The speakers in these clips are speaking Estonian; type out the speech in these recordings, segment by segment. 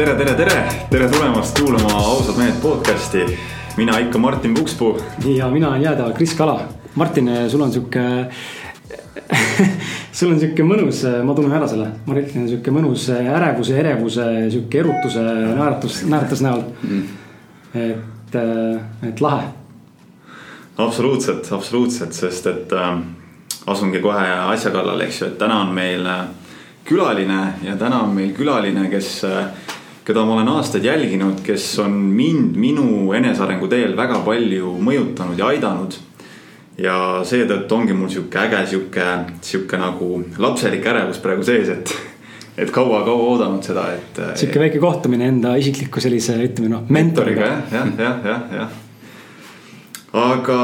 tere, tere, tere, tere tulemast kuulama Ausad mehed podcast'i. mina ikka Martin Pukspuu. ja mina olen jääda Kris Kala. Martin, sul on sihuke sul on sihuke mõnus, ma tunnen ära selle, Martin on sihuke mõnus ärevuse, erevuse, sihuke erutuse naeratus, naeratus näol mm.. et, et lahe. absoluutselt, absoluutselt, sest et äh, asungi kohe asja kallale, eks ju, et täna on meil äh, külaline ja täna on meil külaline, kes äh, keda ma olen aastaid jälginud, kes on mind minu enesearengu teel väga palju mõjutanud ja aidanud. ja seetõttu ongi mul sihuke äge, sihuke, sihuke nagu lapselik ärevus praegu sees, et, et kaua-kaua oodanud seda, et. sihuke väike kohtumine enda isikliku sellise, ütleme noh, mentoriga. jah, jah, jah, jah, jah. aga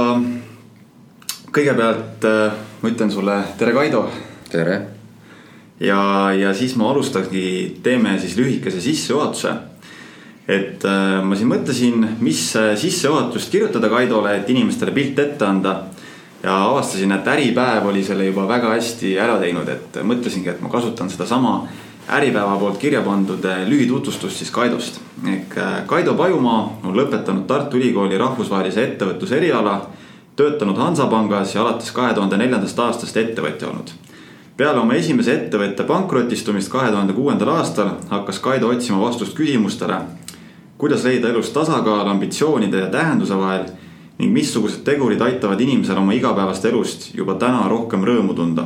kõigepealt äh, ma ütlen sulle tere, Kaido. tere ja, ja siis ma alustangi, teeme siis lühikese sissejuhatuse. et äh, ma siin mõtlesin, mis sissejuhatust kirjutada Kaidole, et inimestele pilt ette anda. ja avastasin, et Äripäev oli selle juba väga hästi ära teinud, et mõtlesingi, et ma kasutan sedasama Äripäeva poolt kirja pandud äh, lühitutvustust siis Kaidost. ehk äh, Kaido Pajumaa on lõpetanud Tartu Ülikooli rahvusvahelise ettevõtluse eriala töötanud Hansapangas ja alates kahe tuhande neljandast aastast ettevõtja olnud peale oma esimese ettevõtte pankrotistumist kahe tuhande kuuendal aastal hakkas Kaido otsima vastust küsimustele. kuidas leida elus tasakaal ambitsioonide ja tähenduse vahel ning missugused tegurid aitavad inimesel oma igapäevast elust juba täna rohkem rõõmu tunda.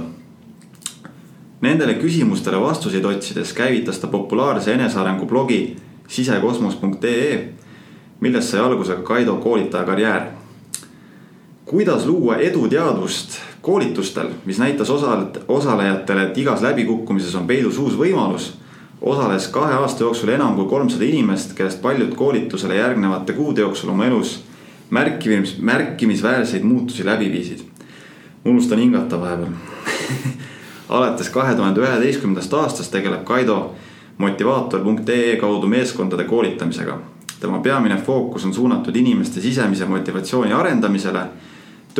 Nendele küsimustele vastuseid otsides käivitas ta populaarse enesearengu blogi sisekosmos.ee, millest sai alguse ka Kaido koolitaja karjäär. kuidas luua eduteadvust koolitustel, mis näitas osalejatele, et igas läbikukkumises on peidus uus võimalus, osales kahe aasta jooksul enam kui kolmsada inimest, kellest paljud koolitusele järgnevate kuude jooksul oma elus märkimis, märkimisväärseid muutusi läbi viisid. unustan hingata vahepeal alates kahe tuhande üheteistkümnendast aastast tegeleb Kaido motivaator.ee kaudu meeskondade koolitamisega. tema peamine fookus on suunatud inimeste sisemise motivatsiooni arendamisele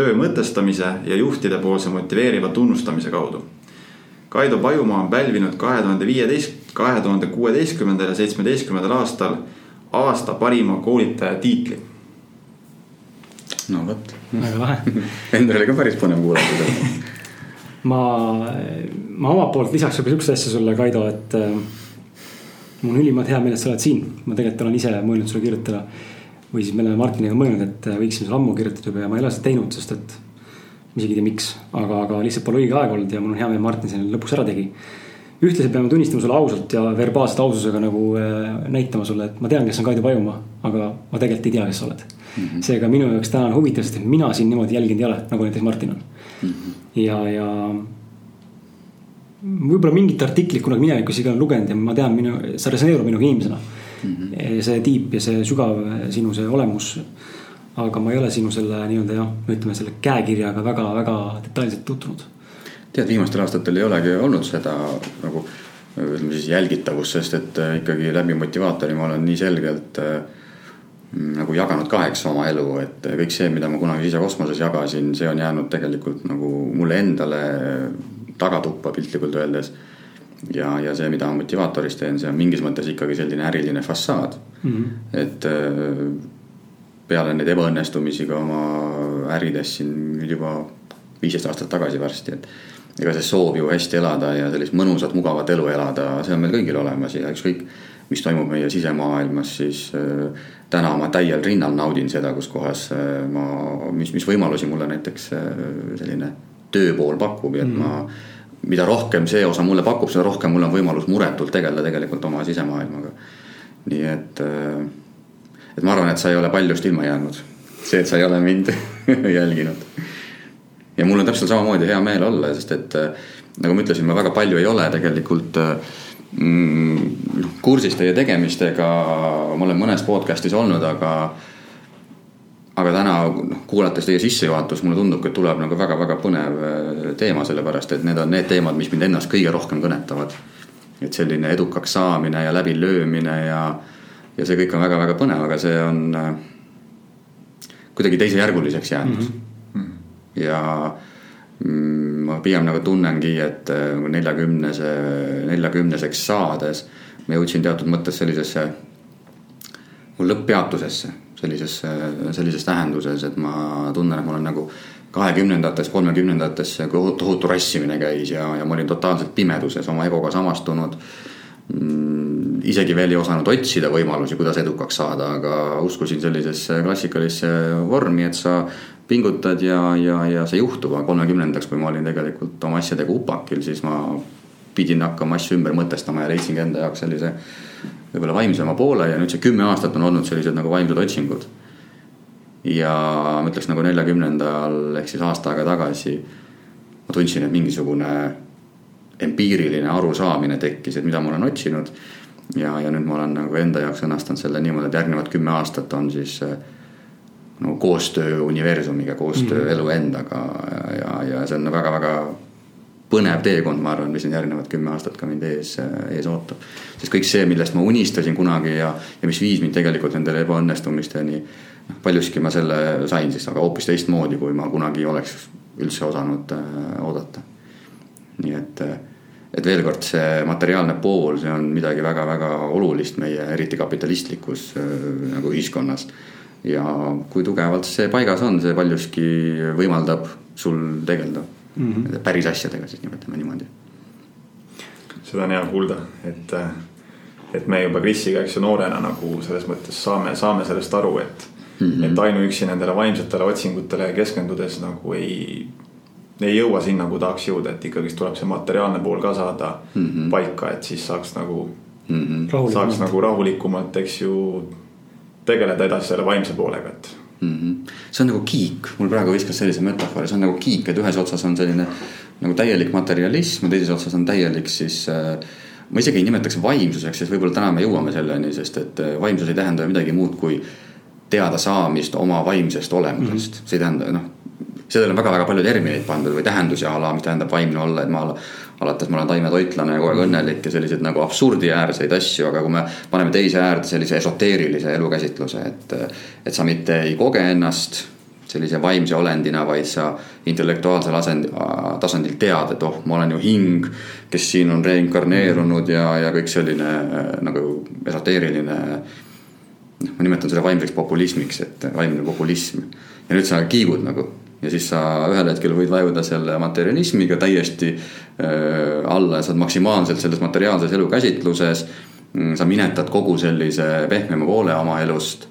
töö mõtestamise ja juhtide poolse motiveeriva tunnustamise kaudu. Kaido Pajumaa on pälvinud kahe tuhande viieteist, kahe tuhande kuueteistkümnendal ja seitsmeteistkümnendal aastal aasta parima koolitaja tiitli. no vot. väga lahe Endal oli ka päris põnev kuulata seda. ma, ma omalt poolt lisaks võib-olla sihukest asja sulle, Kaido, et äh, mul on ülimalt hea meel, et sa oled siin. ma tegelikult olen ise mõelnud sulle kirjutada või siis me oleme Martiniga mõelnud, et äh, võiksime selle ammu kirjutada juba ja ma ei ole seda teinud, sest et. isegi ei tea, miks, aga, aga lihtsalt pole õige aeg olnud ja mul on hea meel, Martin selle lõpuks ära tegi. ühtlasi peame tunnistama sulle ausalt ja verbaalselt aususega nagu äh, näitama sulle, et ma tean, kes on Kaido Pajumaa, aga ma tegelikult ei tea, kes sa oled mm -hmm.. seega minu jaoks täna on huvitav, sest mina sind niimoodi jälginud ei ole, nagu näiteks Martin on mm. -hmm. ja, ja võib-olla mingit artiklit kunagi minevikus igal lugenud ja ma tean, minu, sa resoneerud minuga inimesena mm. -hmm. see tiip ja see sügav sinu see olemus. aga ma ei ole sinu selle nii-öelda jah, ütleme selle käekirjaga väga-väga detailselt tutvunud. tead, viimastel aastatel ei olegi olnud seda nagu ütleme siis jälgitavust, sest et äh, ikkagi läbi motivaatori ma olen nii selgelt äh, nagu jaganud kaheks oma elu, et kõik see, mida ma kunagi sisekosmoses jagasin, see on jäänud tegelikult nagu mulle endale tagatuppa piltlikult öeldes ja, ja see, mida ma motivaatoris teen, see on mingis mõttes ikkagi selline äriline fassaad mm. -hmm. et äh, peale neid ebaõnnestumisi ka oma ärides siin juba viisteist aastat tagasi varsti, et ega see soov ju hästi elada ja sellist mõnusat, mugavat elu elada, see on meil kõigil olemas ja ükskõik, mis toimub meie sisemaailmas, siis äh, täna ma täiel rinnal naudin seda, kus kohas äh, ma, mis, mis võimalusi mulle näiteks selline tööpool pakub ja et mm. ma mida rohkem see osa mulle pakub, seda rohkem mul on võimalus muretult tegeleda tegelikult oma sisemaailmaga. nii et, äh, et ma arvan, et sa ei ole paljust ilma jäänud. see, et sa ei ole mind jälginud. ja mul on täpselt samamoodi hea meel olla, sest et äh, nagu ma ütlesin, ma väga palju ei ole tegelikult äh, mm, noh, kursis teie tegemistega, ma olen mõnes podcast'is olnud, aga aga täna noh, kuulates teie sissejuhatust, mulle tundub, et tuleb nagu väga-väga põnev äh, teema, sellepärast et need on need teemad, mis mind ennast kõige rohkem kõnetavad. et selline edukaks saamine ja läbilöömine ja, ja see kõik on väga-väga põnev, aga see on äh, kuidagi teisejärguliseks jäänud mm. -hmm. ja mm, ma pigem nagu tunnengi, et äh, neljakümnese, neljakümneseks saades ma jõudsin teatud mõttes sellisesse lõpppeatusesse, sellisesse, sellises tähenduses, et ma tunnen, et ma olen nagu kahekümnendates, kolmekümnendates tohutu rassimine käis ja, ja ma olin totaalselt pimeduses, oma egoga samastunud. Mm, isegi veel ei osanud otsida võimalusi, kuidas edukaks saada, aga uskusin sellisesse klassikalisse vormi, et sa pingutad ja, ja, ja see juhtub, aga kolmekümnendaks, kui ma olin tegelikult oma asjadega upakil, siis ma pidin hakkama asju ümber mõtestama ja leidsingi enda jaoks sellise võib-olla vaimsema poole ja nüüd see kümme aastat on olnud sellised nagu vaimsed otsingud ja ma ütleks nagu neljakümnendal ehk siis aasta aega tagasi ma tundsin, et mingisugune empiiriline arusaamine tekkis, et mida ma olen otsinud. ja, ja nüüd ma olen nagu enda jaoks sõnastanud selle niimoodi, et järgnevad kümme aastat on siis no koostöö universumiga, koostöö mm -hmm. elu endaga ja, ja, ja see on väga-väga põnev teekond, ma arvan, mis nüüd järgnevad kümme aastat ka mind ees, ees ootab. sest kõik see, millest ma unistasin kunagi ja, ja mis viis mind tegelikult nendele ebaõnnestumisteni paljuski ma selle sain siis, aga hoopis teistmoodi, kui ma kunagi oleks üldse osanud äh, oodata. nii et, äh, et veel kord see materiaalne pool, see on midagi väga-väga olulist meie eriti kapitalistlikus äh, nagu ühiskonnas. ja kui tugevalt see paigas on, see paljuski võimaldab sul tegeleda mm -hmm. päris asjadega, siis nimetame niimoodi. seda on hea kuulda, et, et me juba Krisiga, eks ju, noorena nagu selles mõttes saame, saame sellest aru, et mm. -hmm. et ainuüksi nendele vaimsetele otsingutele keskendudes nagu ei, ei jõua sinna, kuhu tahaks jõuda, et ikkagist tuleb see materiaalne pool ka saada mm -hmm. paika, et siis saaks nagu mm, -hmm. saaks nagu rahulikumalt, eks ju, tegeleda edasi selle vaimse poolega, et mm. -hmm. see on nagu kiik, mul praegu viskas sellise metafoori, see on nagu kiik, et ühes otsas on selline nagu täielik materialism ja teises otsas on täielik siis äh, ma isegi ei nimetaks vaimsuseks, sest võib-olla täna me jõuame selleni, sest et äh, vaimsus ei tähenda midagi muud kui teadasaamist oma vaimsest olemusest mm, -hmm. see ei tähenda noh. Sellele on väga-väga palju termineid pandud või tähendusi a la, mis tähendab vaimne olla, et ma alates ma olen taimetoitlane ja kogu aeg õnnelik ja selliseid nagu absurdiäärseid asju, aga kui me paneme teise äärde sellise esoteerilise elukäsitluse, et. et sa mitte ei koge ennast sellise vaimse olendina, vaid sa intellektuaalsel asend, tasandil tead, et oh, ma olen ju hing, kes siin on reinkarneerunud ja, ja kõik selline nagu esoteeriline noh, ma nimetan seda vaimseks populismiks, et vaimne populism. ja nüüd sa kiigud nagu ja siis sa ühel hetkel võid vajuda selle materialismiga täiesti äh, alla ja sa oled maksimaalselt selles materiaalses elukäsitluses. Mm, sa minetad kogu sellise pehmema poole oma elust.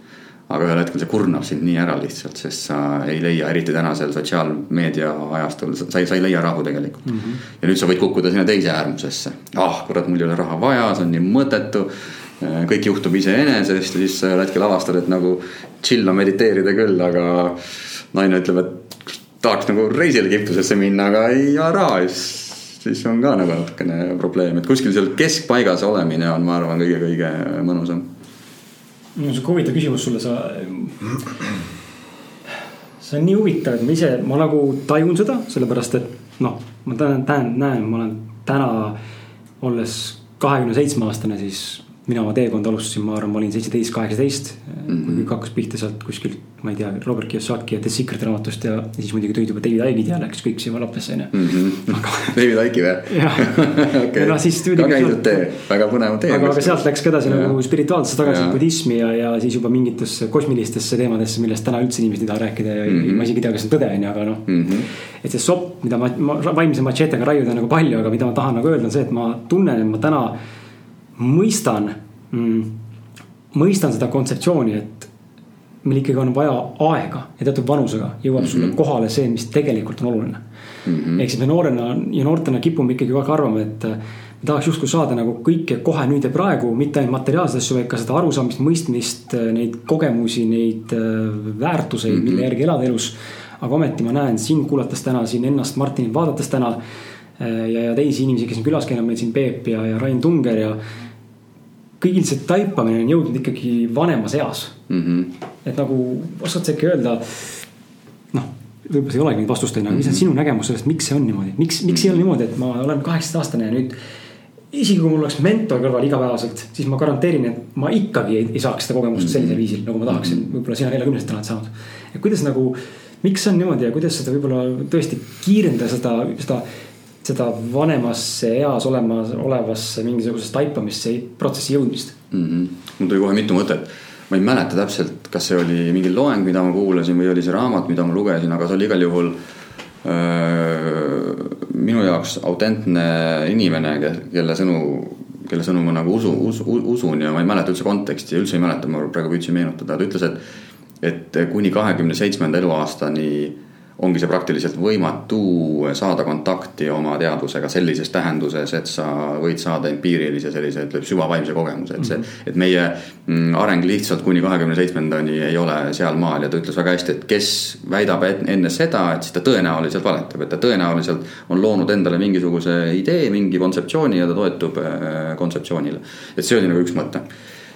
aga ühel hetkel see kurnab sind nii ära lihtsalt, sest sa ei leia, eriti tänasel sotsiaalmeedia ajastul, sa ei, sa ei leia rahu tegelikult mm. -hmm. ja nüüd sa võid kukkuda sinna teise äärmusesse. ah, kurat, mul ei ole raha vaja, see on nii mõttetu Äh, kõik juhtub iseenesest ja siis ühel hetkel avastad, et nagu chill on mediteerida küll, aga naine ütleb, et tahaks nagu reisile Egiptusesse minna, aga ei ole raha, siis, siis on ka nagu natukene probleem, et kuskil seal keskpaigas olemine on, ma arvan, kõige-kõige mõnusam. mul on sihuke huvitav küsimus sulle, sa. see on nii huvitav, et ma ise, ma nagu tajun seda, sellepärast et noh, ma näen, näen, näen, ma olen täna olles kahekümne seitsme aastane, siis mina oma teekonda alustasin, ma arvan, ma olin seitseteist, kaheksateist mm. -hmm. kui kõik hakkas pihta sealt kuskilt, ma ei tea, Robert Kiyosaki ja The Secret raamatust ja siis muidugi tulid juba David Icke'id ja läks kõik siia lappesse onju. Mhm. David Icke'i või? jah tuli. ka käidud tee, väga põnev tee. aga, aga sealt läks ka edasi nagu spirituaalsesse tagasi budismi ja, ja siis juba mingitesse kosmilistesse teemadesse, millest täna üldse inimesed ei taha rääkida ja mm -hmm. ma isegi ei tea, kas see on tõde onju, aga noh mm. -hmm. et see sopp, mida ma, ma vaimse machetega raiuda nagu palju, aga mida ma tahan nagu öelda, on see, et ma tunnen, et ma täna mõistan mm, mõistan seda kontseptsiooni, et meil ikkagi on vaja aega ja teatud vanusega jõuab mm -hmm. sulle mhm. kohale see, mis tegelikult on oluline mm -hmm.. ehk siis me noorena ja noortena kipume ikkagi kogu aeg arvama, et me tahaks justkui saada nagu kõike kohe nüüd ja praegu, mitte ainult materiaalseid asju, vaid ka seda arusaamist, mõistmist, neid kogemusi, neid äh, väärtuseid mm, -hmm. mille järgi elada elus. aga ometi ma näen sind kuulates täna siin ennast Martinit vaadates täna äh, ja, ja teisi inimesi, kes on külas käinud, meil siin Peep ja, ja Rain Tunger ja kõigil see taipamine on jõudnud ikkagi vanemas eas mm. -hmm. et nagu oskad sa äkki öelda, noh, võib-olla see ei olegi nüüd vastust on ju, aga mis on mhm. sinu nägemus sellest, miks see on niimoodi, miks, miks ei ole niimoodi, et ma olen kaheksateist aastane ja nüüd. isegi kui mul oleks mentor kõrval igapäevaselt, siis ma garanteerin, et ma ikkagi ei, ei saaks seda kogemust mm -hmm. sellisel viisil, nagu ma tahaksin, mhm. võib-olla sina neljakümneselt oled saanud. et kuidas nagu, miks see on niimoodi ja kuidas seda võib-olla tõesti kiirendada seda, seda seda vanemasse eas olemas, olevasse mingisugusesse taipamisse, protsessi jõudmist mm. -hmm. mul tuli kohe mitu mõtet. ma ei mäleta täpselt, kas see oli mingi loeng, mida ma kuulasin või oli see raamat, mida ma lugesin, aga see oli igal juhul öö, minu jaoks autentne inimene, kelle sõnu, kelle sõnu ma nagu usu, usu, usun ja ma ei mäleta üldse konteksti üldse ei mäleta, ma praegu püüdsin meenutada, ta ütles, et, et kuni kahekümne seitsmenda eluaastani ongi see praktiliselt võimatu saada kontakti oma teadvusega sellises tähenduses, et sa võid saada empiirilise sellise, ütleme süvavaimse kogemuse, et see, mhm. et meie mm, areng lihtsalt kuni kahekümne seitsmendani ei ole sealmaal ja ta ütles väga hästi, et kes väidab enne seda, et siis ta tõenäoliselt valetab, et ta tõenäoliselt on loonud endale mingisuguse idee, mingi kontseptsiooni ja ta toetub äh, kontseptsioonile. et see oli nagu üks mõte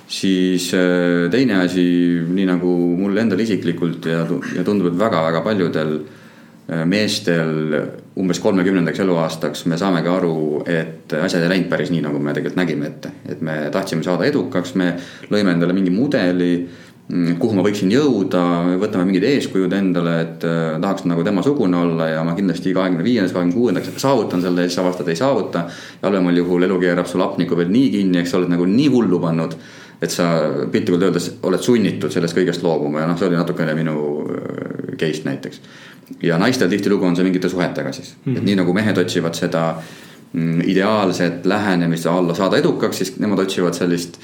siis äh, teine asi, nii nagu mul endal isiklikult ja, ja tundub, et väga-väga paljudel äh, meestel umbes kolmekümnendaks eluaastaks me saamegi aru, et asjad ei läinud päris nii, nagu me tegelikult nägime ette. et me tahtsime saada edukaks, me lõime endale mingi mudeli, mm, kuhu ma võiksin jõuda, võtame mingid eeskujud endale, et äh, tahaks nagu temasugune olla ja ma kindlasti kahekümne viiendaks, kahekümne kuuendaks saavutan selle ja siis avastad, ei saavuta. halvemal juhul elu keerab sul hapnikku veel nii kinni, eks sa oled nagu nii hullu pannud et sa piltlikult öeldes oled sunnitud sellest kõigest loobuma ja noh, see oli natukene minu äh, case näiteks. ja naistel tihtilugu on see mingite suhetega siis mm, -hmm. et nii nagu mehed otsivad seda mm, ideaalset lähenemist alla saada edukaks, siis nemad otsivad sellist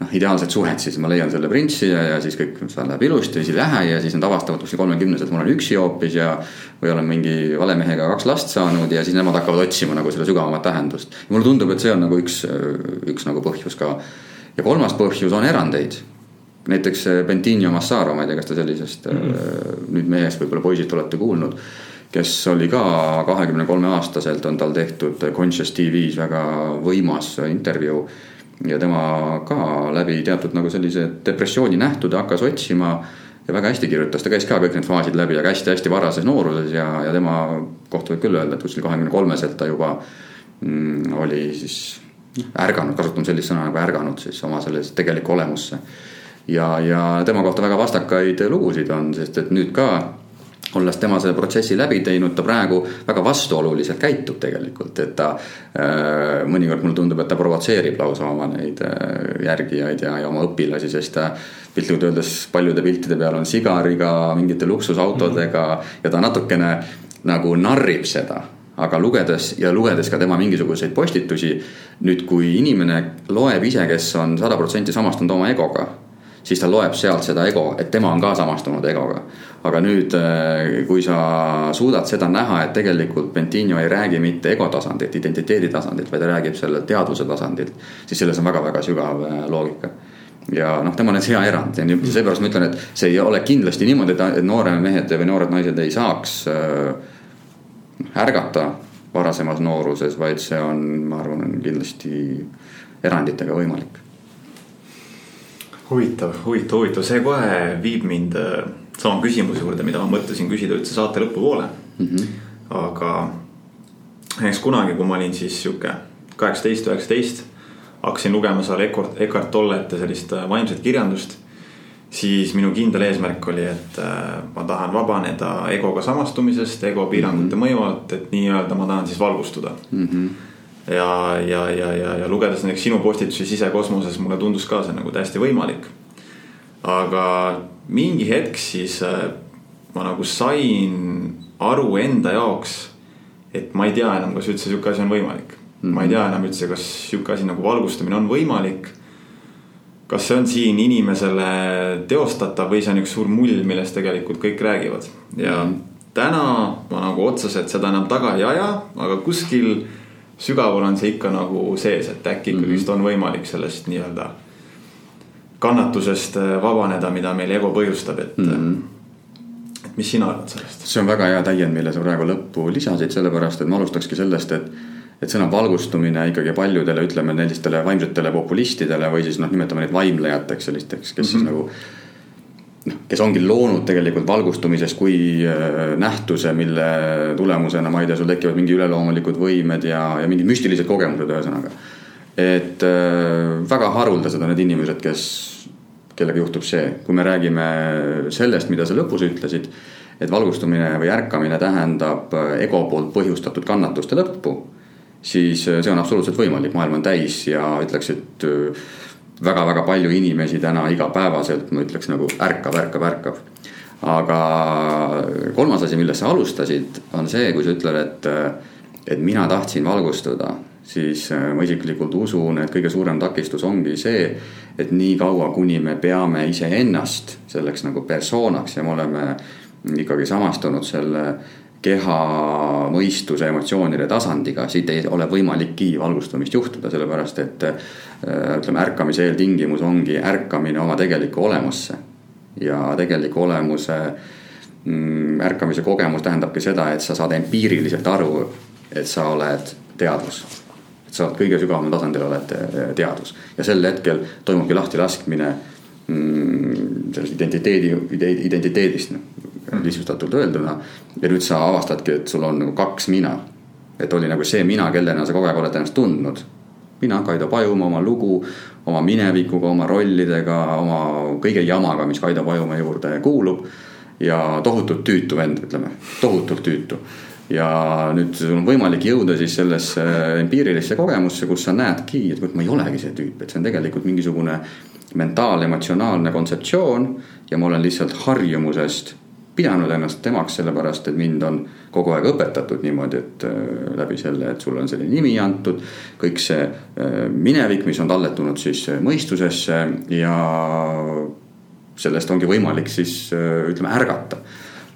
noh, ideaalset suhet, siis ma leian selle printsi ja, ja siis kõik, see läheb ilusti, siis ei lähe ja siis nad avastavad kuskil kolmekümneselt, ma olen üksi hoopis ja. või olen mingi vale mehega kaks last saanud ja siis nemad hakkavad otsima nagu selle sügavamat tähendust. mulle tundub, et see on nagu üks, üks nagu põhjus ka ja kolmas põhjus on erandeid. näiteks Bentinho Massaro, ma ei tea, kas te sellisest mm -hmm. nüüd mehest võib-olla poisid olete kuulnud. kes oli ka kahekümne kolme aastaselt on tal tehtud Conscious TV-s väga võimas intervjuu. ja tema ka läbi teatud nagu sellise depressiooni nähtude hakkas otsima ja väga hästi kirjutas, ta käis ka kõik need faasid läbi, aga hästi-hästi varases nooruses ja, ja tema kohta võib küll öelda, et kuskil kahekümne kolmeselt ta juba mm, oli siis ärganud, kasutame sellist sõna nagu ärganud siis oma selles tegelikku olemusse. ja, ja tema kohta väga vastakaid lugusid on, sest et nüüd ka olles tema selle protsessi läbi teinud, ta praegu väga vastuoluliselt käitub tegelikult, et ta äh,. mõnikord mulle tundub, et ta provotseerib lausa oma neid äh, järgijaid ja, ja oma õpilasi, sest ta piltlikult öeldes paljude piltide peal on sigariga, mingite luksusautodega -hmm. ja ta natukene nagu narrib seda aga lugedes ja lugedes ka tema mingisuguseid postitusi. nüüd, kui inimene loeb ise, kes on sada protsenti samastunud oma egoga, siis ta loeb sealt seda ego, et tema on ka samastunud egoga. aga nüüd, äh, kui sa suudad seda näha, et tegelikult Bentinho ei räägi mitte ego tasandilt, identiteedi tasandilt, vaid ta räägib sellelt teadvuse tasandilt, siis selles on väga-väga sügav äh, loogika ja noh, tema on nüüd hea erand ja seepärast ma ütlen, et see ei ole kindlasti niimoodi, et noored mehed või noored naised ei saaks äh, ärgata varasemas nooruses, vaid see on, ma arvan, kindlasti eranditega võimalik. huvitav, huvitav, huvitav, see kohe viib mind äh, sama küsimuse juurde, mida ma mõtlesin küsida üldse saate lõpupoole mm. -hmm. aga näiteks kunagi, kui ma olin siis sihuke kaheksateist, üheksateist, hakkasin lugema seal Eckart, Eckart Tollete sellist äh, vaimset kirjandust siis minu kindel eesmärk oli, et äh, ma tahan vabaneda egoga samastumisest, ego piirangute mm -hmm. mõju alt, et nii-öelda ma tahan siis valgustuda mm. -hmm. ja, ja, ja, ja, ja lugedes näiteks sinu postitusi sisekosmoses, mulle tundus ka see nagu täiesti võimalik. aga mingi hetk siis äh, ma nagu sain aru enda jaoks, et ma ei tea enam, kas üldse sihuke asi on võimalik mm. -hmm. ma ei tea enam üldse, kas sihuke asi nagu valgustamine on võimalik kas see on siin inimesele teostatav või see on üks suur mull, millest tegelikult kõik räägivad ja täna ma nagu otseselt seda enam taga ei aja, aga kuskil sügaval on see ikka nagu sees, et äkki ikkagist mm. on võimalik sellest nii-öelda kannatusest äh, vabaneda, mida meil ego põhjustab, et mm. -hmm. mis sina arvad sellest? see on väga hea täiend, mille sa praegu lõppu lisasid, sellepärast et ma alustakski sellest, et et sõna valgustumine ikkagi paljudele, ütleme sellistele vaimsetele populistidele või siis noh, nimetame neid vaimlejateks sellisteks, kes mm -hmm. siis mhm. nagu noh, kes ongi loonud tegelikult valgustumises kui äh, nähtuse, mille tulemusena, ma ei tea, sul tekivad mingi üleloomulikud võimed ja, ja mingid müstilised kogemused, ühesõnaga. et äh, väga haruldased on need inimesed, kes, kellega juhtub see, kui me räägime sellest, mida sa lõpus ütlesid et valgustumine või ärkamine tähendab ego poolt põhjustatud kannatuste lõppu, siis see on absoluutselt võimalik, maailm on täis ja ütleks, et väga-väga palju inimesi täna igapäevaselt, ma ütleks nagu ärkab, ärkab, ärkab. aga kolmas asi, millest sa alustasid, on see, kui sa ütled, et, et mina tahtsin valgustuda, siis ma isiklikult usun, et kõige suurem takistus ongi see, et niikaua, kuni me peame iseennast selleks nagu persoonaks ja me oleme ikkagi samastunud selle keha, mõistuse, emotsioonide tasandiga, siit ei ole võimalikki valgustumist juhtuda, sellepärast et äh, ütleme, ärkamise eeltingimus ongi ärkamine oma tegelikku olemusse. ja tegeliku olemuse mm, ärkamise kogemus tähendabki seda, et sa saad empiiriliselt aru, et sa oled teadvus. et sa oled kõige sügavamal tasandil oled äh, teadvus ja sel hetkel toimubki lahtilaskmine mm, sellest identiteedi, identiteedist lihtsustatult öelduna. ja nüüd sa avastadki, et sul on nagu kaks mina. et oli nagu see mina, kellena sa kogu aeg oled ennast tundnud. mina, Kaido Pajumaa, oma lugu, oma minevikuga, oma rollidega, oma kõige jamaga, mis Kaido Pajumaa juurde kuulub. ja tohutult tüütu vend, ütleme, tohutult tüütu ja nüüd sul on võimalik jõuda siis sellesse empiirilisse kogemusse, kus sa näedki, et ma ei olegi see tüüp, et see on tegelikult mingisugune mentaal-emotsionaalne kontseptsioon ja ma olen lihtsalt harjumusest pidanud ennast temaks, sellepärast et mind on kogu aeg õpetatud niimoodi, et äh, läbi selle, et sulle on selline nimi antud. kõik see äh, minevik, mis on talletunud siis äh, mõistusesse ja sellest ongi võimalik siis ütleme ärgata.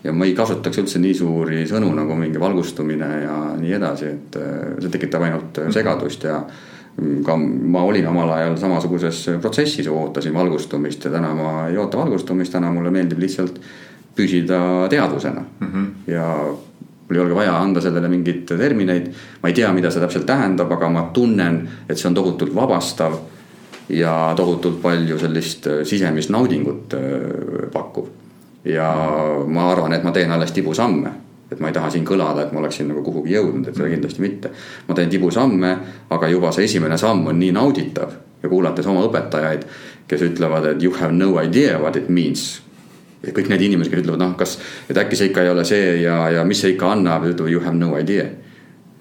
ja ma ei kasutaks üldse nii suuri sõnu nagu mingi valgustumine ja nii edasi, et see tekitab ainult segadust ja ka ma olin omal ajal samasuguses protsessis, ootasin valgustumist ja täna ma ei oota valgustumist, täna mulle meeldib lihtsalt püsida teadvusena mm. -hmm. ja mul ei olegi vaja anda sellele mingeid termineid. ma ei tea, mida see täpselt tähendab, aga ma tunnen, et see on tohutult vabastav. ja tohutult palju sellist äh, sisemist naudingut äh, pakkuv. ja ma arvan, et ma teen alles tibusamme et ma ei taha siin kõlada, et ma oleksin nagu kuhugi jõudnud, et seda mhm. kindlasti mitte. ma teen tibusamme, aga juba see esimene samm on nii nauditav ja kuulates oma õpetajaid, kes ütlevad, et you have no idea what it means ja kõik need inimesed, kes ütlevad, noh, kas, et äkki see ikka ei ole see ja, ja mis see ikka annab, ütlevad you have no idea.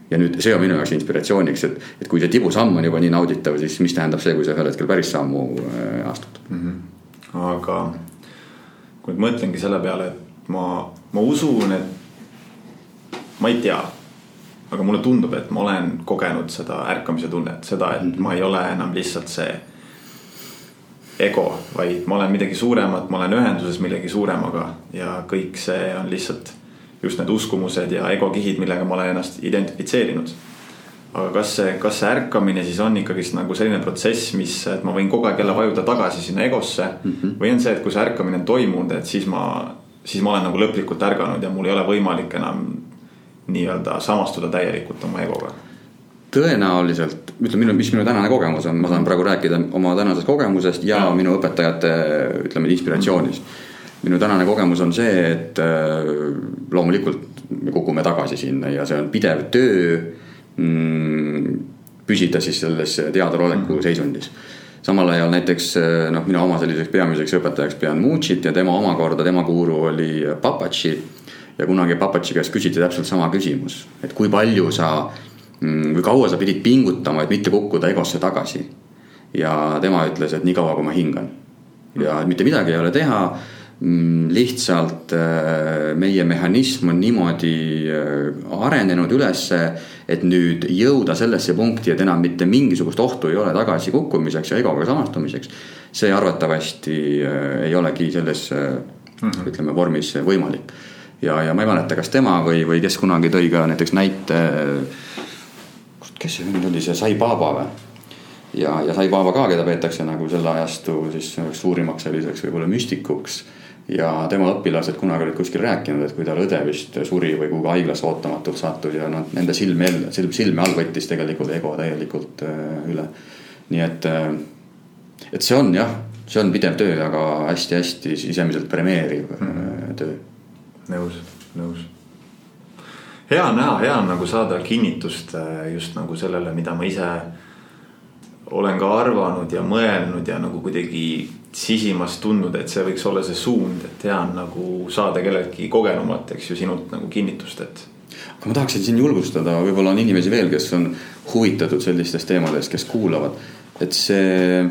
ja nüüd see on minu jaoks inspiratsiooniks, et, et kui see tibusamm on juba nii nauditav, siis mis tähendab see, kui sa ühel hetkel päris sammu äh, astud mm. -hmm. aga kui nüüd mõtlengi selle peale, et ma, ma usun, et ma ei tea aga mulle tundub, et ma olen kogenud seda ärkamise tunnet, seda, et ma ei ole enam lihtsalt see ego, vaid ma olen midagi suuremat, ma olen ühenduses millegi suuremaga ja kõik see on lihtsalt just need uskumused ja egokihid, millega ma olen ennast identifitseerinud. aga kas see, kas see ärkamine siis on ikkagist nagu selline protsess, mis, et ma võin kogu aeg jälle vajuda tagasi sinna egosse mm. -hmm. või on see, et kui see ärkamine on toimunud, et siis ma, siis ma olen nagu lõplikult ärganud ja mul ei ole võimalik enam nii-öelda samastuda täielikult oma egoga tõenäoliselt, ütleme minu, mis minu tänane kogemus on, ma saan praegu rääkida oma tänasest kogemusest ja, ja. minu õpetajate ütleme inspiratsioonist. minu tänane kogemus on see, et äh, loomulikult me kukume tagasi sinna ja see on pidev töö mm,. püsida siis selles teadroleku mm. seisundis samal ajal näiteks äh, noh, mina oma selliseks peamiseks õpetajaks pean Mucit ja tema omakorda, tema guru oli Papachi. ja kunagi Papachi käest küsiti täpselt sama küsimus, et kui palju sa Mm, kui kaua sa pidid pingutama, et mitte kukkuda egosse tagasi. ja tema ütles, et nii kaua, kui ma hingan. ja mitte midagi ei ole teha. Mm, lihtsalt äh, meie mehhanism on niimoodi äh, arenenud ülesse, et nüüd jõuda sellesse punkti, et enam mitte mingisugust ohtu ei ole tagasikukkumiseks ja egoga samastumiseks. see arvatavasti äh, ei olegi selles mm -hmm. ütleme vormis võimalik ja, ja ma ei mäleta, kas tema või, või kes kunagi tõi ka näiteks näite kes see nüüd oli, see Sai Baba või? ja, ja Sai Baba ka, keda peetakse nagu selle ajastu siis suurimaks selliseks võib-olla müstikuks. ja tema õpilased kunagi olid kuskil rääkinud, et kui tal õde vist suri või kuhugi haiglasse ootamatult sattus ja noh, nende silme, silm, silme all võttis tegelikult ego täielikult äh, üle. nii et, äh, et see on jah, see on pidev töö, aga hästi-hästi sisemiselt premeeriv mm -hmm. töö. nõus, nõus hea näha, hea on nagu saada kinnitust äh, just nagu sellele, mida ma ise olen ka arvanud ja mõelnud ja nagu kuidagi sisimas tundnud, et see võiks olla see suund, et hea on nagu saada kelleltki kogenumat, eks ju, sinult nagu kinnitust, et. aga ma tahaksin siin julgustada, võib-olla on inimesi veel, kes on huvitatud sellistest teemadest, kes kuulavad, et see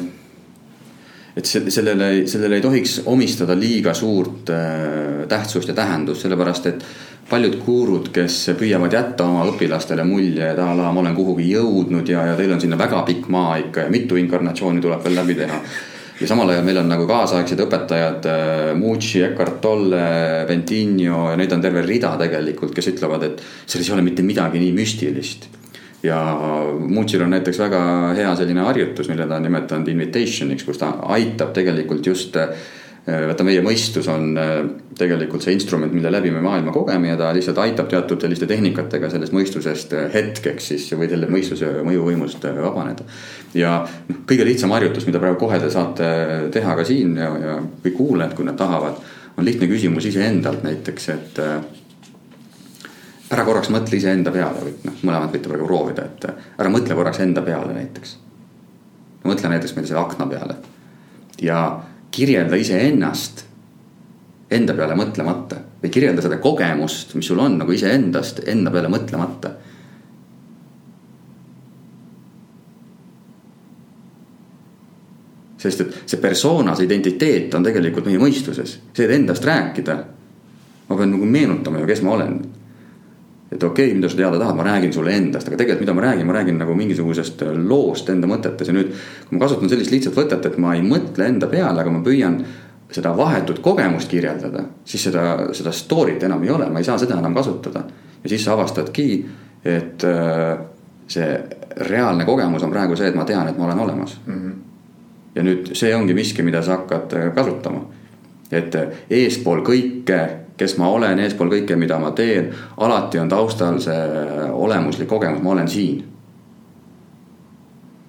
et sellele, sellele ei tohiks omistada liiga suurt äh, tähtsust ja tähendust, sellepärast et paljud gurud, kes püüavad jätta oma õpilastele mulje, et a la ma olen kuhugi jõudnud ja, ja teil on sinna väga pikk maa ikka ja mitu inkarnatsiooni tuleb veel läbi teha. ja samal ajal meil on nagu kaasaegsed õpetajad äh, Mucci, Eckart Tolle, Ventinho ja neid on terve rida tegelikult, kes ütlevad, et selles ei ole mitte midagi nii müstilist ja Muutsil on näiteks väga hea selline harjutus, mille ta on nimetanud invitation'iks, kus ta aitab tegelikult just. Vaata, meie mõistus on äh, tegelikult see instrument, mille läbi me maailma kogeme ja ta lihtsalt aitab teatud selliste tehnikatega sellest mõistusest äh, hetkeks siis või selle mõistuse mõjuvõimust äh, vabaneda. ja noh, kõige lihtsam harjutus, mida praegu kohe te saate teha ka siin ja, ja kõik kuulajad, kui nad tahavad, on lihtne küsimus iseendalt näiteks, et ära korraks mõtle iseenda peale või noh, mõlemat võite praegu proovida, et ära mõtle korraks enda peale näiteks. mõtle näiteks meil selle akna peale ja kirjelda iseennast enda peale mõtlemata või kirjelda seda kogemust, mis sul on nagu iseendast enda peale mõtlemata. sest et see persona, see identiteet on tegelikult meie mõistuses, see, et endast rääkida. ma pean nagu meenutama ju, kes ma olen et okei okay,, mida sa teada tahad, ma räägin sulle endast, aga tegelikult, mida ma räägin, ma räägin nagu mingisugusest loost enda mõtetes ja nüüd. kui ma kasutan sellist lihtsat võtet, et ma ei mõtle enda peale, aga ma püüan seda vahetut kogemust kirjeldada, siis seda, seda story't enam ei ole, ma ei saa seda enam kasutada. ja siis sa avastadki, et äh, see reaalne kogemus on praegu see, et ma tean, et ma olen olemas mm. -hmm. ja nüüd see ongi miski, mida sa hakkad äh, kasutama. et äh, eespool kõike kes ma olen, eespool kõike, mida ma teen, alati on taustal see olemuslik kogemus, ma olen siin.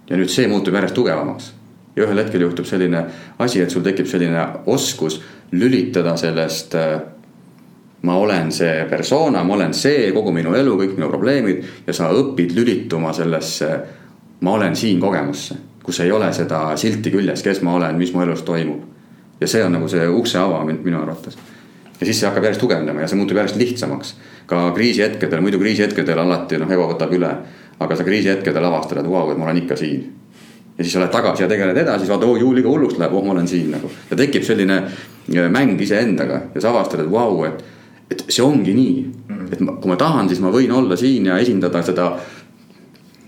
ja nüüd see muutub järjest tugevamaks ja ühel hetkel juhtub selline asi, et sul tekib selline oskus lülitada sellest. ma olen see persona, ma olen see kogu minu elu, kõik minu probleemid ja sa õpid lülituma sellesse. ma olen siin kogemusse, kus ei ole seda silti küljes, kes ma olen, mis mu elus toimub. ja see on nagu see ukse avamine minu arvates ja siis see hakkab järjest tugevnema ja see muutub järjest lihtsamaks. ka kriisihetkedel, muidu kriisihetkedel alati noh, ego võtab üle. aga sa kriisihetkedel avastad, et vau, et ma olen ikka siin. ja siis lähed tagasi ja tegeled edasi, siis vaata, oo juu liiga hulluks läheb, oh ma olen siin nagu. ja tekib selline äh, mäng iseendaga ja sa avastad, et vau, et, et see ongi nii. et ma, kui ma tahan, siis ma võin olla siin ja esindada seda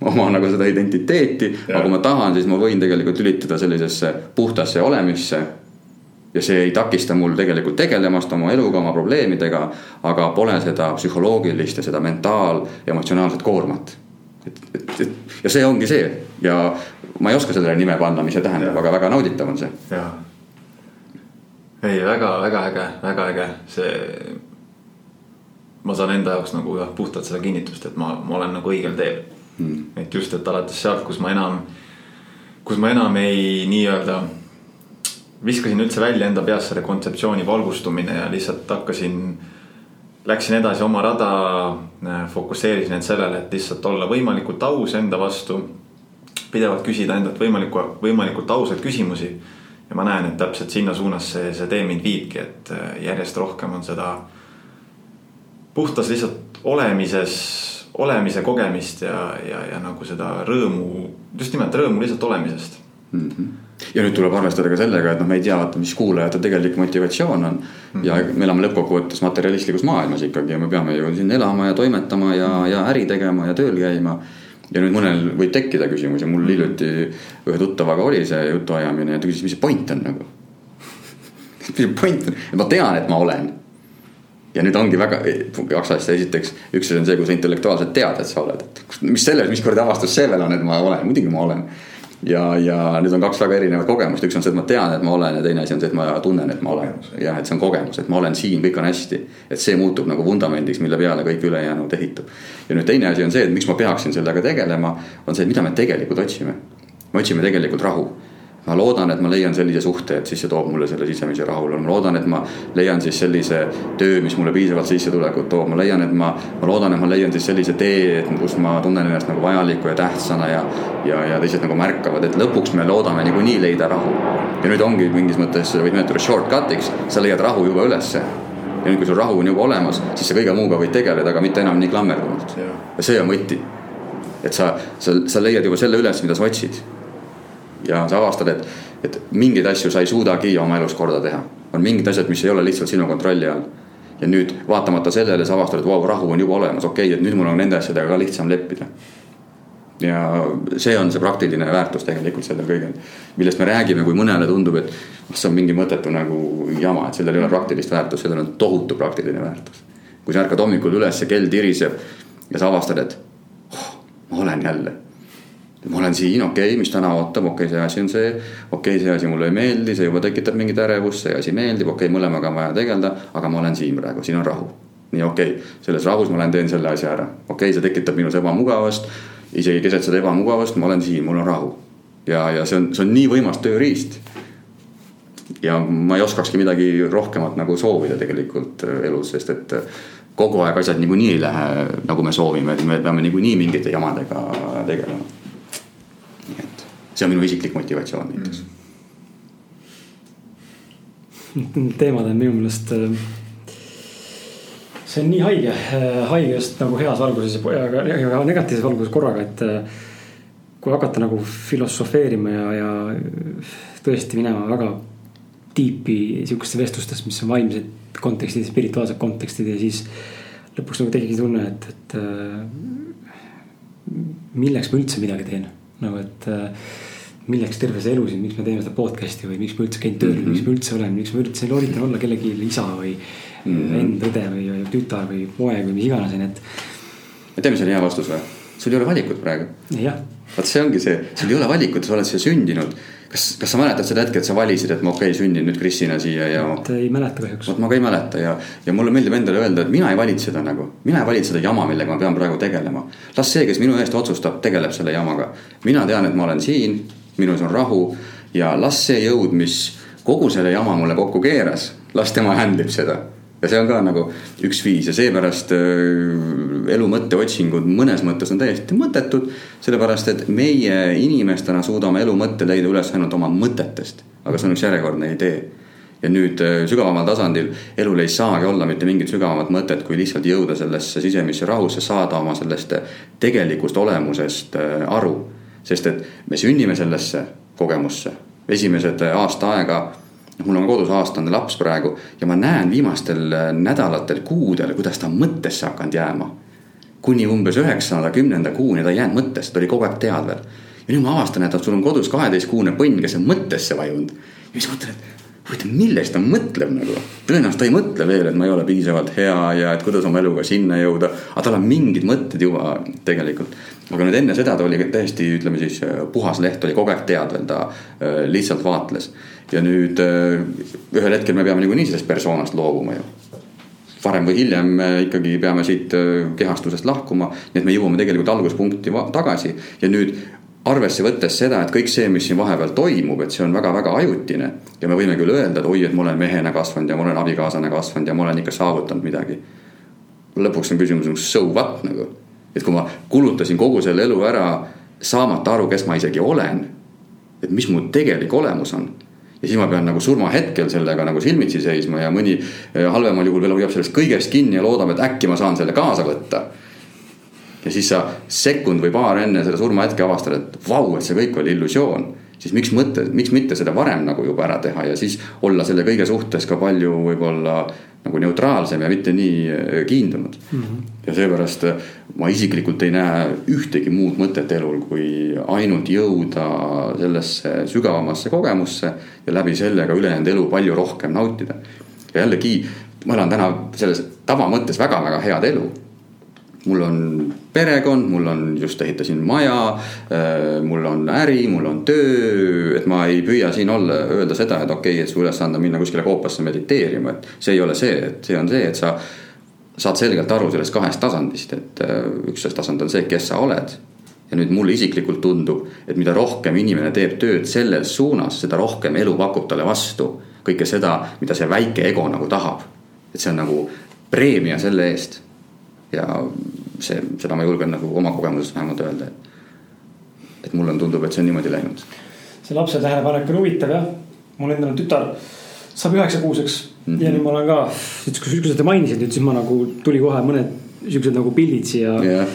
oma nagu seda identiteeti, aga kui ma tahan, siis ma võin tegelikult lülitada sellisesse puhtasse olemisse ja see ei takista mul tegelikult tegelemast oma eluga, oma probleemidega, aga pole seda psühholoogilist ja seda mentaal, emotsionaalset koormat. et, et, et ja see ongi see ja ma ei oska sellele nime panna, mis see tähendab, aga väga nauditav on see. ei, väga-väga äge, väga äge, see. ma saan enda jaoks nagu jah, puhtalt seda kinnitust, et ma, ma olen nagu õigel teel hmm.. et just, et alates sealt, kus ma enam, kus ma enam ei nii-öelda viskasin üldse välja enda peas selle kontseptsiooni valgustumine ja lihtsalt hakkasin. Läksin edasi oma rada, äh, fokusseerisin end sellele, et lihtsalt olla võimalikult aus enda vastu. pidevalt küsida endalt võimalikku, võimalikult ausaid küsimusi. ja ma näen, et täpselt sinna suunas see, see tee mind viibki, et äh, järjest rohkem on seda. puhtas lihtsalt olemises, olemise kogemist ja, ja, ja nagu seda rõõmu, just nimelt rõõmu lihtsalt olemisest mm. -hmm ja nüüd tuleb arvestada ka sellega, et noh, me ei tea, vaata, mis kuulajate tegelik motivatsioon on mm. -hmm. ja me elame lõppkokkuvõttes materialistlikus maailmas ikkagi ja me peame ju siin elama ja toimetama ja, ja äri tegema ja tööl käima. ja nüüd mõnel võib tekkida küsimusi, mul hiljuti ühe tuttavaga oli see jutuajamine ja ta küsis, mis see point on nagu mis see point on, et ma tean, et ma olen. ja nüüd ongi väga, kaks asja, esiteks üks asi on see, kui sa intellektuaalselt tead, et sa oled, et mis selles, mis kuradi avastus see veel on, et ma olen, muidugi ma olen ja, ja need on kaks väga erinevat kogemust, üks on see, et ma tean, et ma olen ja teine asi on see, et ma tunnen, et ma olen. jah, et see on kogemus, et ma olen siin, kõik on hästi. et see muutub nagu vundamendiks, mille peale kõik ülejäänud ehitub. ja nüüd teine asi on see, et miks ma peaksin sellega tegelema, on see, et mida me tegelikult otsime. me otsime tegelikult rahu. Ma loodan, et ma leian sellise suhte, et siis see toob mulle selle sisemise rahulolu, ma loodan, et ma leian siis sellise töö, mis mulle piisavalt sissetulekut toob, ma leian, et ma, ma loodan, et ma leian siis sellise tee, kus ma tunnen ennast nagu vajaliku ja tähtsana ja. ja, ja teised nagu märkavad, et lõpuks me loodame niikuinii leida rahu. ja nüüd ongi mingis mõttes, võid nimetada shortcut'iks, sa leiad rahu juba ülesse ja nüüd, kui sul rahu on juba olemas, siis sa kõige muuga võid tegeleda, aga mitte enam nii klammerdunult. ja see on võti. et sa, sa, sa leiad juba selle üles, mida sa otsid ja sa avastad, et, et mingeid asju sa ei suudagi oma elus korda teha. on mingid asjad, mis ei ole lihtsalt sinu kontrolli all. ja nüüd vaatamata sellele sa avastad, et vau, rahu on juba olemas, okei okay,, et nüüd mul on nende asjadega ka lihtsam leppida. ja see on see praktiline väärtus tegelikult sellel kõigel, millest me räägime, kui mõnele tundub, et see on mingi mõttetu nagu jama, et sellel ei ole praktilist väärtust, sellel on tohutu praktiline väärtus. kui sa ärkad hommikul üles, kell tiriseb ja sa avastad, et oh, ma olen jälle ma olen siin, okei okay,, mis täna ootab, okei okay,, see asi on see. okei okay,, see asi mulle ei meeldi, see juba tekitab mingit ärevust, see asi meeldib, okei okay,, mõlemaga on vaja tegeleda, aga ma olen siin praegu, siin on rahu. nii okei okay., selles rahus ma lähen teen selle asja ära, okei okay,, see tekitab minus ebamugavust. isegi keset seda ebamugavust, ma olen siin, mul on rahu. ja, ja see on, see on nii võimas tööriist. ja ma ei oskakski midagi rohkemat nagu soovida tegelikult äh, elus, sest et äh, kogu aeg asjad niikuinii ei lähe nagu me soovime, et me peame niikuinii mingite jamadega tegelema see on minu isiklik motivatsioon näiteks. Mm.. teemad on minu meelest, äh, see on nii haige, äh, haige just nagu heas valguses ja ka negatiivses valguses korraga, et äh, kui hakata nagu filosofeerima ja, ja tõesti minema väga tiipi sihukeste vestlustest, mis on vaimsed kontekstid, spirituaalsed kontekstid ja siis lõpuks nagu tekibki tunne, et, et milleks ma üldse midagi teen? Nagu, et milleks terve see elu siin, miks me teeme seda podcast'i või miks ma üldse käin tööl mm, -hmm. miks ma üldse olen, miks ma üldse üritan olla kellegi isa või mm -hmm. vend, õde või, või tütar või poeg või mis iganes, onju, et. tead, mis on hea vastus või? sul ei ole valikut praegu. vot see ongi see, sul ei ole valikut, sa oled siia sündinud kas, kas sa mäletad seda hetke, et sa valisid, et ma okei okay,, sünnin nüüd Kristina siia ja. vot ei mäleta kahjuks. vot ma ka ei mäleta ja, ja mulle meeldib endale öelda, et mina ei valinud seda nagu. mina ei valinud seda jama, millega ma pean praegu tegelema. las see, kes minu eest otsustab, tegeleb selle jamaga. mina tean, et ma olen siin, minus on rahu ja las see jõud, mis kogu selle jama mulle kokku keeras, las tema handle ib seda ja see on ka nagu üks viis ja seepärast äh, elu mõtteotsingud mõnes mõttes on täiesti mõttetud. sellepärast, et meie inimestena suudame elu mõtte leida üles ainult oma mõtetest, aga see on üks järjekordne idee. ja nüüd äh, sügavamal tasandil elul ei saagi olla mitte mingit sügavamat mõtet, kui lihtsalt jõuda sellesse sisemisse rahusse, saada oma sellest tegelikust olemusest äh, aru. Sest et me sünnime sellesse kogemusse, esimesed aasta aega mul on kodus aastane laps praegu ja ma näen viimastel äh, nädalatel, kuudel, kuidas ta on mõttesse hakanud jääma. kuni umbes üheksanda, kümnenda kuuni ta ei jäänud mõttesse, ta oli kogu aeg teadvel. ja nüüd ma avastan, et sul on kodus kaheteistkuune põnn, kes on mõttesse vajunud. ja siis mõtlen, et huvitav, millest ta mõtleb nagu. tõenäoliselt ta ei mõtle veel, et ma ei ole piisavalt hea ja et kuidas oma eluga sinna jõuda. aga tal on mingid mõtted juba tegelikult. aga nüüd enne seda ta oli täiesti, ütleme siis puhas leht, oli kogu aeg teadvel, ta äh, lihtsalt vaatles ja nüüd äh, ühel hetkel me peame niikuinii sellest persoonast loobuma ju varem või hiljem me ikkagi peame siit äh, kehastusest lahkuma, nii et me jõuame tegelikult alguspunkti tagasi ja nüüd arvesse võttes seda, et kõik see, mis siin vahepeal toimub, et see on väga-väga ajutine ja me võime küll öelda, et oi, et ma olen mehena kasvanud ja ma olen abikaasana kasvanud ja ma olen ikka saavutanud midagi. lõpuks on küsimus, so what nagu, et kui ma kulutasin kogu selle elu ära saamata aru, kes ma isegi olen, et mis mu tegelik olemus on ja siis ma pean nagu surmahetkel sellega nagu silmitsi seisma ja mõni eh, halvemal juhul veel hoiab sellest kõigest kinni ja loodab, et äkki ma saan selle kaasa võtta. Ja siis sa sekund või paar enne seda surmahetke avastad, et vau, et see kõik oli illusioon. siis miks mõte, miks mitte seda varem nagu juba ära teha ja siis olla selle kõige suhtes ka palju võib-olla nagu neutraalsem ja mitte nii äh, kiindunud mm. -hmm. ja seepärast äh, ma isiklikult ei näe ühtegi muud mõtet elul, kui ainult jõuda sellesse sügavamasse kogemusse ja läbi selle ka ülejäänud elu palju rohkem nautida. ja jällegi, ma elan täna selles tavamõttes väga-väga head elu mul on perekond, mul on, just ehitasin maja, äh, mul on äri, mul on töö, et ma ei püüa siin olla, öelda seda, et okei okay,, et su ülesanne on minna kuskile koopasse mediteerima, et see ei ole see, et see on see, et sa saad selgelt aru sellest kahest tasandist, et äh, üks tasand on see, kes sa oled. ja nüüd mulle isiklikult tundub, et mida rohkem inimene teeb tööd selles suunas, seda rohkem elu pakub talle vastu. kõike seda, mida see väike ego nagu tahab. et see on nagu preemia selle eest. Ja see, seda ma julgen nagu oma kogemusest vähemalt öelda, et. et mulle tundub, et see on niimoodi läinud. see lapse tähelepanek on huvitav jah, mul endal on tütar saab üheksakuuseks mm -hmm. ja nüüd ma olen ka, kui sa seda mainisid nüüd, siis ma nagu tuli kohe mõned siuksed nagu pildid siia yeah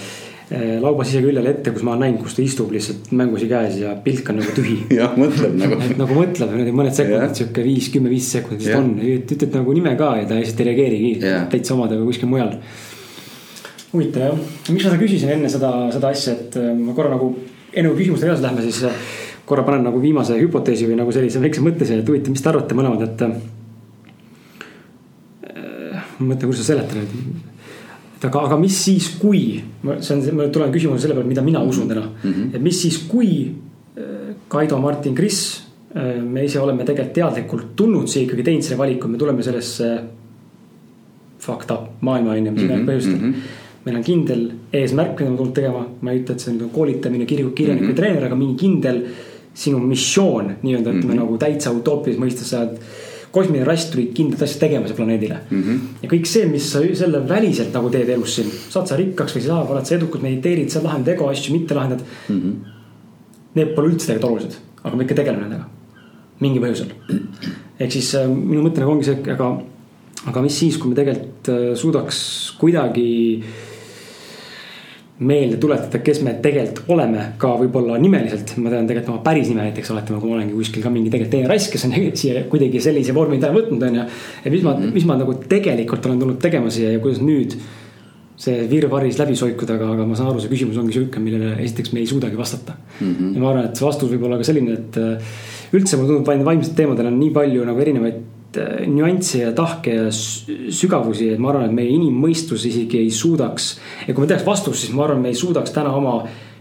Eh, lauba siseküljele ette, kus ma olen näinud, kus ta istub lihtsalt mängusi käes ja pilk on nagu tühi. jah, mõtleb nagu. et nagu mõtleb niimoodi mõned sekundid, sihuke viis, kümme, viis sekundit vist on, ütled nagu nime ka ja ta lihtsalt ei reageerigi täitsa omadega kuskil mujal. Huvitav jah, miks ma seda küsisin enne seda, seda asja, et äh, ma korra nagu enne kui küsimustega edasi lähme, siis äh, korra panen nagu viimase hüpoteesi või nagu sellise väikse mõtte siia, et huvitav, mis te arvate mõlemad, et. Äh, ma mõtlen, kuidas seda seletada nüüd et aga, aga mis siis, kui, see on, ma tulen küsimuse selle peale, mida mina usun täna mm. -hmm. et mis siis, kui äh, Kaido, Martin, Kris, me ise oleme tegelikult teadlikult tulnud siia ikkagi teinud selle valiku, me tuleme sellesse fucked up maailma on ju, mis iganes põhjustel mm. -hmm meil on kindel eesmärk, mida me tulnud tegema, ma ei ütle, et see nüüd on koolitamine, kirju, kirjanik või mm -hmm. treener, aga mingi kindel sinu missioon nii-öelda ütleme mm -hmm. nagu täitsa utoopilises mõistes sa oled kosmiline rass tuli kindlat asja tegema siia planeedile mm. -hmm. ja kõik see, mis sa selle väliselt nagu teed elus siin, saad sa rikkaks või ei saa, oled sa edukas, mediteerid, saad lahendada ego asju, mitte lahendad mm. -hmm. Need pole üldse tegelikult olulised, aga me ikka tegeleme nendega, mingi põhjusel. ehk siis äh, minu mõte nagu ongi see, aga, aga mis siis, kui me tegelikult äh, suudaks kuidagi meelde tuletada, kes me tegelikult oleme ka võib-olla nimeliselt. ma tean tegelikult oma päris nime näiteks oletame, kui ma olengi kuskil ka mingi tegelikult teine rass, kes on siia kuidagi sellise vormi täna võtnud, on ju. ja mis ma mm, -hmm. mis ma nagu tegelikult olen tulnud tegema siia ja kuidas nüüd see virvarris läbi soikuda, aga, aga ma saan aru, see küsimus ongi sihuke, millele esiteks me ei suudagi vastata mm. -hmm. ja ma arvan, et see vastus võib olla ka selline, et äh, üldse mulle tundub, vaimsetel teemadel on nii palju nagu erinevaid nüansse ja tahke ja sügavusi, et ma arvan, et meie inimmõistus isegi ei suudaks. ja kui me teaks vastust, siis ma arvan, me ei suudaks täna oma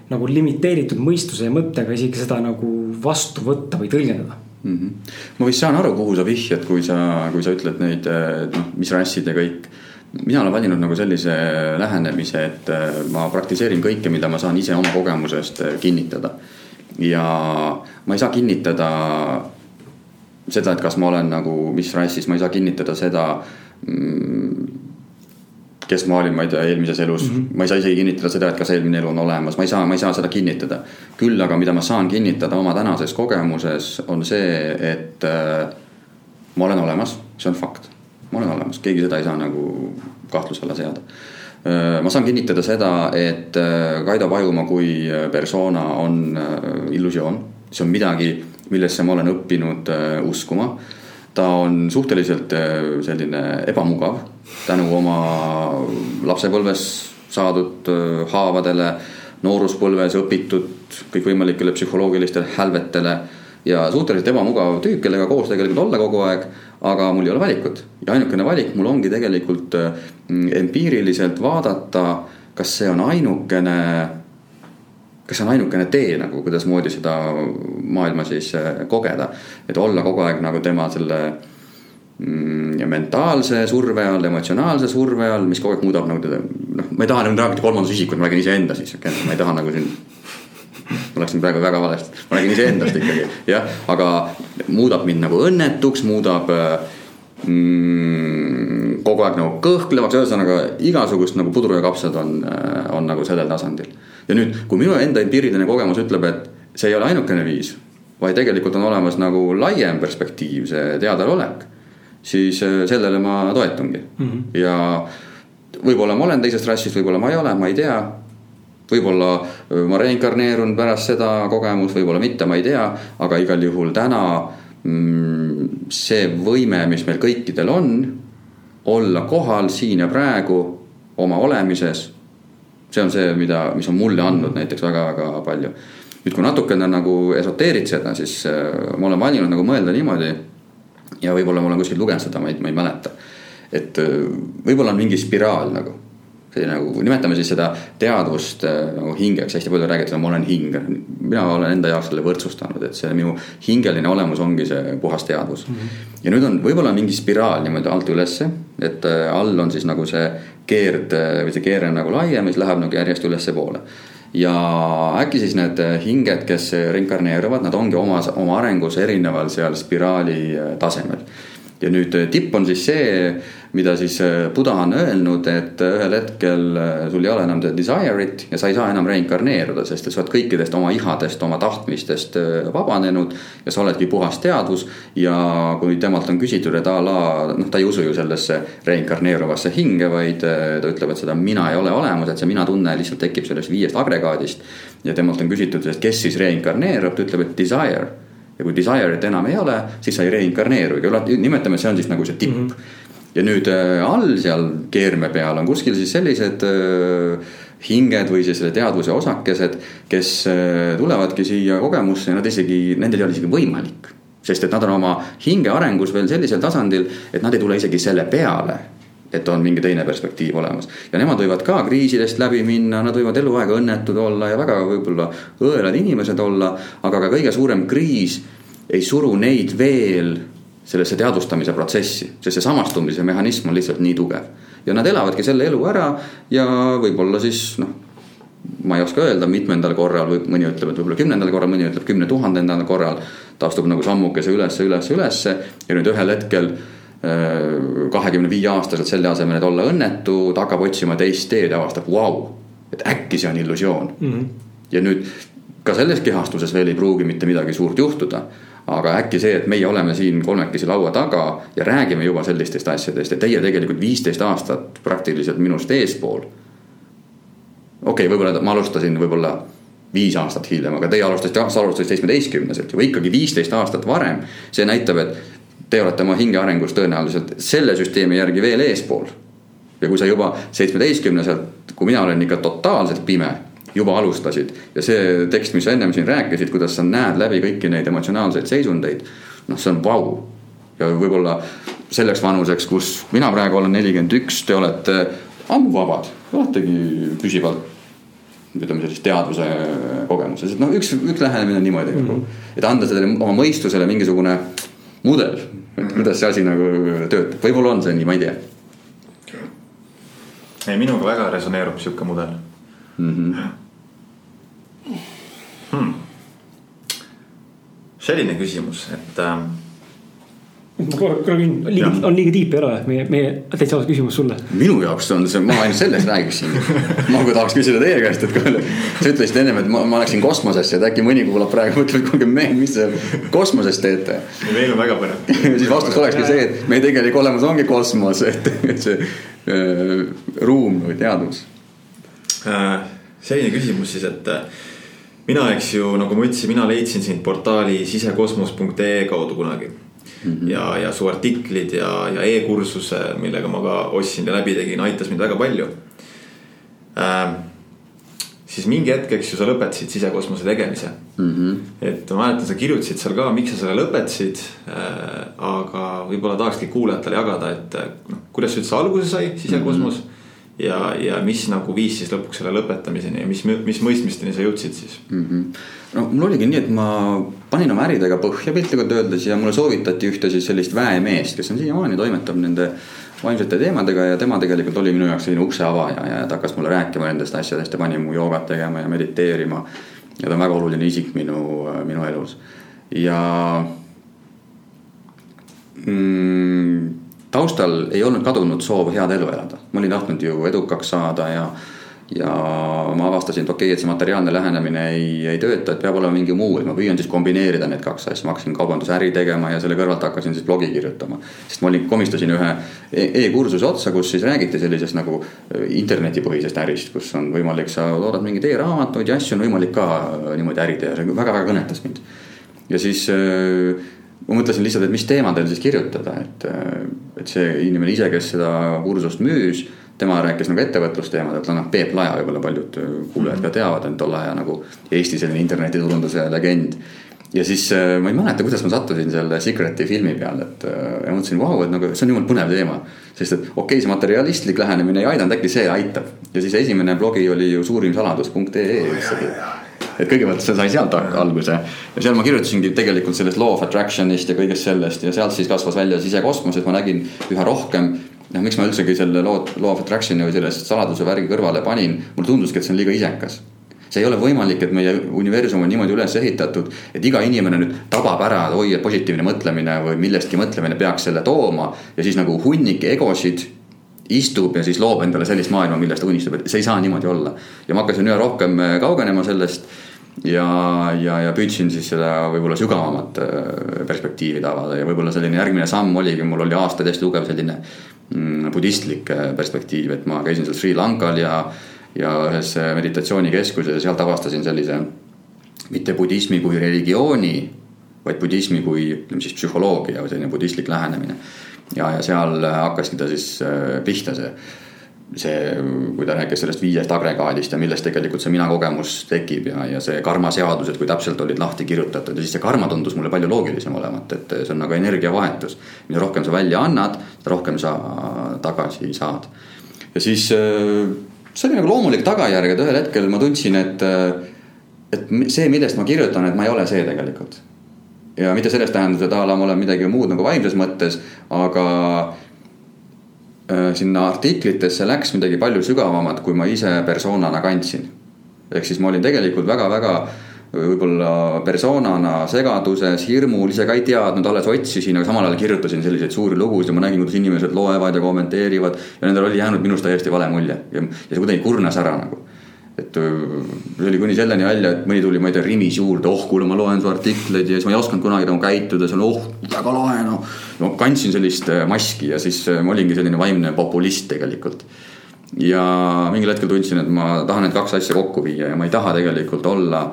nagu limiteeritud mõistuse ja mõttega isegi seda nagu vastu võtta või tõlgendada mm. -hmm. ma vist saan aru, kuhu sa vihjad, kui sa, kui sa ütled neid, äh, noh, mis rassid ja kõik. mina olen valinud nagu sellise lähenemise, et äh, ma praktiseerin kõike, mida ma saan ise oma kogemusest kinnitada. ja ma ei saa kinnitada seda, et kas ma olen nagu mis rassis, ma ei saa kinnitada seda mm, kes ma olin, ma ei tea, eelmises elus mm, -hmm. ma ei saa isegi kinnitada seda, et kas eelmine elu on olemas, ma ei saa, ma ei saa seda kinnitada. küll aga, mida ma saan kinnitada oma tänases kogemuses, on see, et äh, ma olen olemas, see on fakt. ma olen olemas, keegi seda ei saa nagu kahtluse alla seada äh,. ma saan kinnitada seda, et äh, Kaido Pajumaa kui äh, persona on äh, illusioon, see on midagi millesse ma olen õppinud äh, uskuma. ta on suhteliselt äh, selline ebamugav tänu oma lapsepõlves saadud äh, haavadele, nooruspõlves õpitud kõikvõimalikele psühholoogilistele hälvetele ja suhteliselt ebamugav tüüp, kellega koos tegelikult olla kogu aeg, aga mul ei ole valikut. ja ainukene valik mul ongi tegelikult empiiriliselt vaadata, kas see on ainukene kas see on ainukene tee nagu, kuidasmoodi seda maailma siis äh, kogeda. et olla kogu aeg nagu tema selle mm, mentaalse surve all, emotsionaalse surve all, mis kogu aeg muudab nagu teda, noh, ma ei taha nüüd rääkida kolmandas isikus, ma räägin iseenda siis, ma ei taha nagu siin. ma läksin praegu väga valesti, ma räägin iseendast ikkagi, jah, aga muudab mind nagu õnnetuks, muudab mm, kogu aeg nagu kõhklevaks, ühesõnaga igasugust nagu pudru ja kapsad on, äh, on nagu sellel tasandil ja nüüd, kui minu enda empiiriline kogemus ütleb, et see ei ole ainukene viis, vaid tegelikult on olemas nagu laiem perspektiiv, see teadaolek, siis äh, sellele ma toetungi mm. -hmm. ja võib-olla ma olen teisest rassist, võib-olla ma ei ole, ma ei tea. võib-olla äh, ma reinkarneerun pärast seda kogemust, võib-olla mitte, ma ei tea, aga igal juhul täna mm, see võime, mis meil kõikidel on, olla kohal siin ja praegu oma olemises see on see, mida, mis on mulle andnud näiteks väga-väga palju. nüüd, kui natukene nagu esoteeritseda, siis äh, ma olen valinud nagu mõelda niimoodi. ja võib-olla ma olen kuskilt lugenud seda, ma ei, ma ei mäleta. et äh, võib-olla on mingi spiraal nagu nagu, nimetame siis seda teadvust äh, nagu hingeks, hästi palju räägitakse, ma olen hing. mina olen enda jaoks selle võrdsustanud, et see minu hingeline olemus ongi see puhas teadvus mm. -hmm. ja nüüd on võib-olla mingi spiraal niimoodi alt ülesse, et all on siis nagu see keerd või see keere on nagu laiem ja siis läheb nagu järjest ülespoole. ja äkki siis need hinged, kes reinkarneeruvad, nad ongi oma, oma arengus erineval seal spiraali tasemel ja nüüd tipp on siis see, mida siis äh, Buda on öelnud, et äh, ühel hetkel äh, sul ei ole enam desire'it ja sa ei saa enam reinkarneeruda, sest et sa oled kõikidest oma ihadest, oma tahtmistest vabanenud. ja sa oledki puhas teadvus ja kui temalt on küsitud, et a la, noh, ta ei usu ju sellesse reinkarneeruvasse hinge, vaid ta ütleb, et seda mina ei ole olemas, et see mina tunne lihtsalt tekib sellest viiest agregaadist. ja temalt on küsitud, et kes siis reinkarneerub, ta ütleb, et desire ja kui desire'it enam ei ole, siis sa ei reinkarneerugi, nimetame, see on siis nagu see tipp mm. -hmm ja nüüd äh, all seal keerme peal on kuskil siis sellised äh, hinged või siis selle teadvuse osakesed, kes äh, tulevadki siia kogemusse ja nad isegi, nendel ei ole isegi võimalik. sest et nad on oma hinge arengus veel sellisel tasandil, et nad ei tule isegi selle peale et on mingi teine perspektiiv olemas. ja nemad võivad ka kriisidest läbi minna, nad võivad eluaeg õnnetud olla ja väga võib-olla õelad inimesed olla. aga ka kõige suurem kriis ei suru neid veel sellesse teadvustamise protsessi, sest see samastumise mehhanism on lihtsalt nii tugev. ja nad elavadki selle elu ära ja võib-olla siis noh, ma ei oska öelda, mitmendal korral või mõni ütleb, et võib-olla kümnendal korral, mõni ütleb kümne tuhandendal korral. ta astub nagu sammukese ülesse, ülesse, ülesse ja nüüd ühel hetkel äh, kahekümne viie aastaselt selle asemel, et olla õnnetu, ta hakkab otsima teist teed ja avastab, vau, et äkki see on illusioon mm. -hmm. ja nüüd ka selles kehastuses veel ei pruugi mitte midagi suurt juhtuda aga äkki see, et meie oleme siin kolmekesi laua taga ja räägime juba sellistest asjadest ja teie tegelikult viisteist aastat praktiliselt minust eespool. okei okay,, võib-olla ma alustasin võib-olla viis aastat hiljem, aga teie alustasite, sa alustasid seitsmeteistkümneselt ju ikka viisteist aastat varem. see näitab, et te olete oma hinge arengus tõenäoliselt selle süsteemi järgi veel eespool. ja kui sa juba seitsmeteistkümneselt, kui mina olen ikka totaalselt pime juba alustasid. ja see tekst, mis sa ennem siin rääkisid, kuidas sa näed läbi kõiki neid emotsionaalseid seisundeid. noh, see on vau. ja võib-olla selleks vanuseks, kus mina praegu olen nelikümmend üks, te olete ammu vabad, oletegi püsivalt ütleme sellist teadvuse kogemuses, et noh, üks, üks lähenemine on niimoodi mm, -hmm. et anda sellele oma mõistusele mingisugune mudel, et mhm. kuidas see asi nagu töötab, võib-olla on see nii, ma ei tea. ei, minuga väga resoneerub sihuke mudel mm. -hmm hmm.. selline küsimus, et ähm, ma korra, korra küsin, liiga, on liiga tiip ei ole, meie, meie täitsa aus küsimus sulle. minu jaoks on see, ma ainult sellest räägiksin. ma kui tahaks küsida teie käest, et kui sa ütlesid ennem, et ma, ma läksin kosmosesse, et äkki mõni kuulab praegu, mõtleb, et kuulge mehed, mis te kosmoses teete. meil on väga põnev siis vastus olekski see, et meie tegelik olemus ongi kosmos, et, et see äh, ruum või teadvus äh,. selline küsimus siis, et äh, mina, eks ju, nagu ma ütlesin, mina leidsin sind portaali sisekosmos.ee kaudu kunagi mm. -hmm. ja, ja su artiklid ja, ja e-kursuse, millega ma ka ostsin ja läbi tegin, aitas mind väga palju äh,. siis mingi hetk, eks ju, sa lõpetasid sisekosmose tegemise mm. -hmm. et ma mäletan, sa kirjutasid seal ka, miks sa selle lõpetasid äh,. aga võib-olla tahakski kuulajatele jagada, et noh, kuidas see üldse alguse sai, sisekosmos mm. -hmm ja, ja mis nagu viis siis lõpuks selle lõpetamiseni ja mis, mis mõistmisteni sa jõudsid siis mm? -hmm. no mul oligi nii, et ma panin oma äridega põhja piltlikult öeldes ja mulle soovitati ühte siis sellist väemeest, kes on siiamaani toimetab nende vaimsete teemadega ja tema tegelikult oli minu jaoks selline ukse avaja ja ta hakkas mulle rääkima nendest asjadest ja pani mu joogat tegema ja mediteerima. ja ta on väga oluline isik minu, minu elus ja mm, taustal ei olnud kadunud soov head elu elada, ma olin tahtnud ju edukaks saada ja ja ma avastasin, et okei okay,, et see materiaalne lähenemine ei, ei tööta, et peab olema mingi muu, et ma püüan siis kombineerida need kaks asja, ma hakkasin kaubandusäri tegema ja selle kõrvalt hakkasin siis blogi kirjutama. sest ma olin, komistasin ühe e-, e-kursuse otsa, kus siis räägiti sellisest nagu äh, internetipõhisest ärist, kus on võimalik, sa toodad mingeid e-raamatuid ja asju on võimalik ka äh, niimoodi äri teha, see väga-väga kõnetas mind. ja siis äh, ma mõtlesin lihtsalt, et mis teemadel siis kirjutada, et, et see inimene ise, kes seda kursust müüs, tema rääkis nagu ettevõtlusteemadelt, noh Peep Laja võib-olla paljud kuulajad ka teavad, on tolle aja nagu Eesti selline internetiturunduse legend. ja siis ma ei mäleta, kuidas ma sattusin selle Secret'i filmi peale, et ja mõtlesin, vau, et nagu see on jumala põnev teema. sest et okei okay,, see materialistlik lähenemine ei aidanud, äkki see aitab. ja siis esimene blogi oli ju suurimsaladus.ee üldsegi et kõigepealt see sai sealt alguse ja seal ma kirjutasingi tegelikult sellest law of attraction'ist ja kõigest sellest ja sealt siis kasvas välja sisekosmos, et ma nägin üha rohkem noh, miks ma üldsegi selle law, law of attraction'i või selle saladuse värgi kõrvale panin, mulle tunduski, et see on liiga isekas see ei ole võimalik, et meie universum on niimoodi üles ehitatud, et iga inimene nüüd tabab ära, et oi, et positiivne mõtlemine või millestki mõtlemine peaks selle tooma. ja siis nagu hunnik egosid istub ja siis loob endale sellist maailma, millest ta unistab, et see ei saa niimoodi olla. ja ma hakkasin üha rohkem äh, kaugenema sellest ja, ja, ja püüdsin siis seda võib-olla sügavamat äh, perspektiivi tabada ja võib-olla selline järgmine samm oligi, mul oli aastaid hästi tugev selline mm, budistlik äh, perspektiiv, et ma käisin seal Sri Lankal ja, ja ühes meditatsioonikeskuses ja sealt avastasin sellise mitte budismi kui religiooni, vaid budismi kui ütleme siis psühholoogia või selline budistlik lähenemine. Ja, ja seal hakkaski ta siis äh, pihta, see, see, kui ta rääkis sellest viiest agregaadist ja millest tegelikult see mina kogemus tekib ja, ja see karmaseadused, kui täpselt olid lahti kirjutatud ja siis see karma tundus mulle palju loogilisem olevat, et see on nagu energiavahetus. mida rohkem sa välja annad, seda rohkem sa tagasi saad. ja siis äh, see oli nagu loomulik tagajärg, et ühel hetkel ma tundsin, et, äh, et see, millest ma kirjutan, et ma ei ole see tegelikult ja mitte selles tähenduses, et a la ma olen midagi muud nagu vaimses mõttes, aga äh, sinna artiklitesse läks midagi palju sügavamat, kui ma ise persoonana kandsin. ehk siis ma olin tegelikult väga-väga võib-olla persoonana segaduses, hirmul, ise ka ei teadnud, alles otsisin, aga samal ajal kirjutasin selliseid suuri lugusid ja ma nägin, kuidas inimesed loevad ja kommenteerivad. ja nendel oli jäänud minust täiesti vale mulje ja, ja see kuidagi kurnas ära nagu et see oli kuni selleni välja, et mõni tuli, ma ei tea, Rimis juurde, oh kuule, ma loen su artikleid ja siis ma ei osanud kunagi nagu käituda, see on oh, väga lahe noh. ma kandsin sellist maski ja siis ma olingi selline vaimne populist tegelikult. ja mingil hetkel tundsin, et ma tahan need kaks asja kokku viia ja ma ei taha tegelikult olla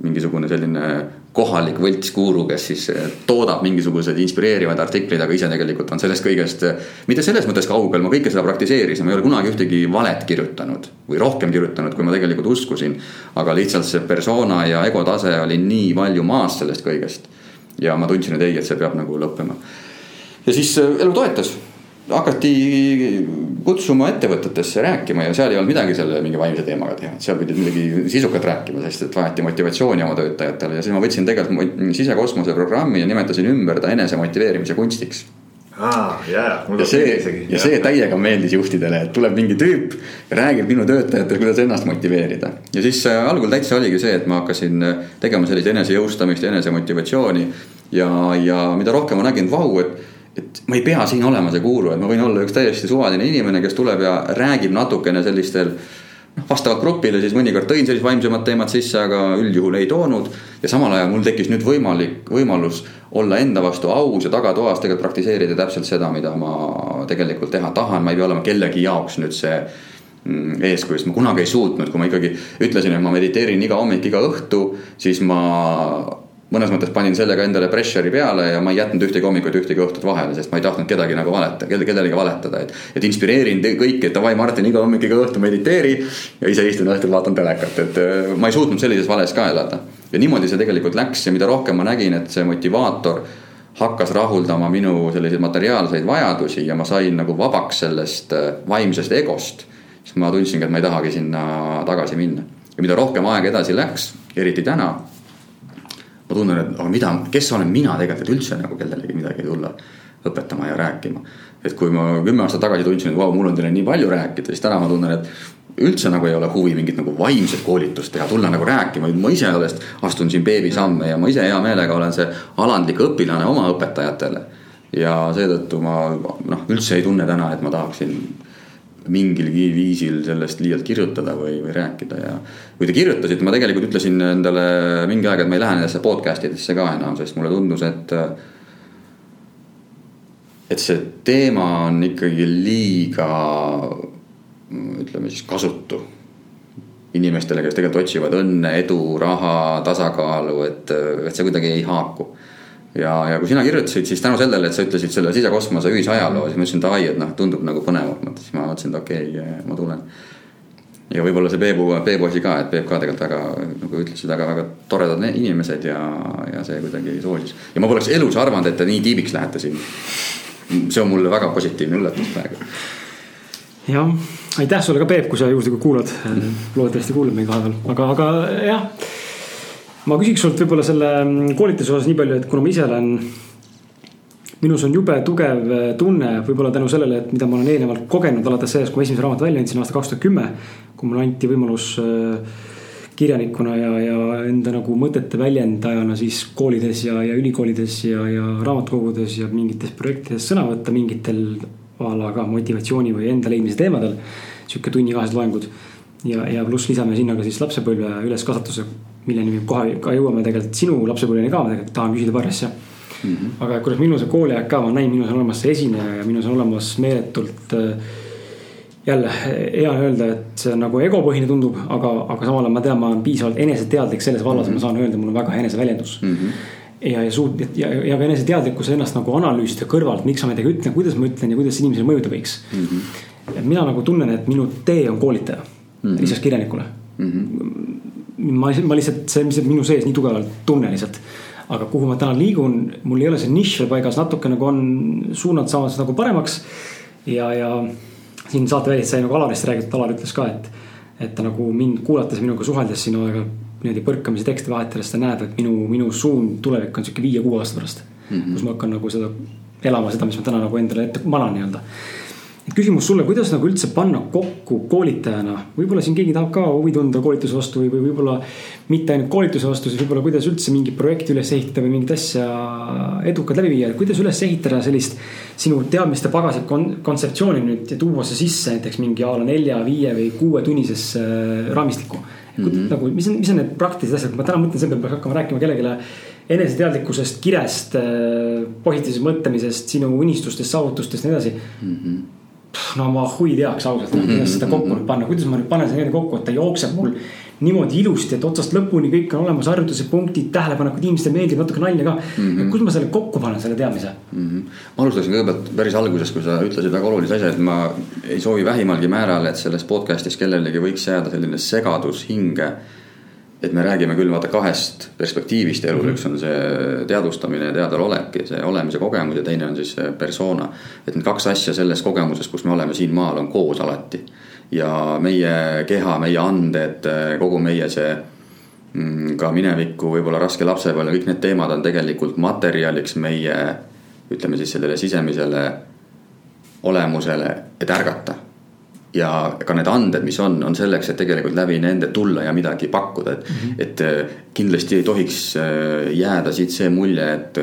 mingisugune selline kohalik võltsguru, kes siis eh, toodab mingisuguseid inspireerivaid artikleid, aga ise tegelikult on sellest kõigest. Eh, mitte selles mõttes kaugel, ma kõike seda praktiseerisin, ma ei ole kunagi ühtegi valet kirjutanud või rohkem kirjutanud, kui ma tegelikult uskusin. aga lihtsalt see persona ja ego tase oli nii palju maas sellest kõigest. ja ma tundsin, et ei, et see peab nagu lõppema. ja siis eh, elu toetas hakati kutsuma ettevõtetesse rääkima ja seal ei olnud midagi selle mingi vaimse teemaga teha, seal pidid midagi sisukat rääkima, sest et vajati motivatsiooni oma töötajatele ja siis ma võtsin tegelikult sisekosmose programmi ja nimetasin ümber ta enese motiveerimise kunstiks aa, jaa, mulle see, ja see täiega meeldis juhtidele, et tuleb mingi tüüp, räägib minu töötajatele, kuidas ennast motiveerida. ja siis äh, algul täitsa oligi see, et ma hakkasin äh, tegema sellist enesejõustamist ja enesemotivatsiooni. ja, ja mida rohkem ma nägin, vau, et et ma ei pea siin olema see guru, et ma võin olla üks täiesti suvaline inimene, kes tuleb ja räägib natukene sellistel noh, vastavalt grupile siis mõnikord tõin sellised vaimsemad teemad sisse, aga üldjuhul ei toonud. ja samal ajal mul tekkis nüüd võimalik, võimalus olla enda vastu aus ja tagatoas tegelikult praktiseerida täpselt seda, mida ma tegelikult teha tahan, ma ei pea olema kellegi jaoks nüüd see mm, eeskujust ma kunagi ei suutnud, kui ma ikkagi ütlesin, et ma mediteerin iga hommik, iga õhtu, siis ma mõnes mõttes panin sellega endale pressure'i peale ja ma ei jätnud ühtegi hommikut, ühtegi õhtut vahele, sest ma ei tahtnud kedagi nagu valeta, kellelegi valetada, et. et inspireerin kõiki, et davai, Martin, iga hommik, iga õhtu mediteeri ja ise istun õhtul, vaatan telekat, et äh, ma ei suutnud sellises vales ka elada. ja niimoodi see tegelikult läks ja mida rohkem ma nägin, et see motivaator hakkas rahuldama minu selliseid materiaalseid vajadusi ja ma sain nagu vabaks sellest äh, vaimsest egost. siis ma tundsingi, et ma ei tahagi sinna tagasi minna ja mida rohkem aeg edasi läks, eriti täna ma tunnen, et aga mida, kes olen mina tegelikult, et üldse nagu kellelegi midagi tulla õpetama ja rääkima. et kui ma kümme aastat tagasi tundsin, et vau, mul on teile nii palju rääkida, siis täna ma tunnen, et üldse nagu ei ole huvi mingit nagu vaimset koolitust teha, tulla nagu rääkima, ma ise alles astun siin beebisamme ja ma ise hea meelega olen see alandlik õpilane oma õpetajatele. ja seetõttu ma noh, üldse ei tunne täna, et ma tahaksin mingilgi viisil sellest liialt kirjutada või, või rääkida ja. kui te kirjutasite, ma tegelikult ütlesin endale mingi aeg, et ma ei lähe nendesse podcast idesse ka enam, sest mulle tundus, et. et see teema on ikkagi liiga, ütleme siis kasutu. inimestele, kes tegelikult otsivad õnne, edu, raha, tasakaalu, et, et see kuidagi ei haaku ja, ja kui sina kirjutasid, siis tänu sellele, et sa ütlesid selle sisekosmose ühisajaloo, siis ma ütlesin davai, et noh, tundub nagu põnevam, siis ma mõtlesin, et okei okay,, ma tulen. ja võib-olla see Peebu, Peebu asi ka, et Peep ka tegelikult väga, nagu ütlesid, väga, väga toredad inimesed ja, ja see kuidagi soosis. ja ma poleks elus arvanud, et te nii tiibiks lähete siin. see on mulle väga positiivne üllatus praegu. jah, aitäh sulle ka, Peep, kui sa juhuslikult kuulad mm. -hmm. loodetavasti kuulad meid vahepeal, aga, aga jah ma küsiks sult võib-olla selle mm, koolituse osas nii palju, et kuna ma ise olen. minus on jube tugev äh, tunne, võib-olla tänu sellele, et mida ma olen eelnevalt kogenud alates sellest, kui ma esimese raamatu välja andsin aasta kaks tuhat kümme. kui mulle anti võimalus äh, kirjanikuna ja, ja enda nagu mõtete väljendajana siis koolides ja, ja ülikoolides ja, ja raamatukogudes ja mingites projektides sõna võtta mingitel a la ka motivatsiooni või enda leidmise teemadel. sihuke tunni-kahesed loengud ja, ja pluss lisame sinna ka siis lapsepõlve üleskasvatuse, milleni me kohe ka jõuame tegelikult sinu lapsepõlveni ka, ma tegelikult tahan küsida paari asja mm. -hmm. aga kuidas minul see kooliaeg ka, ma näin, minus on olemas see esineja ja minus on olemas meeletult äh, jälle hea öelda, et see nagu egopõhine tundub, aga, aga samal ajal ma tean, ma olen piisavalt eneseteadlik selles vallas mm, -hmm. ma saan öelda, mul on väga hea eneseväljendus mm. -hmm ja, ja suut- ja, ja ka eneseteadlikkus ennast nagu analüüsida kõrvalt, miks ma midagi ütlen, kuidas ma ütlen ja kuidas inimesele mõjuda võiks mm. -hmm. mina nagu tunnen, et minu tee on koolitaja mm -hmm. lisaks kirjanikule mm. -hmm. Ma, ma lihtsalt, see lihtsalt minu sees nii tugevalt tunne lihtsalt. aga kuhu ma täna liigun, mul ei ole see nišš veel paigas, natuke nagu on suunad saamas nagu paremaks. ja, ja siin saateväliselt sai nagu Alarist räägitud, Alar ütles ka, et, et ta nagu mind kuulates, minuga suheldes siin aega niimoodi põrkamise tekste vahetades, ta näeb, et minu, minu suund tulevik on sihuke viie-kuue aasta pärast mm. -hmm. kus ma hakkan nagu seda elama, seda, mis ma täna nagu endale ette manan nii-öelda küsimus sulle, kuidas nagu üldse panna kokku koolitajana, võib-olla siin keegi tahab ka huvi tunda koolituse vastu või, või võib-olla mitte ainult koolituse vastu, siis võib-olla kuidas üldse mingi projekti üles ehitada või mingit asja edukalt läbi viia, kuidas üles ehitada sellist sinu teadmiste pagasit kon, kontseptsiooni nüüd ja tuua see sisse näiteks mingi a la nelja, viie või kuuetunnisesse äh, raamistikku. Mm -hmm. nagu, mis on, mis on need praktilised asjad, ma täna mõtlen selle peale, peaks hakkama rääkima kellelegi eneseteadlikkusest, kirest, äh, positiivsest mõtlemisest, sinu unistustest, saavutustest ja nii edasi mm. -hmm no ma hui teaks ausalt mm, -hmm. kuidas seda kokku nüüd panna, kuidas ma nüüd panen selle kokku, et ta jookseb mul niimoodi ilusti, et otsast lõpuni kõik on olemas, harjutused, punktid, tähelepanekud, inimestele meeldib natuke nalja ka mm. -hmm. kus ma selle kokku panen, selle teadmise mm? -hmm. ma alustaksin kõigepealt päris algusest, kui sa ütlesid väga olulise asja, et ma ei soovi vähimalgi määral, et selles podcast'is kellelegi võiks jääda selline segadus hinge et me räägime küll vaata kahest perspektiivist elul mm, -hmm. üks on see teadvustamine ja teadvalolek ja see olemise kogemus ja teine on siis persona. et need kaks asja selles kogemuses, kus me oleme siin maal, on koos alati. ja meie keha, meie anded, kogu meie see mm, ka mineviku võib-olla raske lapsepõlve, kõik need teemad on tegelikult materjaliks meie ütleme siis sellele sisemisele olemusele, et ärgata ja ka need anded, mis on, on selleks, et tegelikult läbi nende tulla ja midagi pakkuda, et mm, -hmm. et äh, kindlasti ei tohiks äh, jääda siit see mulje, et,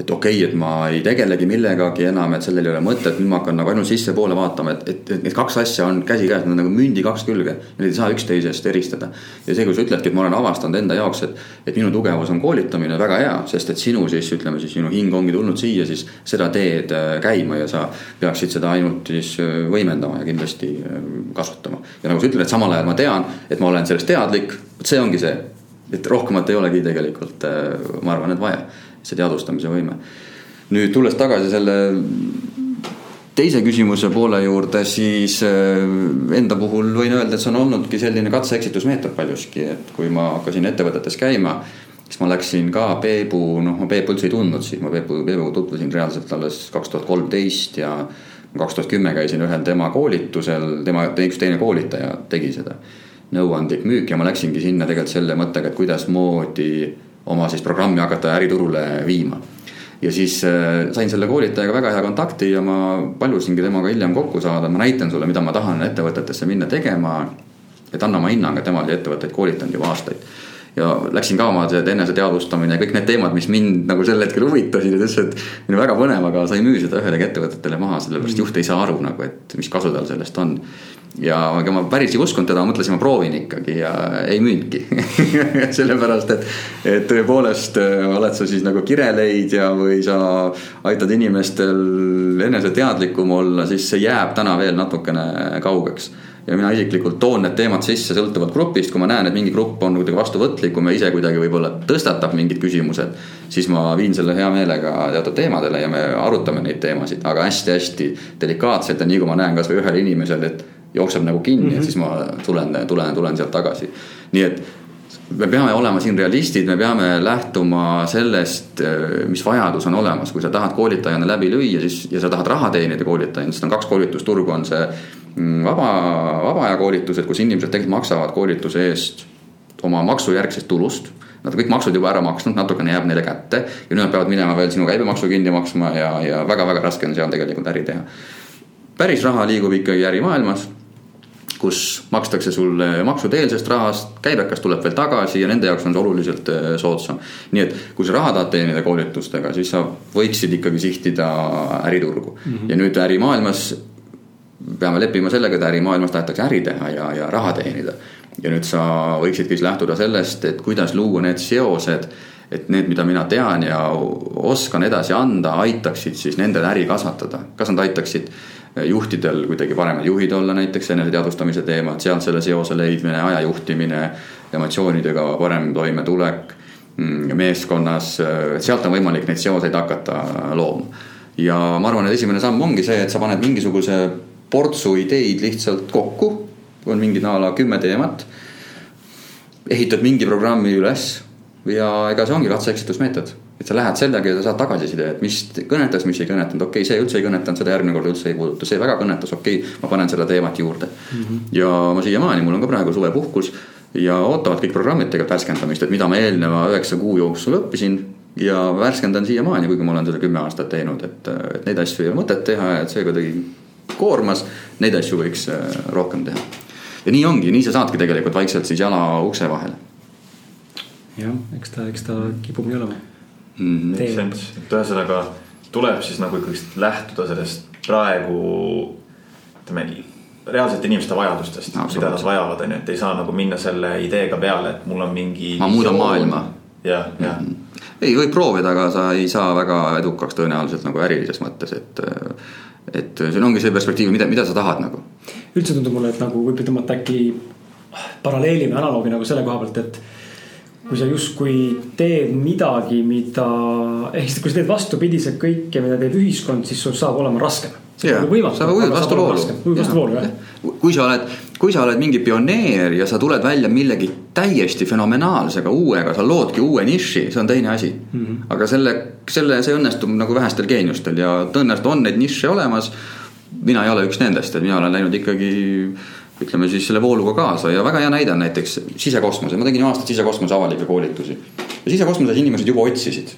et okei okay,, et ma ei tegelegi millegagi enam, et sellel ei ole mõtet, nüüd ma hakkan nagu ainult sissepoole vaatama, et, et, et need kaks asja on käsikäes, nad on nagu mündi kaks külge. Need ei saa üksteisest eristada. ja see, kui sa ütledki, et ma olen avastanud enda jaoks, et, et minu tugevus on koolitamine, väga hea, sest et sinu siis ütleme siis sinu hing ongi tulnud siia siis seda teed äh, käima ja sa peaksid seda ainult siis võimendama ja kindlasti kasvatama. ja nagu sa ütled, et samal ajal ma tean, et ma olen sellest teadlik, vot see ongi see. et rohkemat ei olegi tegelikult, äh, ma arvan, et vaja, see teadvustamise võime. nüüd tulles tagasi selle teise küsimuse poole juurde, siis äh, enda puhul võin öelda, et see on olnudki selline katse-eksitusmeetod paljuski, et kui ma hakkasin ettevõtetes käima siis ma läksin ka Peebu, noh ma Peebu üldse ei tundnud, siis ma Peebu, Peebuga tutvusin reaalselt alles kaks tuhat kolmteist ja kaks tuhat kümme käisin ühel tema koolitusel, tema, üks teine koolitaja tegi seda. nõuandlik müük ja ma läksingi sinna tegelikult selle mõttega, et kuidasmoodi oma siis programmi hakata äriturule viima. ja siis äh, sain selle koolitajaga väga hea kontakti ja ma palusingi temaga hiljem kokku saada, ma näitan sulle, mida ma tahan ettevõtetesse minna tegema. et anna oma hinnang, et tema oli ettevõtteid koolitanud juba aastaid ja läksin ka oma eneseteadvustamine ja kõik need teemad, mis mind nagu sel hetkel huvitasid ja ta ütles, et on väga põnev, aga sa ei müü seda ühelegi ettevõtetele maha, sellepärast juht ei saa aru nagu, et mis kasu tal sellest on. ja ega ma päris ei uskunud teda, mõtlesin, ma proovin ikkagi ja ei müünudki sellepärast, et, et tõepoolest äh, oled sa siis nagu kireleidja või sa aitad inimestel eneseteadlikum olla, siis see jääb täna veel natukene kaugeks ja mina isiklikult toon need teemad sisse sõltuvalt grupist, kui ma näen, et mingi grupp on kuidagi vastuvõtlikum ja ise kuidagi võib-olla tõstatab mingid küsimused. siis ma viin selle hea meelega teatud teemadele ja me arutame neid teemasid, aga hästi-hästi delikaatselt ja nii kui ma näen kasvõi ühel inimesel, et jookseb nagu kinni mm, -hmm. et siis ma tulen, tulen, tulen sealt tagasi. nii et me peame olema siin realistid, me peame lähtuma sellest, mis vajadus on olemas, kui sa tahad koolitajana läbi lüüa, siis ja sa tahad raha teenida koolitajana, sest on kaks koolitusturgu, on see vaba, vaba aja koolitused, kus inimesed tegelikult maksavad koolituse eest oma maksujärgsest tulust. Nad kõik maksud juba ära maksnud, natukene jääb neile kätte ja nüüd nad peavad minema veel sinu käibemaksu kinni maksma ja, ja väga-väga raske on seal tegelikult äri teha. päris raha liigub ikkagi ärimaailmas kus makstakse sulle maksud eelsest rahast, käibekas tuleb veel tagasi ja nende jaoks on see oluliselt äh, soodsam. nii et kui sa raha tahad teenida koolitustega, siis sa võiksid ikkagi sihtida äriturgu mm -hmm. ja nüüd ärimaailmas peame leppima sellega, et ärimaailmas tahetakse äri teha ja, ja raha teenida. ja nüüd sa võiksidki siis lähtuda sellest, et kuidas luua need seosed, et need, mida mina tean ja oskan edasi anda, aitaksid siis nendel äri kasvatada. kas nad aitaksid juhtidel kuidagi paremad juhid olla näiteks eneseteadvustamise teemad, sealt selle seose leidmine, aja juhtimine, emotsioonidega parem toimetulek mm, meeskonnas, sealt on võimalik neid seoseid hakata looma. ja ma arvan, et esimene samm ongi see, et sa paned mingisuguse portsu ideid lihtsalt kokku, on mingid a la kümme teemat. ehitad mingi programmi üles ja ega see ongi katse-eksitusmeetod et sa lähed sellega ja sa saad tagasiside, et mis kõnetas, mis ei kõnetanud, okei okay,, see üldse ei kõnetanud, seda järgmine kord üldse ei puuduta, see väga kõnetas, okei okay,, ma panen seda teemat juurde mm. -hmm. ja ma siiamaani, mul on ka praegu suvepuhkus ja ootavad kõik programmid tegelikult värskendamist, et mida ma eelneva üheksa kuu jooksul õppisin. ja värskendan siiamaani, kuigi ma olen seda kümme aastat teinud, et, et neid asju ei ole mõtet teha, et see kuidagi koormas, neid asju võiks äh, rohkem teha. ja nii ongi, nii sa saadki tegelikult vaikselt siis jala ukse vahele. jah, eks ta, eks ta kipub nii olema mm,. Et ühesõnaga tuleb siis nagu ikkagist lähtuda sellest praegu ütleme reaalsete inimeste vajadustest no,, mida nad vajavad, on ju, et ei saa nagu minna selle ideega peale, et mul on mingi. ma muudan maailma. jah, jah mm. -hmm. ei, võib proovida, aga sa ei saa väga edukaks tõenäoliselt nagu ärilises mõttes, et. Et see ongi see perspektiiv, mida, mida sa tahad nagu. üldse tundub mulle, et nagu võib tõmmata äkki paralleeli või analoogi nagu selle koha pealt, et kui sa justkui teed midagi, mida, ehk kui sa teed vastupidiselt kõike, mida teeb ühiskond, siis sul saab olema raskem. jaa, sa ujud vastu voolu. ujud vastu voolu, jah. kui sa oled, kui sa oled mingi pioneer ja sa tuled välja millegi täiesti fenomenaalsega, uuega, sa loodki uue niši, see on teine asi mm. -hmm. aga selle, selle, see õnnestub nagu vähestel geeniustel ja tõenäoliselt on neid nišše olemas. mina ei ole üks nendest, et mina olen läinud ikkagi ütleme siis selle vooluga kaasa ja väga hea näide on näiteks sisekosmose, ma tegin ju aastaid sisekosmose avalikke koolitusi. ja sisekosmoses inimesed juba otsisid.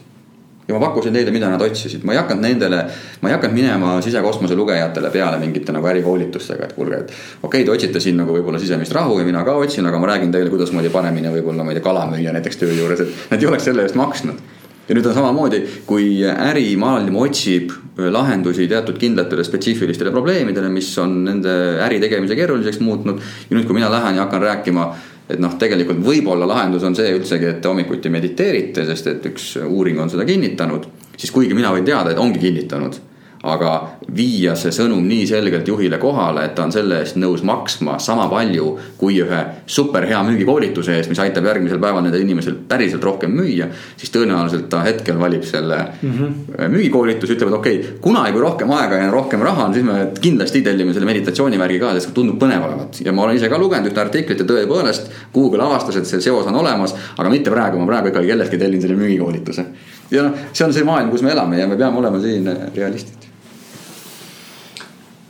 Ja ma pakkusin neile, mida nad otsisid, ma ei hakanud nendele, ma ei hakanud minema sisekosmose lugejatele peale mingite nagu ärikoolitustega, et kuulge, et. okei okay,, te otsite siin nagu võib-olla sisemist rahu ja mina ka otsin, aga ma räägin teile, kuidasmoodi paremini võib-olla, ma ei tea, kala müüa näiteks töö juures, et nad ei oleks selle eest maksnud ja nüüd on samamoodi, kui ärimaailm otsib lahendusi teatud kindlatele spetsiifilistele probleemidele, mis on nende äri tegemise keeruliseks muutnud. ja nüüd, kui mina lähen ja hakkan rääkima, et noh, tegelikult võib-olla lahendus on see üldsegi, et te hommikuti mediteerite, sest et üks uuring on seda kinnitanud. siis kuigi mina võin teada, et ongi kinnitanud aga viia see sõnum nii selgelt juhile kohale, et ta on selle eest nõus maksma sama palju kui ühe super hea müügikoolituse eest, mis aitab järgmisel päeval nendel inimestel päriselt rohkem müüa. siis tõenäoliselt ta hetkel valib selle mm -hmm. müügikoolituse, ütleb, et okei okay,, kunagi kui rohkem aega ja rohkem raha on, siis me kindlasti tellime selle meditatsioonivärgi ka, sest tundub põnev olevat. ja ma olen ise ka lugenud ühte artiklit ja tõepoolest Google avastas, et see seos on olemas, aga mitte praegu, ma praegu ikkagi kelleltki tellin selle müügikoolituse ja noh, see on see maailm, kus me elame ja me peame olema siin realistid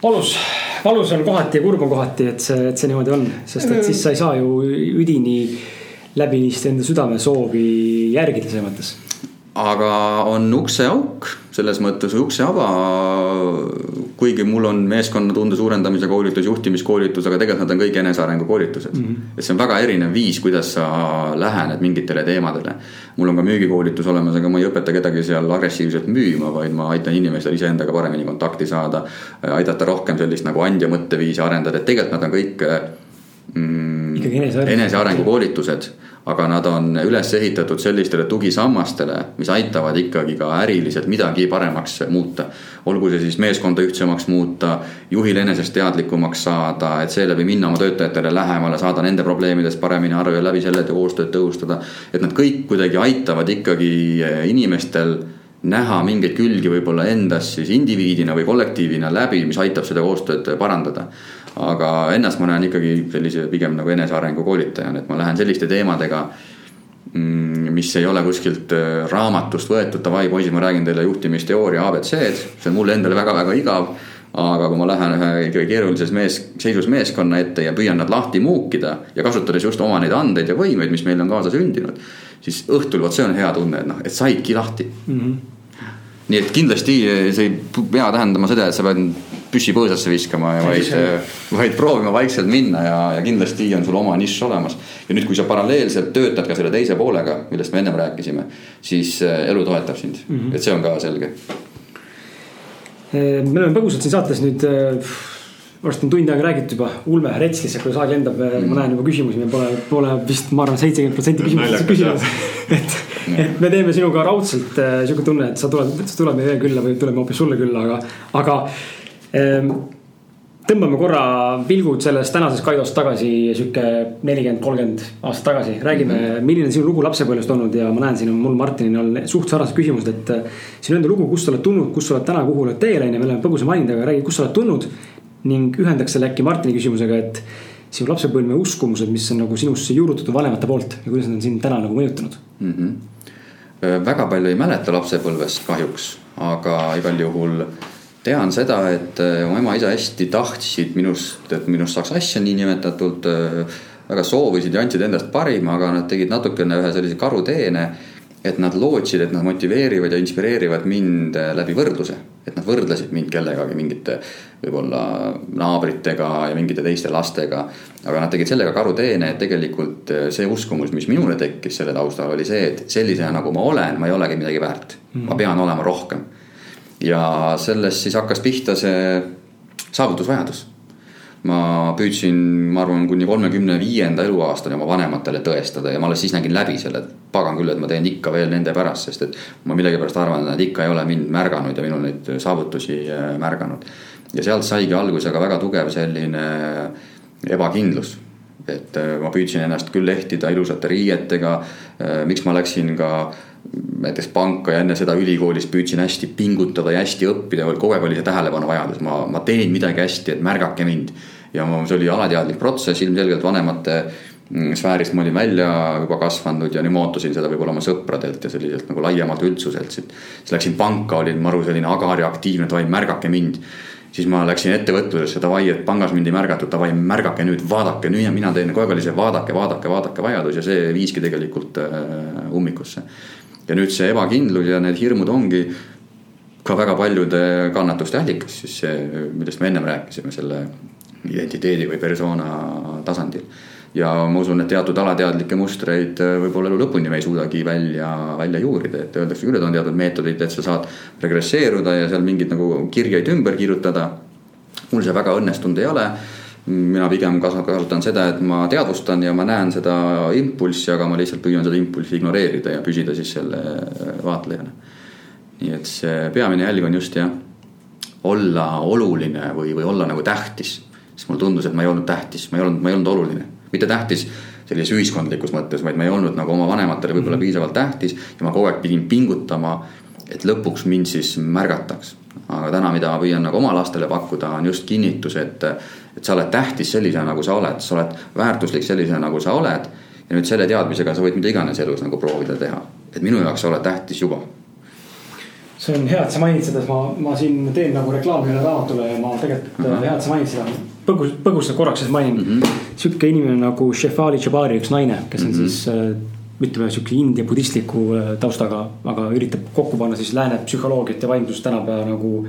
valus, valus on kohati ja kurb on kohati, et see, et see niimoodi on, sest et siis sa ei saa ju üdini läbinisti enda südamesoovi järgida selles mõttes. aga on ukseauk selles mõttes ukseava. Kuigi mul on meeskonnatunde suurendamise koolitus, juhtimiskoolitus, aga tegelikult nad on kõik enesearengu koolitused mm. -hmm. et see on väga erinev viis, kuidas sa lähened mingitele teemadele. mul on ka müügikoolitus olemas, aga ma ei õpeta kedagi seal agressiivselt müüma, vaid ma aitan inimestel iseendaga paremini kontakti saada. aidata rohkem sellist nagu andja mõtteviisi arendada, et tegelikult nad on kõik mm, ikkagi enesearengu, enesearengu koolitused aga nad on üles ehitatud sellistele tugisammastele, mis aitavad ikkagi ka äriliselt midagi paremaks muuta. olgu see siis meeskonda ühtsemaks muuta, juhil enesest teadlikumaks saada, et seeläbi minna oma töötajatele lähemale, saada nende probleemidest paremini aru ja läbi selle koostööd tõhustada. et nad kõik kuidagi aitavad ikkagi inimestel näha mingeid külgi võib-olla endas siis indiviidina või kollektiivina läbi, mis aitab seda koostööd parandada aga ennast ma näen ikkagi sellise pigem nagu enesearengu koolitajana, et ma lähen selliste teemadega mm, mis ei ole kuskilt äh, raamatust võetud, davai poisid, ma räägin teile juhtimisteooria abc-d, see on mulle endale väga-väga igav. aga kui ma lähen ühe keerulises mees, seisus meeskonna ette ja püüan nad lahti muukida ja kasutades just oma neid andeid ja võimeid, mis meil on kaasa sündinud. siis õhtul, vot see on hea tunne, et noh, et saidki lahti mm. -hmm. Nii et kindlasti see ei pea tähendama seda, et sa pead püssi põõsasse viskama ja vaid, vaid proovima vaikselt minna ja, ja kindlasti on sul oma nišš olemas. ja nüüd, kui sa paralleelselt töötad ka selle teise poolega, millest me ennem rääkisime, siis elu toetab sind mm, -hmm. et see on ka selge. me oleme põgusalt siin saates nüüd varsti on tund aega räägitud juba, Ulme Rets lihtsalt, kui saag lendab mm., ma näen juba küsimusi, meil pole, pole vist, ma arvan, seitsekümmend protsenti küsimusi küsinud. et, et me teeme sinuga raudselt äh, sihuke tunne, et sa tuled, sa tuled meie külla või tuleme hoopis sulle külla, aga, aga ähm, tõmbame korra pilgud sellest tänasest Kaidost tagasi sihuke nelikümmend, kolmkümmend aastat tagasi. räägime mm, -hmm. milline sinu lugu lapsepõlvest olnud ja ma näen, siin on mul Martinil on suht sarnased küsimused, et. Äh, sinu enda lugu, kust sa oled tulnud, kus sa oled täna, kuhu oled teel on ju, me oleme põgusalt maininud, aga räägi, kust sa oled tulnud ning ühendaks selle äkki Martini küsimusega, et sinu lapsepõlve uskumused, mis on nagu sinusse juurutatud vanemate poolt ja kuidas nad on sind täna nagu mõjutanud mm? -hmm. väga palju ei mäleta lapsepõlvest kahjuks, aga igal juhul tean seda, et mu ema-isa hästi tahtsid minust, et minust saaks asja niinimetatult. väga soovisid ja andsid endast parima, aga nad tegid natukene ühe sellise karuteene et nad lootsid, et nad motiveerivad ja inspireerivad mind äh, läbi võrdluse. et nad võrdlesid mind kellegagi, mingite võib-olla naabritega ja mingite teiste lastega. aga nad tegid sellega karuteene, et tegelikult äh, see uskumus, mis minule tekkis selle taustal, oli see, et sellisena nagu ma olen, ma ei olegi midagi väärt. ma pean olema rohkem. ja sellest siis hakkas pihta see saavutusvajadus ma püüdsin, ma arvan, kuni kolmekümne viienda eluaastani oma vanematele tõestada ja ma alles siis nägin läbi selle, et pagan küll, et ma teen ikka veel nende pärast, sest et ma millegipärast arvan, et nad ikka ei ole mind märganud ja minu neid saavutusi äh, märganud. ja sealt saigi alguse ka väga tugev selline ebakindlus et äh, ma püüdsin ennast küll lehtida ilusate riietega. Äh, miks ma läksin ka näiteks panka ja enne seda ülikoolis püüdsin hästi pingutada ja hästi õppida, kogu aeg oli see tähelepanu vajadus, ma, ma teen midagi hästi, et märgake mind. ja ma, see oli alateadlik protsess, ilmselgelt vanemate mm, sfäärist ma olin välja juba kasvanud ja nüüd ma ootasin seda võib-olla oma sõpradelt ja selliselt nagu laiemalt üldsuselt. siis läksin panka, olin maru selline agar ja aktiivne, davai märgake mind siis ma läksin ettevõtlusesse, davai, et pangas mind ei märgatud, davai, märgake nüüd, vaadake nüüd ja mina teen, kogu aeg oli see vaadake, vaadake, vaadake vajadus ja see viiski tegelikult äh, ummikusse ja nüüd see ebakindlus ja need hirmud ongi ka väga paljude kannatuste allikas, siis see, millest me ennem rääkisime, selle identiteedi või persona tasandil. ja ma usun, et teatud alateadlikke mustreid äh, võib-olla elu lõpuni me ei suudagi välja, välja juurida, et öeldakse küll, et on teatud meetodid, et sa saad regresseeruda ja seal mingeid nagu kirjeid ümber kirjutada. mul see väga õnnestunud ei ole mina pigem kasutan seda, et ma teadvustan ja ma näen seda impulssi, aga ma lihtsalt püüan seda impulssi ignoreerida ja püsida siis selle vaatlejana. nii et see peamine jälg on just jah, olla oluline või, või olla nagu tähtis. siis mulle tundus, et ma ei olnud tähtis, ma ei olnud, ma ei olnud oluline, mitte tähtis sellises ühiskondlikus mõttes, vaid ma ei olnud nagu oma vanematele võib-olla mhm. piisavalt tähtis ja ma kogu aeg pidin pingutama, et lõpuks mind siis märgataks. aga täna, mida ma püüan nagu oma lastele pakkuda, on just kinnitus, et et sa oled tähtis sellisena, nagu sa oled, sa oled väärtuslik sellisena, nagu sa oled. ja nüüd selle teadmisega sa võid mida iganes elus nagu proovida teha, et minu jaoks sa oled tähtis juba. see on hea, et sa mainid seda, ma, ma siin teen nagu reklaami ühele raamatule ja ma tegelikult mm, -hmm. hea, et sa mainid seda. põgus, põgusalt korraks siis mainin mm -hmm. sihuke inimene nagu Shefali Jabari, üks naine, kes on mm -hmm. siis äh, ütleme sihuke India budistliku äh, taustaga, aga üritab kokku panna siis lääne psühholoogiat ja vaimsust tänapäeva nagu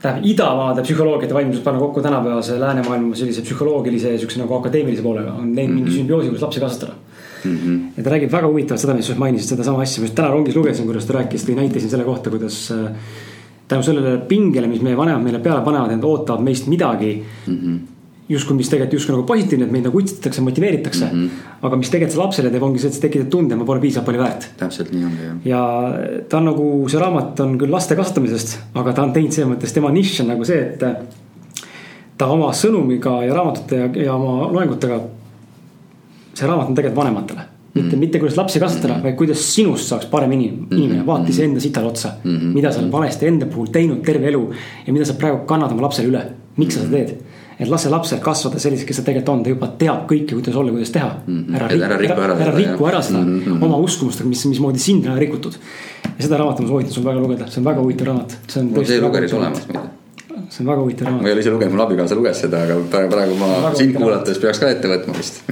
tähendab idamaade psühholoogiat ja vaimsust panna kokku tänapäevase läänemaailma sellise psühholoogilise siukse nagu akadeemilise poolega on leidnud mingi mhm. sümbioosi, kuidas lapsi kasvatada mm. -hmm. ja ta räägib väga huvitavalt seda, mis sa mainisid, sedasama asja, ma just täna rongis lugesin, kuidas ta rääkis, tõi näite siin selle kohta, kuidas äh, tänu sellele pingele, mis meie vanemad meile peale panevad, et ootavad meist midagi mm. -hmm justkui, mis tegelikult justkui nagu positiivne, et meid nagu utsitatakse, motiveeritakse mm. -hmm. aga mis tegelikult see lapsele teeb, ongi see, et sa tekitad tunde, ma pole piisavalt palju väärt. täpselt nii ongi jah. ja ta on nagu, see raamat on küll laste kasvatamisest, aga ta on teinud selles mõttes, tema nišš on nagu see, et. ta oma sõnumiga ja raamatute ja, ja oma loengutega. see raamat on tegelikult vanematele mitte mm, -hmm. mitte kuidas lapsi kasvatada mm, -hmm. vaid kuidas sinust saaks parem inimene, inimene, vaata mhm. iseenda sitale otsa mm. -hmm. mida sa oled valesti enda puhul teinud terve elu ja mida sa praegu kannad oma lapsele üle, miks sa seda teed et lase lapsel kasvada selliseks, kes ta tegelikult on, ta juba teab kõike, kuidas olla, kuidas teha mm. -hmm. ära, ära riku ära, ära, riku ära seda mm -hmm. oma uskumustega, mis, mismoodi sind on rikutud. ja seda raamatut ma soovitan sul väga lugeda, see on väga huvitav raamat. mul see lugeris olemas muide see on väga huvitav raamat. ma ei ole ise lugenud, mul abikaasa luges seda, aga praegu, praegu ma sind kuulates peaks ka ette võtma vist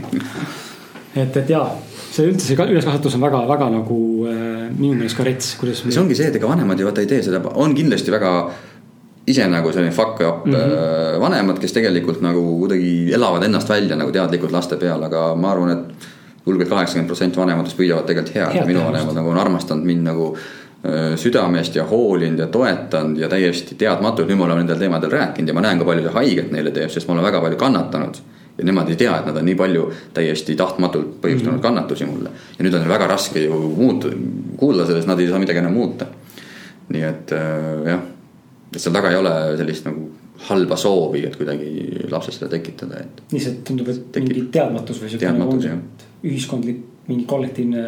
et, et jaa, see üldse see üleskasvatus on väga, väga nagu äh, minu meelest ka rets, kuidas. see ongi see, et ega vanemad ju vaata ei tee seda, on kindlasti väga ise nagu selline fuck up mm -hmm. vanemad, kes tegelikult nagu kuidagi elavad ennast välja nagu teadlikult laste peal, aga ma arvan, et julgelt kaheksakümmend protsenti vanematest püüavad tegelikult head, minu vanemad nagu on armastanud mind nagu äh, südamest ja hoolinud ja toetanud ja täiesti teadmatult, nüüd me oleme nendel teemadel rääkinud ja ma näen, kui palju see haiget neile teeb, sest ma olen väga palju kannatanud. ja nemad ei tea, et nad on nii palju täiesti tahtmatult põhjustanud mm -hmm. kannatusi mulle. ja nüüd on väga raske ju muuta, kuulda sellest, nad ei saa midagi enam muuta. nii et äh, jah et seal taga ei ole sellist nagu halba soovi, et kuidagi lapses seda tekitada, et. lihtsalt tundub, et tekib. mingi teadmatus või siuke nagu ühiskondlik mingi kollektiivne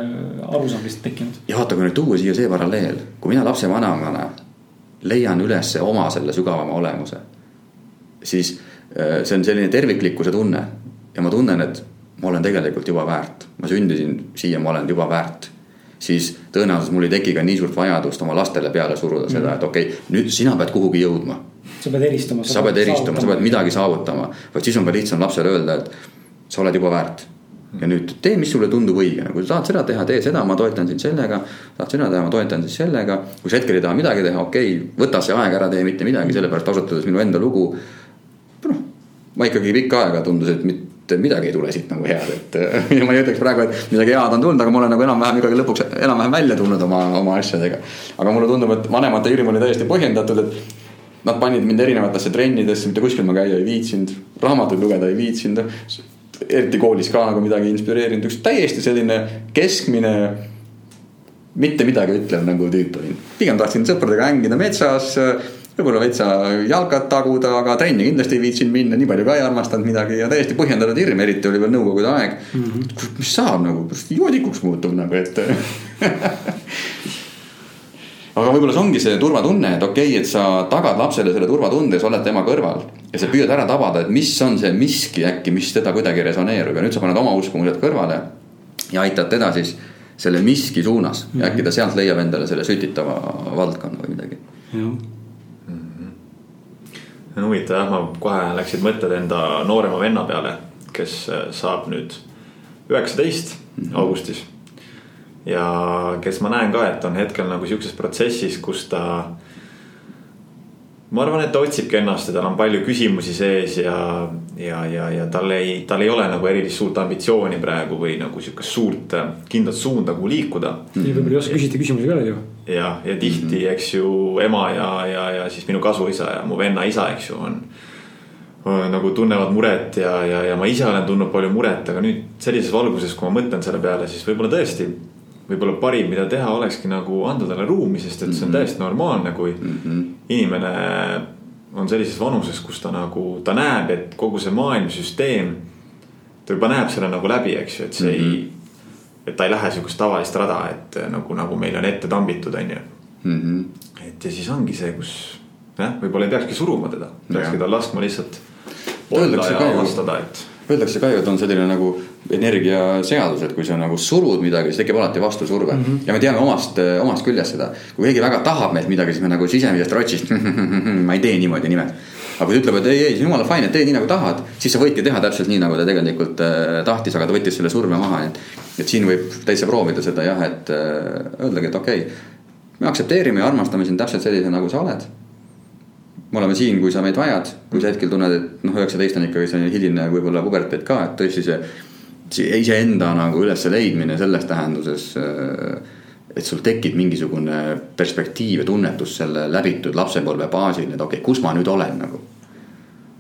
arusaam lihtsalt tekkinud. ja vaata, kui nüüd tuua siia see paralleel, kui mina lapsevanemana leian üles oma selle sügavama olemuse, siis äh, see on selline terviklikkuse tunne ja ma tunnen, et ma olen tegelikult juba väärt, ma sündisin siia, ma olen juba väärt siis tõenäoliselt mul ei teki ka nii suurt vajadust oma lastele peale suruda mm. seda, et okei okay,, nüüd sina pead kuhugi jõudma. sa pead eristuma. sa pead eristuma, sa pead midagi saavutama, vaid siis on ka lihtsam lapsele öelda, et sa oled juba väärt. ja nüüd tee, mis sulle tundub õigena, kui sa tahad seda teha, tee seda, ma toetan sind sellega. tahad seda teha, ma toetan sind sellega, kui sa hetkel ei taha midagi teha, okei okay,, võta see aeg ära, tee mitte midagi, sellepärast ausalt öeldes minu enda lugu. noh, ma ikkagi pikka aega tundus, et mitte et midagi ei tule siit nagu head, et ja ma ei ütleks praegu, et midagi head on tulnud, aga ma olen nagu enam-vähem ikkagi lõpuks enam-vähem välja tulnud oma, oma asjadega. aga mulle tundub, et vanemate hirm oli täiesti põhjendatud, et nad panid mind erinevatesse trennidesse, mitte kuskil ma käia ei viitsinud, raamatuid lugeda ei viitsinud. eriti koolis ka nagu midagi inspireerinud, üks täiesti selline keskmine mitte midagi ütlev nagu tüüp olin. pigem tahtsin sõpradega hängida metsas võib-olla veitsa jalgad taguda, aga trenni kindlasti ei viitsinud minna, nii palju ka ei armastanud midagi ja täiesti põhjendatud hirm, eriti oli veel nõukogude aeg mm. -hmm. mis saab nagu, joodikuks muutub nagu, et aga võib-olla see ongi see turvatunne, et okei okay,, et sa tagad lapsele selle turvatunde ja sa oled tema kõrval. ja sa püüad ära tabada, et mis on see miski äkki, mis teda kuidagi resoneerub ja nüüd sa paned oma uskumused kõrvale. ja aitad teda siis selle miski suunas ja äkki ta sealt leiab endale selle sütitava valdkonna või midagi. jah on huvitav jah, ma kohe läksid mõtted enda noorema venna peale, kes äh, saab nüüd üheksateist mhm. augustis. ja kes ma näen ka, et on hetkel nagu sihukeses protsessis, kus ta ma arvan, et ta otsibki ennast ja tal on palju küsimusi sees ja, ja, ja, ja tal ei, tal ei ole nagu erilist suurt ambitsiooni praegu või nagu sihukest suurt äh, kindlat suunda, kuhu liikuda. nii võib-olla ei oska küsida küsimusi ka veel ju. ja, ja tihti mm, -hmm. eks ju ema ja, ja, ja siis minu kasuisa ja mu venna isa, eks ju, on, on. nagu tunnevad muret ja, ja, ja ma ise olen tundnud palju muret, aga nüüd sellises valguses, kui ma mõtlen selle peale, siis võib-olla tõesti võib-olla parim, mida teha, olekski nagu anda talle ruumi, sest et see on mhm. täiesti normaalne, kui mm -hmm. inimene on sellises vanuses, kus ta nagu, ta näeb, et kogu see maailmasüsteem. ta juba näeb selle nagu läbi, eks ju, et see mm -hmm. ei, et ta ei lähe sihukest tavalist rada, et nagu, nagu meil on ette tambitud, on ju mm. -hmm. et ja siis ongi see, kus jah, võib-olla ei peakski suruma teda, peakski tal laskma lihtsalt. Öeldakse ka ju, öeldakse ka ju, et on selline nagu energiaseadus, et kui sa nagu surud midagi, siis tekib alati vastusurve mm. -hmm. ja me teame omast, omast küljest seda. kui keegi väga tahab meilt midagi, siis me nagu sisemisest rotsist ma ei tee niimoodi nimelt. aga kui ta ütleb, et ei, ei, jumala fine, et tee nii nagu tahad, siis sa võidki teha täpselt nii, nagu ta tegelikult äh, tahtis, aga ta võttis selle surve maha, et. et siin võib täitsa proovida seda jah, et äh, öeldagi, et okei okay,. me aktsepteerime ja armastame sind täpselt sellise, nagu sa oled me oleme siin, kui sa meid vajad, kui sa hetkel tunned, et noh, üheksateist on ikkagi selline hiline võib-olla puberteed ka, et tõesti see iseenda nagu ülesleidmine selles tähenduses. Äh, et sul tekib mingisugune perspektiiv ja tunnetus selle läbitud lapsepõlve baasil, et okei okay,, kus ma nüüd olen nagu.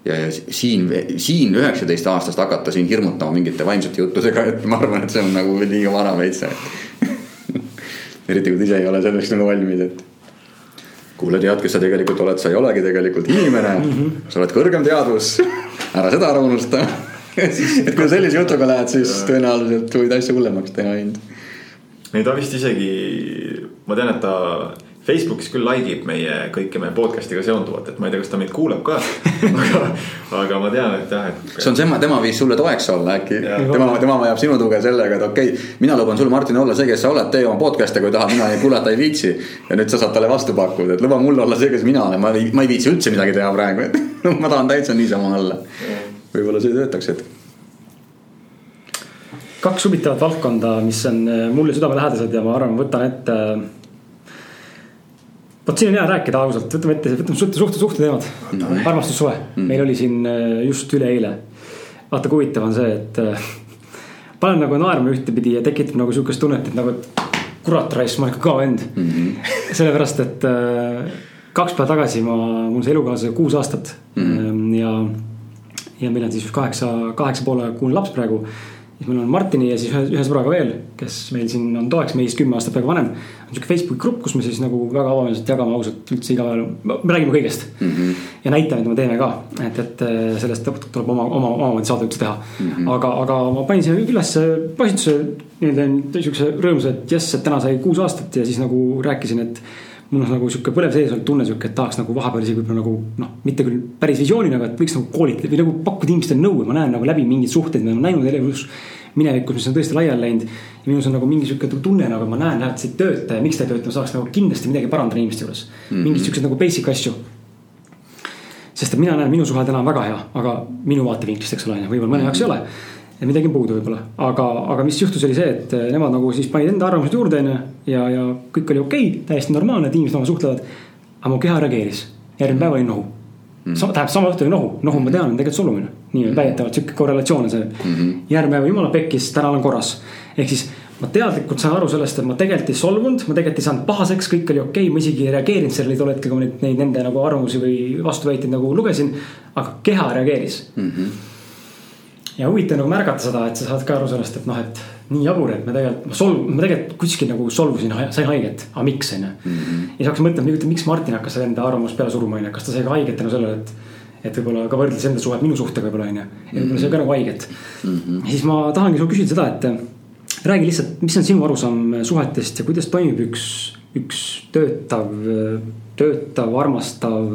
ja, ja siin, siin üheksateist aastast hakata siin hirmutama mingite vaimsete juttudega, et ma arvan, et see on nagu liiga vara veits eriti kui sa ise ei ole selleks nagu valmis, et kuule, tead, kes sa tegelikult oled, sa ei olegi tegelikult inimene mm. -hmm. sa oled kõrgem teadvus, ära seda ära unusta et kui sellise jutuga lähed, siis tõenäoliselt võid asja hullemaks teha ainult. ei, ta vist isegi, ma tean, et ta Facebookis küll like ib meie kõike meie podcast'iga seonduvat, et ma ei tea, kas ta meid kuulab ka aga, aga ma tean, et jah, et. see on tema, tema viis sulle toeks olla äkki. tema, tema vajab sinu tuge sellega, et okei okay,, mina luban sulle, Martin, olla see, kes sa oled, tee oma podcast'e, kui tahad, mina kuulata ei viitsi. ja nüüd sa saad talle vastu pakkuda, et luba mul olla see, kes mina olen, ma ei, ma ei viitsi üldse midagi teha praegu, et ma tahan täitsa niisama olla võib-olla see töötaks, et. kaks huvitavat valdkonda, mis on äh, mulle südamelähedased ja ma arvan, võtan ette. Vot siin on hea rääkida ausalt, võtame ette, võtame suhte, suhte, suhteteemad no,. armastussuhe mm., meil oli siin äh, just üleeile. vaata, kui huvitav on see, et äh, paneb nagu naerma ühtepidi ja tekitab nagu sihukest tunnet, et nagu, et kurat raisk, ma olen ikka kõva vend mm. -hmm. sellepärast, et äh, kaks päeva tagasi ma, mul see elukaaslase kuus aastat mm -hmm. ja, ja meil on siis kaheksa, kaheksa poole kuune laps praegu siis meil on Martini ja siis ühe, ühe sõbraga veel, kes meil siin on toeks, meist kümme aastat praegu vanem. on sihuke Facebooki grupp, kus me siis nagu väga avameelselt jagame ausalt üldse iga päev, me räägime kõigest mm. -hmm. ja näitame, mida me teeme ka, et, et äh, sellest tuleb oma, oma, omamoodi saade üldse teha mm. -hmm. aga, aga ma panin siia üles postituse nii-öelda sihukese rõõmsa, et jess, et täna sai kuus aastat ja siis nagu rääkisin, et mul on nagu sihuke põlev sees olnud tunne sihuke, et tahaks nagu vahepeal isegi võib-olla nagu noh, mitte küll päris visioonina, aga et võiks nagu koolitada või nagu pakkuda inimestele nõu, ma näen nagu läbi mingeid suhteid, mida ma näinud elus minevikus, mis on tõesti laiali läinud. ja minus on nagu mingi sihuke tunne nagu ma näen, et see ei tööta ja miks ta ei tööta, ma saaks nagu kindlasti midagi parandada inimeste juures mm -hmm.. mingeid siukseid nagu basic asju. sest et mina näen, minu suhe täna on väga hea, aga minu vaatevinklist, eks ole, võib-olla mõne jaoks ei ole ja midagi on puudu võib-olla, aga, aga mis juhtus, oli see, et nemad nagu siis panid enda arvamused juurde, onju. ja, ja kõik oli okei okay,, täiesti normaalne, et inimesed omavahel suhtlevad. aga mu keha reageeris, järgmine päev oli nohu mm.. tähendab sama õhtu oli nohu, nohu ma tean, on tegelikult solvumine nii-öelda väidetavalt sihuke korrelatsioon on see mm -hmm.. järgmine päev jumala pekkis, täna olen korras. ehk siis ma teadlikult saan aru sellest, et ma tegelikult ei solvunud, ma tegelikult ei saanud pahaseks, kõik oli okei okay,, ma isegi ei reageerinud sellele tol hetkel, kui ma neid, neid nende nagu arvamusi või vastuväiteid nagu lugesin. aga keha reageeris mm. -hmm. Ja huvitav nagu märgata seda, et sa saad ka aru sellest, et noh, et nii jabur, et ma tegelikult, ma solv-, ma tegelikult kuskil nagu solvusin, sain haiget, aga miks on ju. Mhm. ja siis hakkasin mõtlema, miks Martin hakkas enda arvamust peale suruma, on ju, kas ta sai ka haiget tänu sellele, et et võib-olla ka võrdles enda suhet minu suhtega võib-olla onju. ja võib-olla see on ka nagu haiget mm. -hmm. ja siis ma tahangi sul küsida seda, et räägi lihtsalt, mis on sinu arusaam suhetest ja kuidas toimib üks, üks töötav, töötav, armastav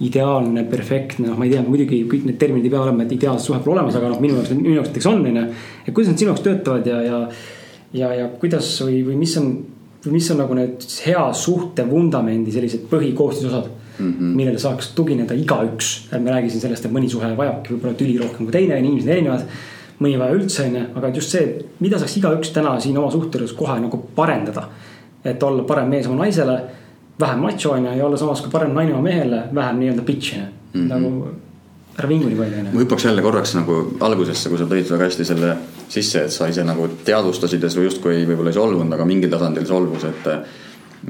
ideaalne, perfektne, noh, ma ei tea, muidugi kõik need terminid ei pea olema, et ideaalset suhet pole olemas, aga noh, minu jaoks, minu jaoks näiteks on, onju. et kuidas nad sinu jaoks töötavad ja, ja, ja, ja kuidas või, või mis on, mis on nagu need hea suhte vundamendi sellised põhikoostisosad mm, -hmm. millele saaks tugineda igaüks. ärme räägi siin sellest, et mõni suhe vajabki võib-olla tüli rohkem kui teine, inimesed on erinevad. mõni ei vaja üldse, onju, aga et just see, mida saaks igaüks täna siin oma suhteelus kohe nagu parendada. et olla parem mees oma naisele, vähem macho onju ja olla samas ka parem naine oma mehele, vähem nii-öelda bitch onju mm -hmm., nagu ära vingu nii palju onju. ma hüppaks jälle korraks nagu algusesse, kui sa tõid väga hästi selle sisse, et sa ise nagu teadvustasid ja sa justkui võib-olla ei solvunud, aga mingil tasandil solvus, et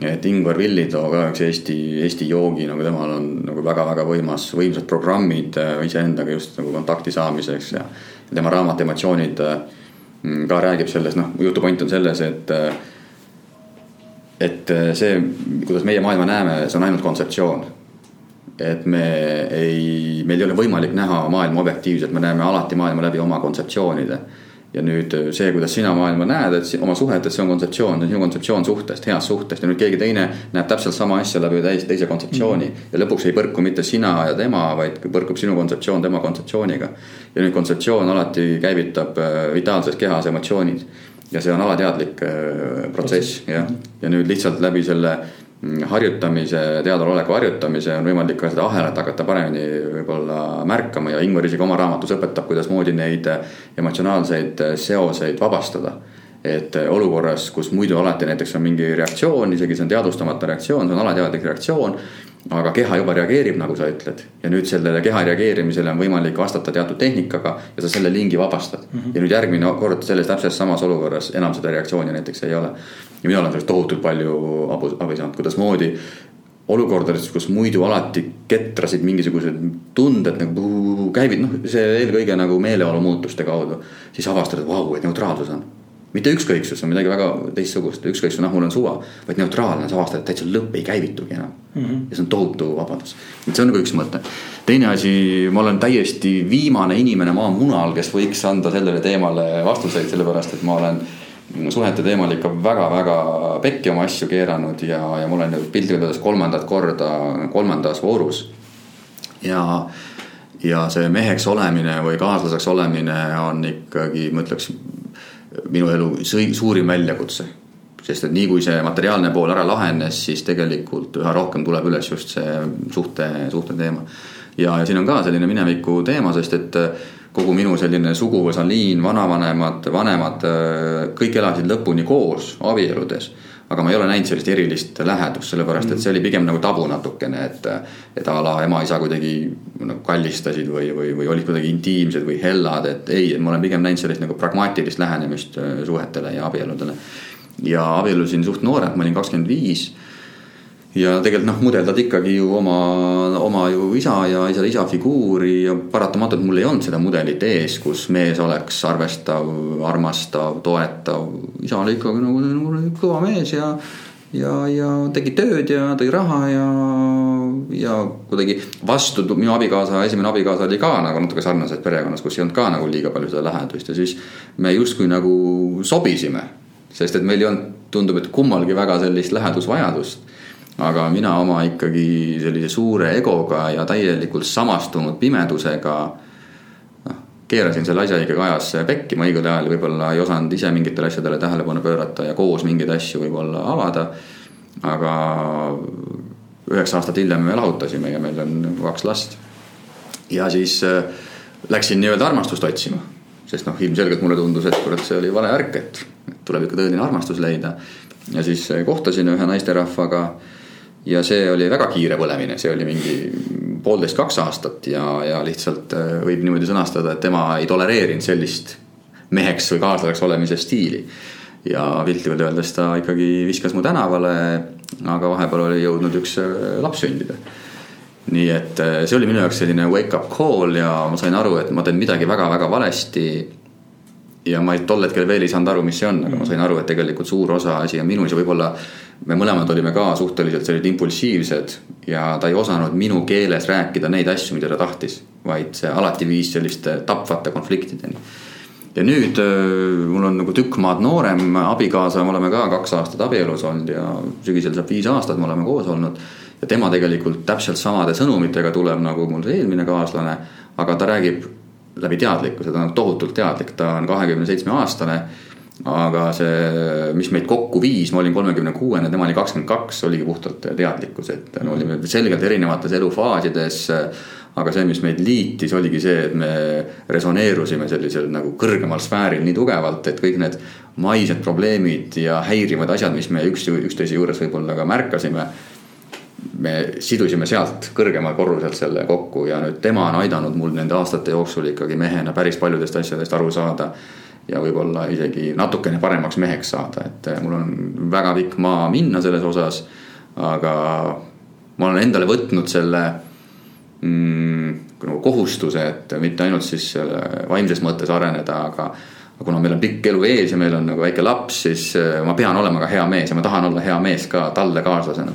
et Ingvar Villitoo ka üks Eesti, Eesti joogi, nagu temal on nagu väga-väga võimas, võimsad programmid äh, iseendaga just nagu kontakti saamiseks ja. tema raamat Emotsioonid äh, ka räägib sellest, noh jutu point on selles, et. Äh, et see, kuidas meie maailma näeme, see on ainult kontseptsioon. et me ei, meil ei ole võimalik näha maailma objektiivselt, me näeme alati maailma läbi oma kontseptsioonide ja nüüd äh, see, kuidas sina maailma näed, et oma suhet, et see on kontseptsioon, see on sinu kontseptsioon suhtest, heast suhtest ja nüüd keegi teine näeb täpselt sama asja läbi täis teise kontseptsiooni mm. -hmm. ja lõpuks ei põrku mitte sina ja tema, vaid põrkub sinu kontseptsioon tema kontseptsiooniga. ja nüüd kontseptsioon alati käivitab äh, vitaalses kehas emotsioonid ja see on alateadlik äh, protsess jah, ja nüüd lihtsalt läbi selle Mm, harjutamise, teadaoleku harjutamise on võimalik ka seda ahelat hakata paremini võib-olla märkama ja Ingvar isegi oma raamatus õpetab, kuidasmoodi neid emotsionaalseid seoseid vabastada. et olukorras, kus muidu alati näiteks on mingi reaktsioon, isegi see on teadvustamata reaktsioon, see on alateadlik reaktsioon aga keha juba reageerib, nagu sa ütled. ja nüüd sellele keha reageerimisele on võimalik vastata teatud tehnikaga ja sa selle lingi vabastad mm. -hmm. ja nüüd järgmine kord selles täpselt samas olukorras enam seda reaktsiooni näiteks ei ole. ja mina olen sellest tohutult palju abu, abi saanud, kuidasmoodi olukordades, kus muidu alati ketrasid mingisugused tunded nagu käivid, noh, see eelkõige nagu meeleolu muutuste kaudu. siis avastad, et vau, et neutraalsus on mitte ükskõiksus on midagi väga teistsugust, ükskõiksus, noh, mul on suva, vaid neutraalne, sa avastad, et täitsa lõpp ei käivitugi enam mm. -hmm. ja see on tohutu vabadus, et see on nagu üks mõte. teine asi, ma olen täiesti viimane inimene maamunal, kes võiks anda sellele teemale vastuseid, sellepärast et ma olen suhete teemal ikka väga-väga pekki oma asju keeranud ja, ja ma olen piltlikult öeldes kolmandat korda kolmandas voorus. ja, ja see meheks olemine või kaaslaseks olemine on ikkagi, ma ütleks minu elu suurim väljakutse. sest et nii kui see materiaalne pool ära lahenes, siis tegelikult üha rohkem tuleb üles just see suhte, suhte teema. ja, ja siin on ka selline mineviku teema, sest et kogu minu selline suguvõsaliin, vanavanemad, vanemad, kõik elasid lõpuni koos, abieludes aga ma ei ole näinud sellist erilist lähedust, sellepärast et see oli pigem nagu tabu natukene, et. et a la ema-isa kuidagi nagu kallistasid või, või, või olid kuidagi intiimsed või hellad, et ei, ma olen pigem näinud sellist nagu pragmaatilist lähenemist äh, suhetele ja abieludele. ja abiellusin suht noorelt, ma olin kakskümmend viis ja tegelikult noh, mudeldad ikkagi ju oma, oma ju isa ja isa, isa figuuri ja paratamatult mul ei olnud seda mudelit ees, kus mees oleks arvestav, armastav, toetav. isa oli ikkagi nagu, nagu kõva mees ja, ja, ja tegi tööd ja tõi raha ja, ja kuidagi vastu, minu abikaasa, esimene abikaasa oli ka nagu natuke sarnases perekonnas, kus ei olnud ka nagu liiga palju seda lähedust ja siis me justkui nagu sobisime. sest et meil ei olnud, tundub, et kummalgi väga sellist lähedusvajadust aga mina oma ikkagi sellise suure egoga ja täielikult samastunud pimedusega noh, keerasin selle asja ikkagi ajas pekki, ma õigel ajal võib-olla ei osanud ise mingitele asjadele tähelepanu pöörata ja koos mingeid asju võib-olla avada. aga üheksa aastat hiljem me lahutasime ja meil on kaks last. ja siis äh, läksin nii-öelda armastust otsima, sest noh, ilmselgelt mulle tundus, et kurat, see oli vale värk, et tuleb ikka tõeline armastus leida. ja siis äh, kohtasin ühe naisterahvaga ja see oli väga kiire põlemine, see oli mingi poolteist, kaks aastat ja, ja lihtsalt äh, võib niimoodi sõnastada, et tema ei tolereerinud sellist meheks või kaaslaseks olemise stiili. ja piltlikult öeldes ta ikkagi viskas mu tänavale, aga vahepeal oli jõudnud üks äh, laps sündida. nii et äh, see oli minu jaoks selline wake up call ja ma sain aru, et ma teen midagi väga-väga valesti ja ma tol hetkel veel ei saanud aru, mis see on, aga ma sain aru, et tegelikult suur osa asi on minus ja võib-olla me mõlemad olime ka suhteliselt sellised impulsiivsed ja ta ei osanud minu keeles rääkida neid asju, mida ta tahtis, vaid see alati viis selliste tapvate konfliktideni. ja nüüd mul on nagu tükk maad noorem abikaasa, me oleme ka kaks aastat abielus olnud ja sügisel saab viis aastat, me oleme koos olnud. ja tema tegelikult täpselt samade sõnumitega tuleb nagu mul see eelmine kaaslane, aga ta räägib läbi teadlikkuse, ta on tohutult teadlik, ta on kahekümne seitsme aastane. aga see, mis meid kokku viis, ma olin kolmekümne kuuene, tema oli kakskümmend kaks, oligi puhtalt teadlikkus, et me olime selgelt erinevates elufaasides. aga see, mis meid liitis, oligi see, et me resoneerusime sellisel nagu kõrgemal sfääril nii tugevalt, et kõik need maised probleemid ja häirivad asjad, mis me üks, üksteise juures võib-olla ka märkasime me sidusime sealt kõrgemal korruselt selle kokku ja nüüd tema on aidanud mul nende aastate jooksul ikkagi mehena päris paljudest asjadest aru saada. ja võib-olla isegi natukene paremaks meheks saada, et eh, mul on väga pikk maa minna selles osas. aga ma olen endale võtnud selle mm, nagu kohustuse, et mitte ainult siis vaimses mõttes areneda, aga aga kuna meil on pikk elu ees ja meil on nagu väike laps, siis eh, ma pean olema ka hea mees ja ma tahan olla hea mees ka talle kaaslasena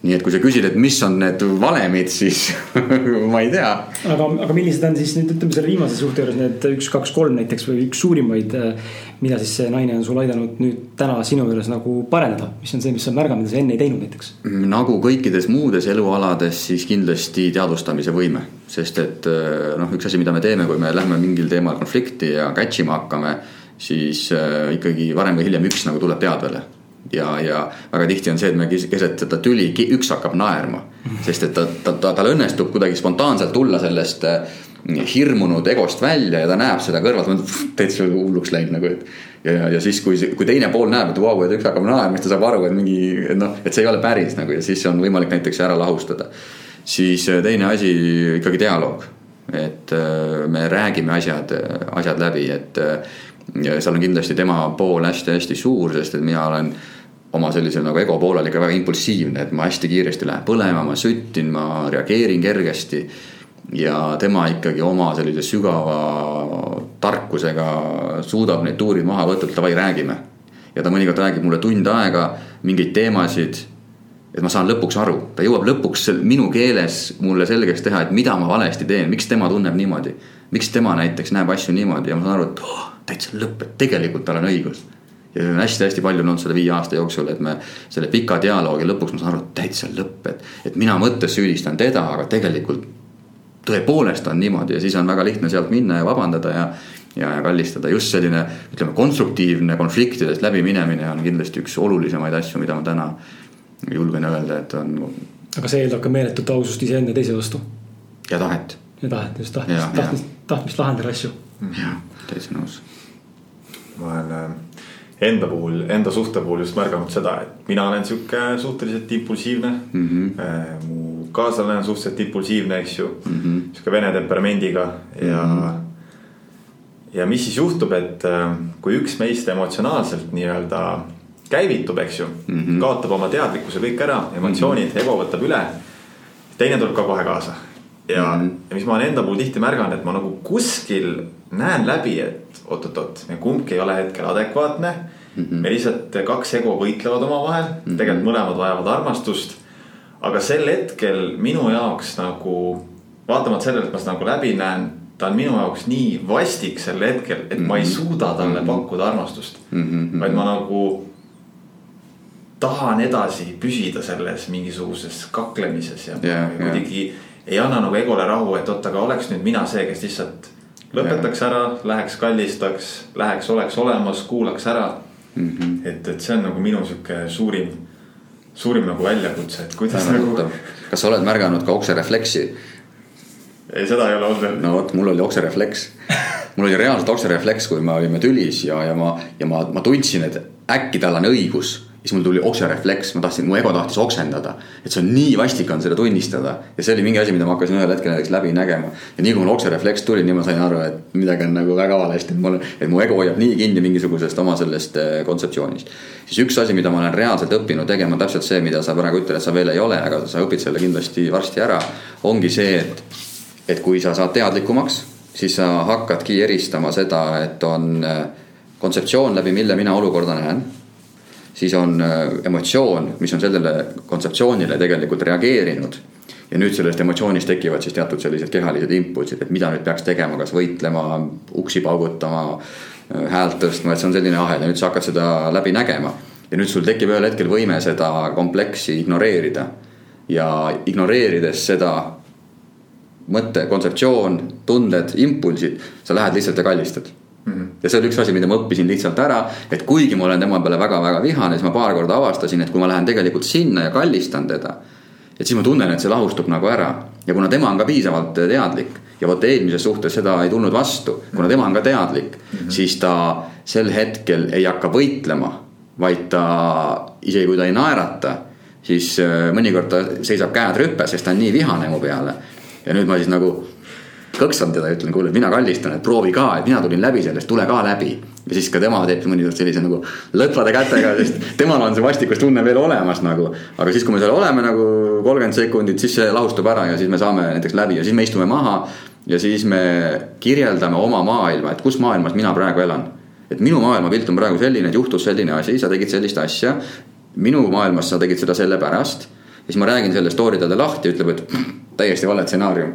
nii et kui sa küsid, et mis on need valemid, siis ma ei tea. aga, aga millised on siis nüüd ütleme selle viimase suhte juures need üks, kaks, kolm näiteks või üks suurimaid. Äh, mida siis see naine on sul aidanud nüüd täna sinu juures nagu parendada, mis on see, mis sa märganud, mida sa enne ei teinud näiteks? nagu kõikides muudes elualades, siis kindlasti teadvustamise võime. sest et äh, noh, üks asi, mida me teeme, kui me lähme mingil teemal konflikti ja catch ima hakkame siis äh, ikkagi varem või hiljem üks nagu tuleb teadvele ja, ja väga tihti on see, et me keset seda tüli, üks hakkab naerma. sest et ta, ta, ta, tal õnnestub kuidagi spontaanselt tulla sellest äh, hirmunud egost välja ja ta näeb seda kõrvalt, täitsa hulluks läinud nagu, et. ja, ja, ja siis, kui, kui teine pool näeb, et vau wow,, et üks hakkab naerma, siis ta saab aru, et mingi, et noh, et see ei ole päris nagu ja siis on võimalik näiteks ära lahustada. siis äh, teine asi ikkagi dialoog, et äh, me räägime asjad, asjad läbi, et ja seal on kindlasti tema pool hästi-hästi suur, sest et mina olen oma sellise nagu ego poolel ikka väga impulsiivne, et ma hästi kiiresti lähen põlema, ma süttin, ma reageerin kergesti. ja tema ikkagi oma sellise sügava tarkusega suudab neid tuurid maha võtta, davai, räägime. ja ta mõnikord räägib mulle tund aega mingeid teemasid. et ma saan lõpuks aru, ta jõuab lõpuks minu keeles mulle selgeks teha, et mida ma valesti teen, miks tema tunneb niimoodi. Miks tema näiteks näeb asju niimoodi ja ma saan aru, et oh, täitsa lõpp, et tegelikult tal on õigus. ja hästi-hästi palju on olnud selle viie aasta jooksul, et me selle pika dialoogi lõpuks ma saan aru, et täitsa lõpp, et. et mina mõttes süüdistan teda, aga tegelikult tõepoolest on niimoodi ja siis on väga lihtne sealt minna ja vabandada ja. ja, ja kallistada, just selline ütleme, konstruktiivne konfliktidest läbiminemine on kindlasti üks olulisemaid asju, mida ma täna julgen öelda, et on. aga see eeldab ka meeletut ausust iseenda ja teise vastu. ja tahet. ja tahet, just tahtmist, tahtmist, tahtmist lahendada asju. jah, täitsa nõus vahel äh, enda puhul, enda suhte puhul just märganud seda, et mina olen sihuke suhteliselt impulsiivne mm. -hmm. mu kaaslane on suhteliselt impulsiivne, eks ju mm -hmm., sihuke vene temperamendiga ja mm. -hmm ja mis siis juhtub, et äh, kui üks meist emotsionaalselt nii-öelda käivitub, eks ju mm, -hmm. kaotab oma teadlikkuse kõik ära, emotsioonid mm, -hmm. ego võtab üle. teine tuleb ka kohe kaasa ja mm, -hmm. ja mis ma olen enda puhul tihti märganud, et ma nagu kuskil näen läbi, et oot-oot-oot, me kumbki ei ole hetkel adekvaatne mm. -hmm. me lihtsalt kaks ego võitlevad omavahel mm, -hmm. tegelikult mõlemad vajavad armastust. aga sel hetkel minu jaoks nagu vaatamata sellele, et ma seda nagu läbi näen ta on minu jaoks nii vastik sel hetkel, et mm -hmm. ma ei mhm. suuda talle mm -hmm. pakkuda armastust mm. -hmm. vaid ma nagu tahan edasi püsida selles mingisuguses kaklemises ja yeah, kuidagi yeah. Ei anna nagu egole rahu, et oot, aga oleks nüüd mina see, kes lihtsalt lõpetaks ära, läheks kallistaks, läheks, oleks olemas, kuulaks ära mm. -hmm. et, et see on nagu minu sihuke suurim, suurim nagu väljakutse, et kuidas nagu. kas sa oled märganud ka okserefleksi? ei, seda ei ole olnud veel. no vot, mul oli okserefleks. mul oli reaalselt okserefleks, kui me olime tülis ja, ja ma, ja ma, ma tundsin, et äkki tal on õigus siis mul tuli okserefleks, ma tahtsin, mu ego tahtis oksendada. et see on nii vastik on seda tunnistada ja see oli mingi asi, mida ma hakkasin ühel hetkel näiteks läbi nägema. ja nii kui mul okserefleks tuli, nii ma sain aru, et midagi on nagu väga valesti, et mul, et mu ego hoiab nii kinni mingisugusest oma sellest äh, kontseptsioonist. siis üks asi, mida ma olen reaalselt õppinud tegema, täpselt see, mida sa praegu ütled, et sa veel ei ole, aga sa õpid selle kindlasti varsti ära. ongi see, et et kui sa saad teadlikumaks, siis sa hakkadki eristama seda, et on äh, kontseptsioon, läbi mille mina olukorda näen. Siis on äh, emotsioon, mis on sellele kontseptsioonile tegelikult reageerinud. ja nüüd sellest emotsioonist tekivad siis teatud sellised kehalised impulsid, et mida nüüd peaks tegema, kas võitlema, uksi paugutama, äh, häält tõstma, et see on selline ahel ja nüüd sa hakkad seda läbi nägema. ja nüüd sul tekib ühel hetkel võime seda kompleksi ignoreerida. ja ignoreerides seda mõte, kontseptsioon, tunded, impulsid, sa lähed lihtsalt ja kallistad. Ja see oli üks asi, mida ma õppisin lihtsalt ära, et kuigi ma olen tema peale väga-väga vihane, siis ma paar korda avastasin, et kui ma lähen tegelikult sinna ja kallistan teda. et siis ma tunnen, et see lahustub nagu ära ja kuna tema on ka piisavalt teadlik ja vot eelmises suhtes seda ei tulnud vastu, kuna tema on ka teadlik mm, -hmm. siis ta sel hetkel ei hakka võitlema, vaid ta isegi kui ta ei naerata siis äh, mõnikord ta seisab käed rüppes, sest ta on nii vihane mu peale ja nüüd ma siis nagu kõksan teda ja ütlen, kuule, mina kallistan, et proovi ka, et mina tulin läbi sellest, tule ka läbi. ja siis ka tema teeb mõnikord sellise nagu lõdvade kätega, sest temal on see vastikustunne veel olemas nagu. aga siis, kui me seal oleme nagu kolmkümmend sekundit, siis see lahustub ära ja siis me saame näiteks läbi ja siis me istume maha. ja siis me kirjeldame oma maailma, et kus maailmas mina praegu elan. et minu maailmapilt on praegu selline, et juhtus selline asi, sa tegid sellist asja. minu maailmas sa tegid seda sellepärast. ja siis ma räägin selle story talle lahti, ütleb, et täiesti vale stsenaarium.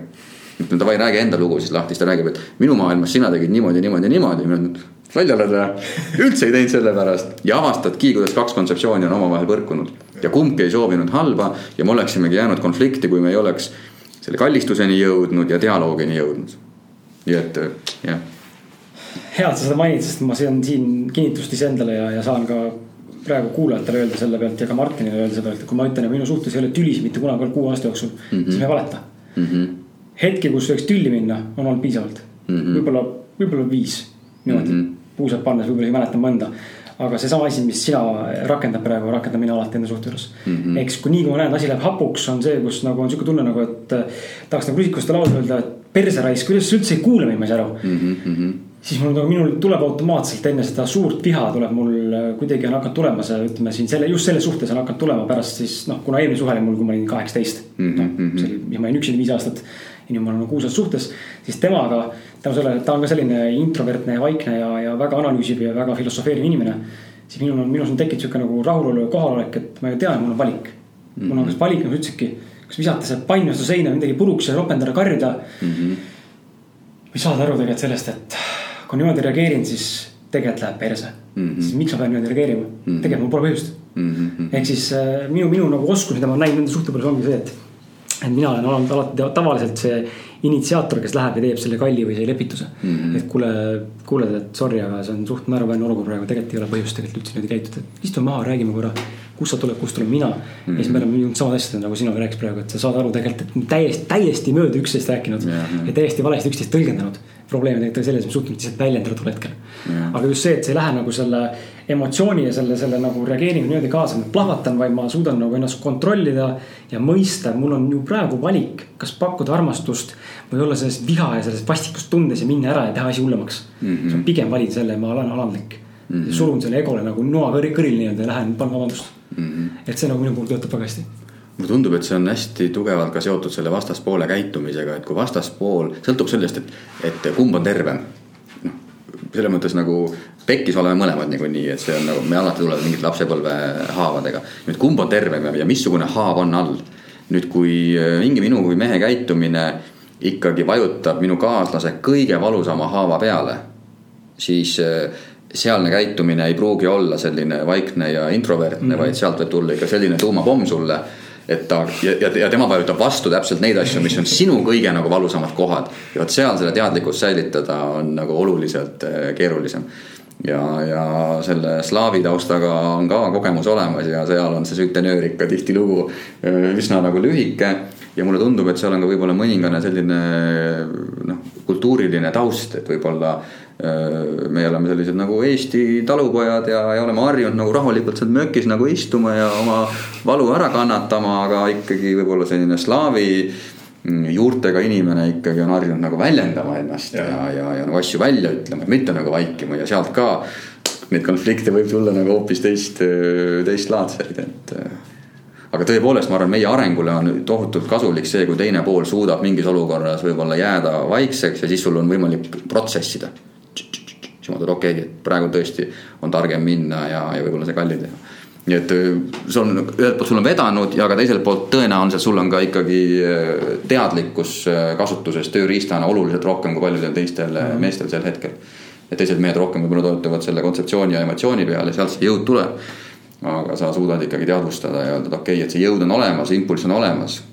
Ütlen davai, räägi enda lugu siis lahti, siis ta räägib, et minu maailmas sina tegid niimoodi, niimoodi, niimoodi. välja oled või? üldse ei teinud selle pärast ja avastadki, kuidas kaks kontseptsiooni on omavahel põrkunud. ja kumbki ei soovinud halba ja me oleksimegi jäänud konflikti, kui me ei oleks selle kallistuseni jõudnud ja dialoogini jõudnud. nii et jah. hea, et sa seda mainid, sest ma saan siin kinnitust iseendale ja, ja saan ka praegu kuulajatele öelda selle pealt ja ka Martinile öelda seda, et kui ma ütlen, et minu suhtes ei ole tülisid mitte kunagi olnud kuue aasta jooksul mm, -hmm. siis ma ei valeta mm. -hmm. Hetki, kus võiks tülli minna, on olnud piisavalt mm -hmm.. võib-olla, võib-olla viis niimoodi mm -hmm. puusalt pannes, võib-olla ei mäleta mõnda. aga seesama asi, mis sina rakendad praegu, rakendan mina alati enda suhte juures mm -hmm.. eks kui nii, kui ma näen, et asi läheb hapuks, on see, kus nagu on sihuke tunne nagu, et tahaks nagu rusikaste laulu öelda, et perseraisk, kuidas sa üldse ei kuule mind, ma ei saa aru mm. -hmm siis mul nagu, minul tuleb automaatselt enne seda suurt viha tuleb mul äh, kuidagi on hakanud tulema see, ütleme siin selle, just selles suhtes on hakanud tulema pärast siis noh, kuna eelmine suhe oli mul, kui ma olin kaheksateist mm. -hmm. noh, see oli, ja ma olin üksinda viis aastat. Ma olen nagu kuus aastat suhtes, siis temaga, tänu sellele, et ta on ka selline introvertne ja vaikne ja, ja väga analüüsib ja väga filosofeeriv inimene. siis minul on, minus on tekkinud sihuke nagu rahulolu ja kohalolek, et ma ju tean, mul on valik mm. -hmm. mul on kas valik, nagu sa ütlesidki, kas visata see pann vastu seina, midagi puruks ja ropendada, karjuda mm. -hmm. või saada aru tegelikult sellest, et kui niimoodi reageerin, siis tegelikult läheb perse mm. -hmm. siis miks ma pean niimoodi reageerima mm, -hmm. tegelikult mul pole põhjust mm. -hmm. ehk siis äh, minu, minu nagu oskus, mida ma näinud nende suhte peal ongi see, et. Et mina olen olnud alati tavaliselt see initsiaator, kes läheb ja teeb selle kalli või selle lepituse mm. -hmm. et kuule, kuuled, et sorry, aga see on suht naeruväärne olukord praegu, tegelikult ei ole põhjust tegelikult üldse niimoodi käituda, et istume maha, räägime korra. kust sa tuled, kust tulen mina mm. -hmm. ja siis me oleme jõudnud samad asjad nagu sina rääkisid praegu, et sa saad aru tegelikult, et täiesti, täiesti mööda üksteist rääkinud yeah, yeah. ja täiesti valesti üksteist tõlgendanud. Probleem tegelikult selles, et me suutnud lihtsalt väljendada tol hetkel yeah.. aga just see, et see ei lähe nagu selle emotsiooni ja selle, selle nagu reageeringu niimoodi kaasa, et plahvatan, vaid ma suudan nagu ennast kontrollida ja mõista, mul on ju praegu valik, kas pakkuda armastust või olla selles viha ja selles vastikust tundes ja minna ära ja teha asi hullemaks mm. -hmm. see on pigem valida selle, ma olen alandlik mm. -hmm. surun selle egole nagu noa kõril nii-öelda ja lähen, palun vabandust mm. -hmm. et see nagu minu puhul töötab väga hästi mulle tundub, et see on hästi tugevalt ka seotud selle vastaspoole käitumisega, et kui vastaspool, sõltub sellest, et, et kumb on tervem. noh, selles mõttes nagu pekkis oleme mõlemad niikuinii, et see on nagu, me alati tuleme mingite lapsepõlve haavadega. nüüd kumb on tervem ja, ja missugune haav on all. nüüd, kui äh, mingi minu kui mehe käitumine ikkagi vajutab minu kaaslase kõige valusama haava peale, siis äh, sealne käitumine ei pruugi olla selline vaikne ja introvertne mm, -hmm. vaid sealt võib tulla ikka selline tuumapomm sulle. Et ta ja, ja, ja tema vajutab vastu täpselt neid asju, mis on sinu kõige nagu valusamad kohad. ja vot seal selle teadlikkust säilitada on nagu oluliselt äh, keerulisem. ja, ja selle slaavi taustaga on ka kogemus olemas ja seal on see sütenöör ikka tihtilugu äh, üsna nagu lühike ja mulle tundub, et seal on ka võib-olla mõningane selline noh, kultuuriline taust, et võib-olla me oleme sellised nagu Eesti talupojad ja, ja oleme harjunud nagu rahulikult seal mökis nagu istuma ja oma valu ära kannatama, aga ikkagi võib-olla selline slaavi mm, juurtega inimene ikkagi on harjunud nagu väljendama ennast ja, ja, ja, ja nagu asju välja ütlema, mitte nagu vaikima ja sealt ka neid konflikte võib tulla nagu hoopis teist, teistlaadseid, et. aga tõepoolest, ma arvan, meie arengule on tohutult kasulik see, kui teine pool suudab mingis olukorras võib-olla jääda vaikseks ja siis sul on võimalik protsessida siis ma mõtlen, okei okay,, et praegu tõesti on targem minna ja, ja võib-olla see kalli teha nii et äh, see on ühelt poolt sul on vedanud ja ka teiselt poolt tõenäoliselt sul on ka ikkagi äh, teadlikkus äh, kasutuses tööriistana oluliselt rohkem kui paljudel teistel mm -hmm. meestel sel hetkel. et teised mehed rohkem võib-olla toetuvad selle kontseptsiooni ja emotsiooni peale, sealt see jõud tuleb. aga sa suudad ikkagi teadvustada ja öelda, et okei okay,, et see jõud on olemas, impulss on olemas.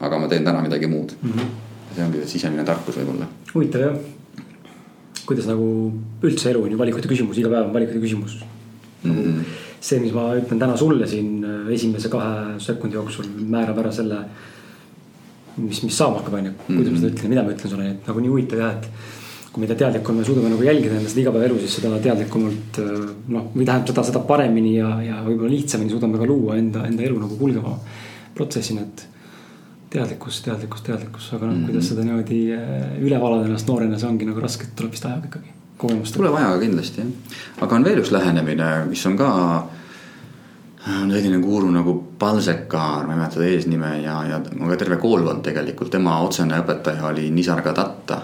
aga ma teen täna midagi muud mm. -hmm. see ongi see sisemine tarkus võib-olla. huvitav jah kuidas nagu üldse elu on ju valikute küsimus, iga päev on valikute küsimus mm. see, mis ma ütlen täna sulle siin äh, esimese kahe sekundi jooksul määrab ära selle, mis, mis saama hakkab, on ju. kuidas ma seda ütlen ja mida ma ütlen sulle, et nagu nii huvitav jah, et kui mida teadlikum me suudame nagu jälgida enda seda igapäevaelu, siis seda teadlikumalt äh, noh, või tähendab seda, seda paremini ja, ja võib-olla lihtsamini suudame ka luua enda, enda elu nagu kulgeva protsessina, et teadlikkus, teadlikkus, teadlikkus, aga noh mm -hmm., kuidas seda niimoodi äh, üle valada ennast noorena, see ongi nagu raske, tuleb vist ajaga ikkagi, kogemustega. tuleb ajaga kindlasti jah, aga on veel üks lähenemine, mis on ka on selline guru nagu Palsekar, ma ei mäleta ta eesnime ja, ja ka terve koolkond tegelikult, tema otsene õpetaja oli Nisargadatta.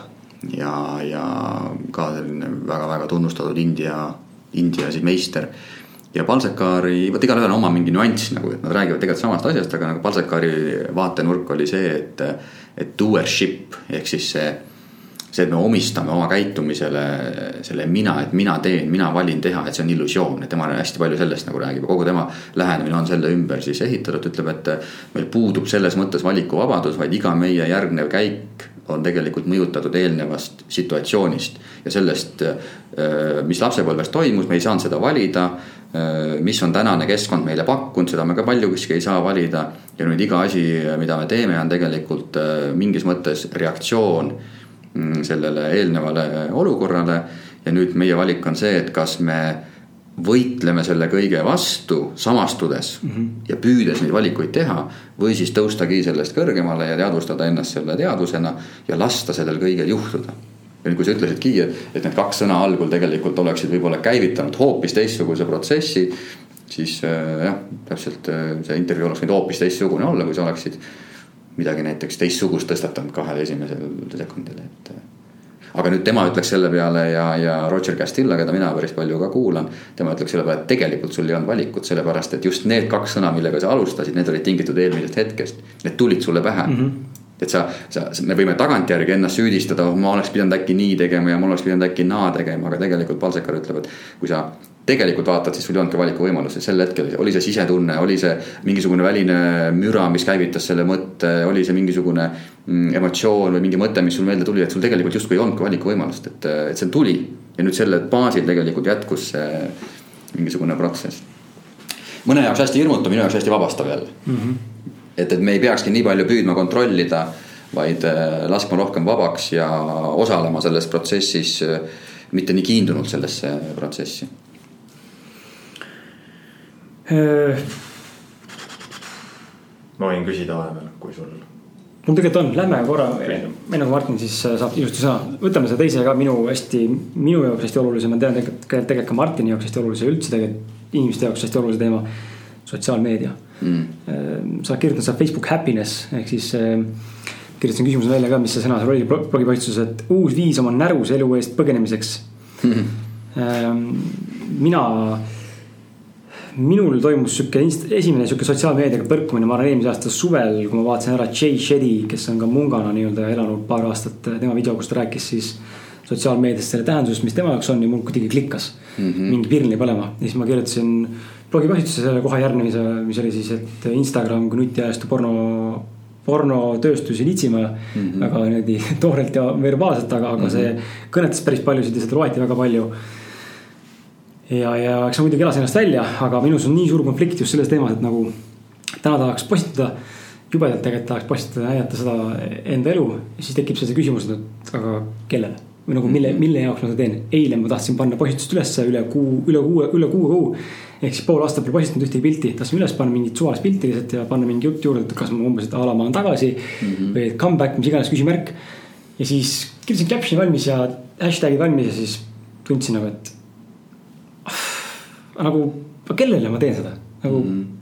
ja, ja ka selline väga-väga tunnustatud India, India siis meister ja Balsakari, vot igalühel on oma mingi nüanss nagu, et nad räägivad tegelikult samast asjast, aga nagu Balsakari vaatenurk oli see, et. et doership ehk siis see, see, et me omistame oma käitumisele selle mina, et mina teen, mina valin teha, et see on illusioon, et tema hästi palju sellest nagu räägib ja kogu tema lähenemine on selle ümber siis ehitatud, ütleb, et. meil puudub selles mõttes valikuvabadus, vaid iga meie järgnev käik on tegelikult mõjutatud eelnevast situatsioonist ja sellest, mis lapsepõlves toimus, me ei saanud seda valida Äh, mis on tänane keskkond meile pakkunud, seda me ka paljuski ei saa valida. ja nüüd iga asi, mida me teeme, on tegelikult äh, mingis mõttes reaktsioon sellele eelnevale olukorrale. ja nüüd meie valik on see, et kas me võitleme selle kõige vastu, samastudes mm -hmm. ja püüdes neid valikuid teha. või siis tõustagi sellest kõrgemale ja teadvustada ennast selle teadvusena ja lasta sellel kõigel juhtuda ja nüüd, kui sa ütlesidki, et, et need kaks sõna algul tegelikult oleksid võib-olla käivitanud hoopis teistsuguse protsessi. siis äh, jah, täpselt äh, see intervjuu oleks võinud hoopis teistsugune olla, kui sa oleksid midagi näiteks teistsugust tõstatanud kahel esimesel sekundil, et. Äh, aga nüüd tema ütleks selle peale ja, ja Roger Castilla, keda mina päris palju ka kuulan. tema ütleks selle peale, et tegelikult sul ei olnud valikut, sellepärast et just need kaks sõna, millega sa alustasid, need olid tingitud eelmisest hetkest. Need tulid sulle pähe mm. -hmm et sa, sa, me võime tagantjärgi ennast süüdistada, oh, ma oleks pidanud äkki nii tegema ja ma oleks pidanud äkki naa tegema, aga tegelikult Balsekar ütleb, et kui sa tegelikult vaatad, siis sul ei olnudki valikuvõimalust, et sel hetkel oli see sisetunne, oli see mingisugune väline müra, mis käivitas selle mõtte, oli see mingisugune mm, emotsioon või mingi mõte, mis sul meelde tuli, et sul tegelikult justkui ei olnudki valikuvõimalust, et, et see tuli. ja nüüd selle baasil tegelikult jätkus see mingisugune protsess mõne jaoks hästi hirmutav, minu jaoks hästi vabastav jälle mm. -hmm. et, et me ei peakski nii palju püüdma kontrollida, vaid äh, laskma rohkem vabaks ja osalema selles protsessis, äh, mitte nii kiindunult sellesse protsessi ma võin küsida vahepeal, kui sul. mul tegelikult on, lähme korra, enne kui Martin siis äh, saab ilusti sõna, võtame selle teise ka minu hästi, minu jaoks hästi olulise, ma tean tegelikult, tegelikult ka Martini jaoks hästi olulise, üldse tegelikult inimeste jaoks hästi olulise teema. sotsiaalmeedia. Mm., sa kirjutad seal Facebook happiness ehk siis äh, kirjutasin küsimuse välja ka, mis see sõna seal oli blogipostituses, et uus viis oma näruse elu eest põgenemiseks. Mm.. mina minul toimus sihuke esimene sihuke sotsiaalmeediaga põrkumine, ma arvan, eelmise aasta suvel, kui ma vaatasin ära Jay Shetty, kes on ka mungana nii-öelda elanud paar aastat, tema video, kus ta rääkis siis sotsiaalmeediast selle tähendusest, mis tema jaoks on ja mul kuidagi klikkas mm. -hmm. mingi pirn jäi põlema ja siis ma kirjutasin blogipostituse selle koha järgnemise, mis oli siis, et Instagram kui nutiajastu porno pornotööstusi litsima mm -hmm. väga niimoodi toorelt ja verbaalselt, aga, aga mm -hmm. see kõnetas päris paljusid ja seda loeti väga palju ja, ja eks ma muidugi elasin ennast välja, aga minus on nii suur konflikt just selles teemas, et nagu täna tahaks postitada. jubedalt tegelikult tahaks postitada, näidata seda enda elu siis tekib see küsimus, et aga kellele või nagu mille, mille jaoks ma seda teen. eile ma tahtsin panna postitust ülesse üle kuu, üle kuue, üle kuue kuu. ehk siis pool aastat pole postitanud ühtegi pilti, tahtsin üles panna mingit suvalist pilti lihtsalt ja panna mingi jutt juurde, et kas ma umbes, et a la ma olen tagasi mm. -hmm. või comeback, mis iganes küsimärk. ja siis kirjutasin caption'i valmis ja hashtag'id valmis ja siis tundsin nagu, et nagu, kellele ma teen seda, nagu mm. -hmm.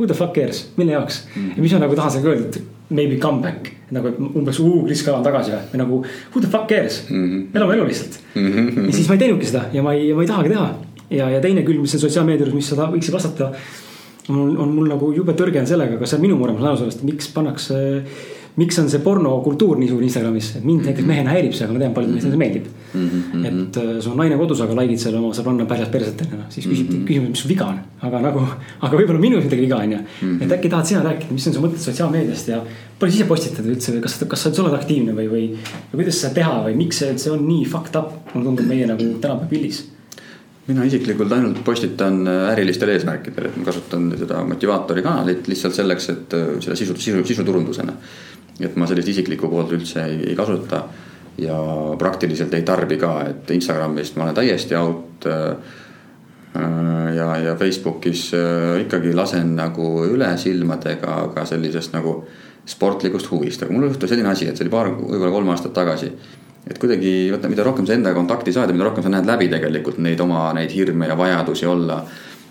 Who the fuck cares, mille jaoks mm. -hmm. ja mis ma nagu tahan sellega öelda, et maybe come back. nagu umbes, Kris Kala on tagasi või, või nagu who the fuck cares mm, -hmm. elame elu lihtsalt mm. -hmm. ja siis ma ei teinudki seda ja ma ei, ma ei tahagi teha. ja, ja teine külg, mis on sotsiaalmeedia juures, mis sa võiksid vastata. on, on mul nagu jube tõrge on sellega, aga see on minu mure, ma saan aru sellest, miks pannakse äh, miks on see pornokultuur nii suur Instagramis, et mind näiteks mehena häirib see, aga ma tean, paljudele meestele see meeldib mm. -hmm. et äh, sul on naine kodus, aga like'id seal oma sõbranna pärjas perset onju, siis küsib mm -hmm. küsimus, mis sul viga on. aga nagu, aga võib-olla minus midagi viga onju mm. -hmm. et äkki tahad sina rääkida, mis on su mõtted sotsiaalmeediast ja palju sa ise postitad üldse või kas, kas sa oled aktiivne või, või, või kuidas seda teha või miks see üldse on nii fucked up, mulle tundub meie nagu tänapäeva pildis mina isiklikult ainult postitan äh, ärilistel eesmärkidel, et ma kasutan seda motivaatori kanalit lihtsalt selleks, et äh, selle sisu, sisu, sisuturundusena et ma sellist isiklikku poolt üldse ei, ei kasuta. ja praktiliselt ei tarbi ka, et Instagramist ma olen täiesti out. Äh, ja, ja Facebookis äh, ikkagi lasen nagu üle silmadega, aga sellisest nagu sportlikust huvist, aga mul juhtus selline asi, et see oli paar, võib-olla kolm aastat tagasi et kuidagi vaata, mida rohkem sa endaga kontakti saad ja mida rohkem sa näed läbi tegelikult neid oma neid hirme ja vajadusi olla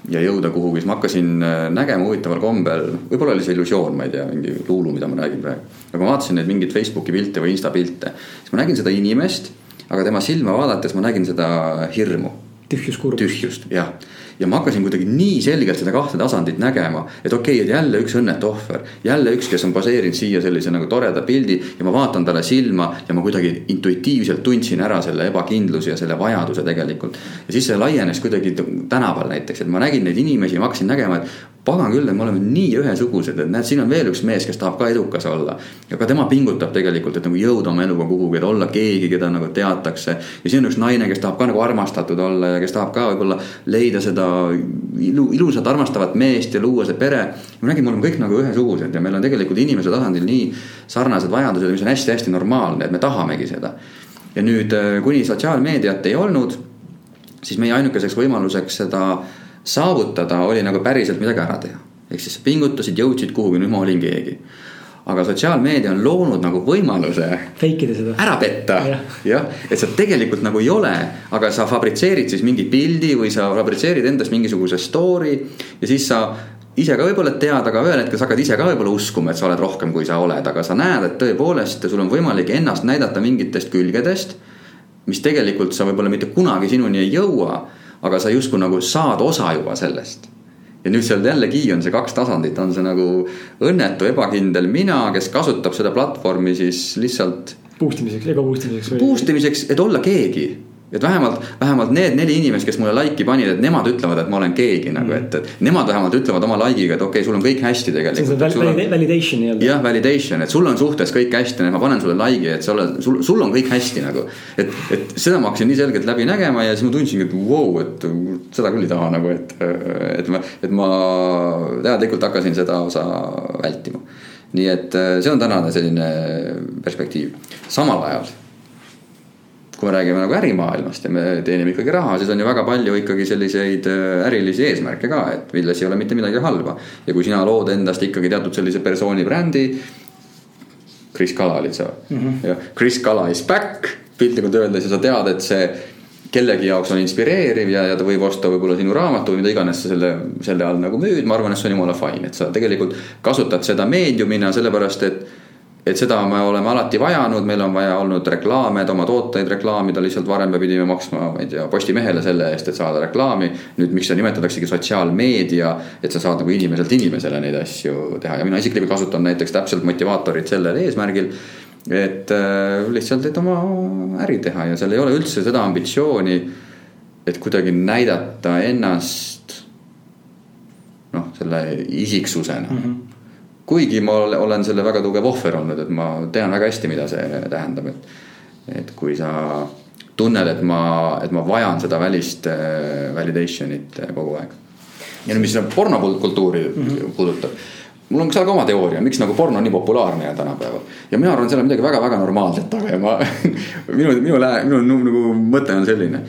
ja jõuda kuhugi, siis ma hakkasin äh, nägema huvitaval kombel, võib-olla oli see illusioon, ma ei tea, mingi luulu, mida ma räägin praegu. aga ma vaatasin neid mingeid Facebooki pilte või Insta pilte, siis ma nägin seda inimest, aga tema silma vaadates ma nägin seda hirmu. tühjus kurb. tühjust, jah ja ma hakkasin kuidagi nii selgelt seda kahte tasandit nägema, et okei okay,, et jälle üks õnnetu ohver. jälle üks, kes on baseerinud siia sellise nagu toreda pildi ja ma vaatan talle silma ja ma kuidagi intuitiivselt tundsin ära selle ebakindluse ja selle vajaduse tegelikult. ja siis see laienes kuidagi tänaval näiteks, et ma nägin neid inimesi ma hakkasin nägema, et pagan küll, et me oleme nii ühesugused, et näed, siin on veel üks mees, kes tahab ka edukas olla. ja ka tema pingutab tegelikult, et nagu jõuda oma eluga kuhugi, et olla keegi, keda nagu teatakse. ja siin on üks naine, kes tahab ka nagu armastatud olla ja kes tahab ka võib-olla leida seda ilu, ilusat armastavat meest ja luua see pere. ma nägin, me oleme kõik nagu ühesugused ja meil on tegelikult inimese tasandil nii sarnased vajadused, mis on hästi-hästi normaalne, et me tahamegi seda. ja nüüd, kuni sotsiaalmeediat ei olnud, siis meie ainukeseks võimaluseks seda saavutada oli nagu päriselt midagi ära teha. ehk siis sa pingutasid, jõudsid kuhugi, nüüd ma olin keegi. aga sotsiaalmeedia on loonud nagu võimaluse. Fake ida seda. ära petta, jah, et sa tegelikult nagu ei ole, aga sa fabritseerid siis mingi pildi või sa fabritseerid endast mingisuguse story ja siis sa ise ka võib-olla tead, aga ühel hetkel sa hakkad ise ka võib-olla uskuma, et sa oled rohkem, kui sa oled, aga sa näed, et tõepoolest sul on võimalik ennast näidata mingitest külgedest. mis tegelikult sa võib-olla mitte kunagi sinuni ei jõua aga sa justkui nagu saad osa juba sellest. ja nüüd seal jällegi on see kaks tasandit, on see nagu õnnetu ebakindel mina, kes kasutab seda platvormi siis lihtsalt. Boost imiseks, ego boost imiseks või? Boost imiseks, et olla keegi et vähemalt, vähemalt need neli inimest, kes mulle like'i panid, et nemad ütlevad, et ma olen keegi nagu, et, et nemad vähemalt ütlevad oma like'iga, et okei okay,, sul on kõik hästi see on tegelikult. see val- validation nii-öelda. jah, validation, et sul on suhtes kõik hästi, ma panen sulle like'i, et sa oled, sul, sul on kõik hästi nagu. et, et seda ma hakkasin nii selgelt läbi nägema ja siis ma tundsingi, et vau wow,, et seda küll ei taha nagu, et, et ma, et ma teadlikult hakkasin seda osa vältima. nii et see on tänane selline perspektiiv, samal ajal kui me räägime nagu ärimaailmast ja me teenime ikkagi raha, siis on ju väga palju ikkagi selliseid äh, ärilisi eesmärke ka, et milles ei ole mitte midagi halba. ja kui sina lood endast ikkagi teatud sellise persooni brändi. Kris Kala olid sa mm -hmm. ja Kris Kala is back piltlikult öeldes ja sa tead, et see kellegi jaoks on inspireeriv ja, ja ta võib osta võib-olla sinu raamatu või mida iganes sa selle, selle all nagu müüd, ma arvan, et see on jumala fine, et sa tegelikult kasutad seda meediumina sellepärast, et et seda me oleme alati vajanud, meil on vaja olnud reklaame, et oma tooteid reklaamida, lihtsalt varem me pidime maksma, ma ei tea, Postimehele selle eest, et saada reklaami. nüüd, miks seda nimetataksegi sotsiaalmeedia, et sa saad nagu inimeselt inimesele neid asju teha ja mina isiklikult kasutan näiteks täpselt motivaatorit sellel eesmärgil. et äh, lihtsalt, et oma äri teha ja seal ei ole üldse seda ambitsiooni, et kuidagi näidata ennast noh, selle isiksusena mm. -hmm kuigi ma ole- olen selle väga tugev ohver olnud, et ma tean väga hästi, mida see tähendab, et. et kui sa tunned, et ma, et ma vajan seda välist äh, validation'it äh, kogu aeg. ja nüüd, mis seda pornokultuuri mm -hmm. puudutab mul on seal ka oma teooria, miks nagu porno nii populaarne on tänapäeval. ja mina arvan, seal on midagi väga-väga normaalset taga ja ma, minu, minu, minu nagu, nagu mõte on selline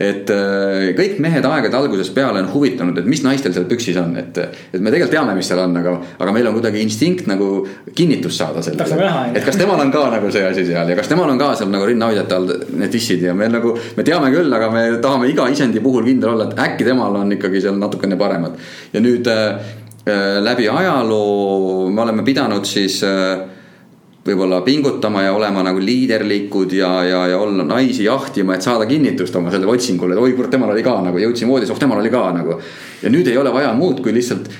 et äh, kõik mehed aegade algusest peale on huvitanud, et mis naistel seal püksis on, et, et me tegelikult teame, mis seal on, aga, aga meil on kuidagi instinkt nagu kinnitust saada sellele et kas temal on ka nagu see asi seal ja kas temal on ka seal nagu rinnahoidjate all need dissid ja me nagu, me teame küll, aga me tahame iga isendi puhul kindel olla, et äkki temal on ikkagi seal natukene paremad. ja nüüd äh, äh, läbi ajaloo me oleme pidanud siis äh, võib-olla pingutama ja olema nagu liiderlikud ja, ja, ja olla naisi jahtima, et saada kinnitust oma sellele otsingule, et oi kurat, temal oli ka nagu, jõudsin voodisse, oh temal oli ka nagu. ja nüüd ei ole vaja muud, kui lihtsalt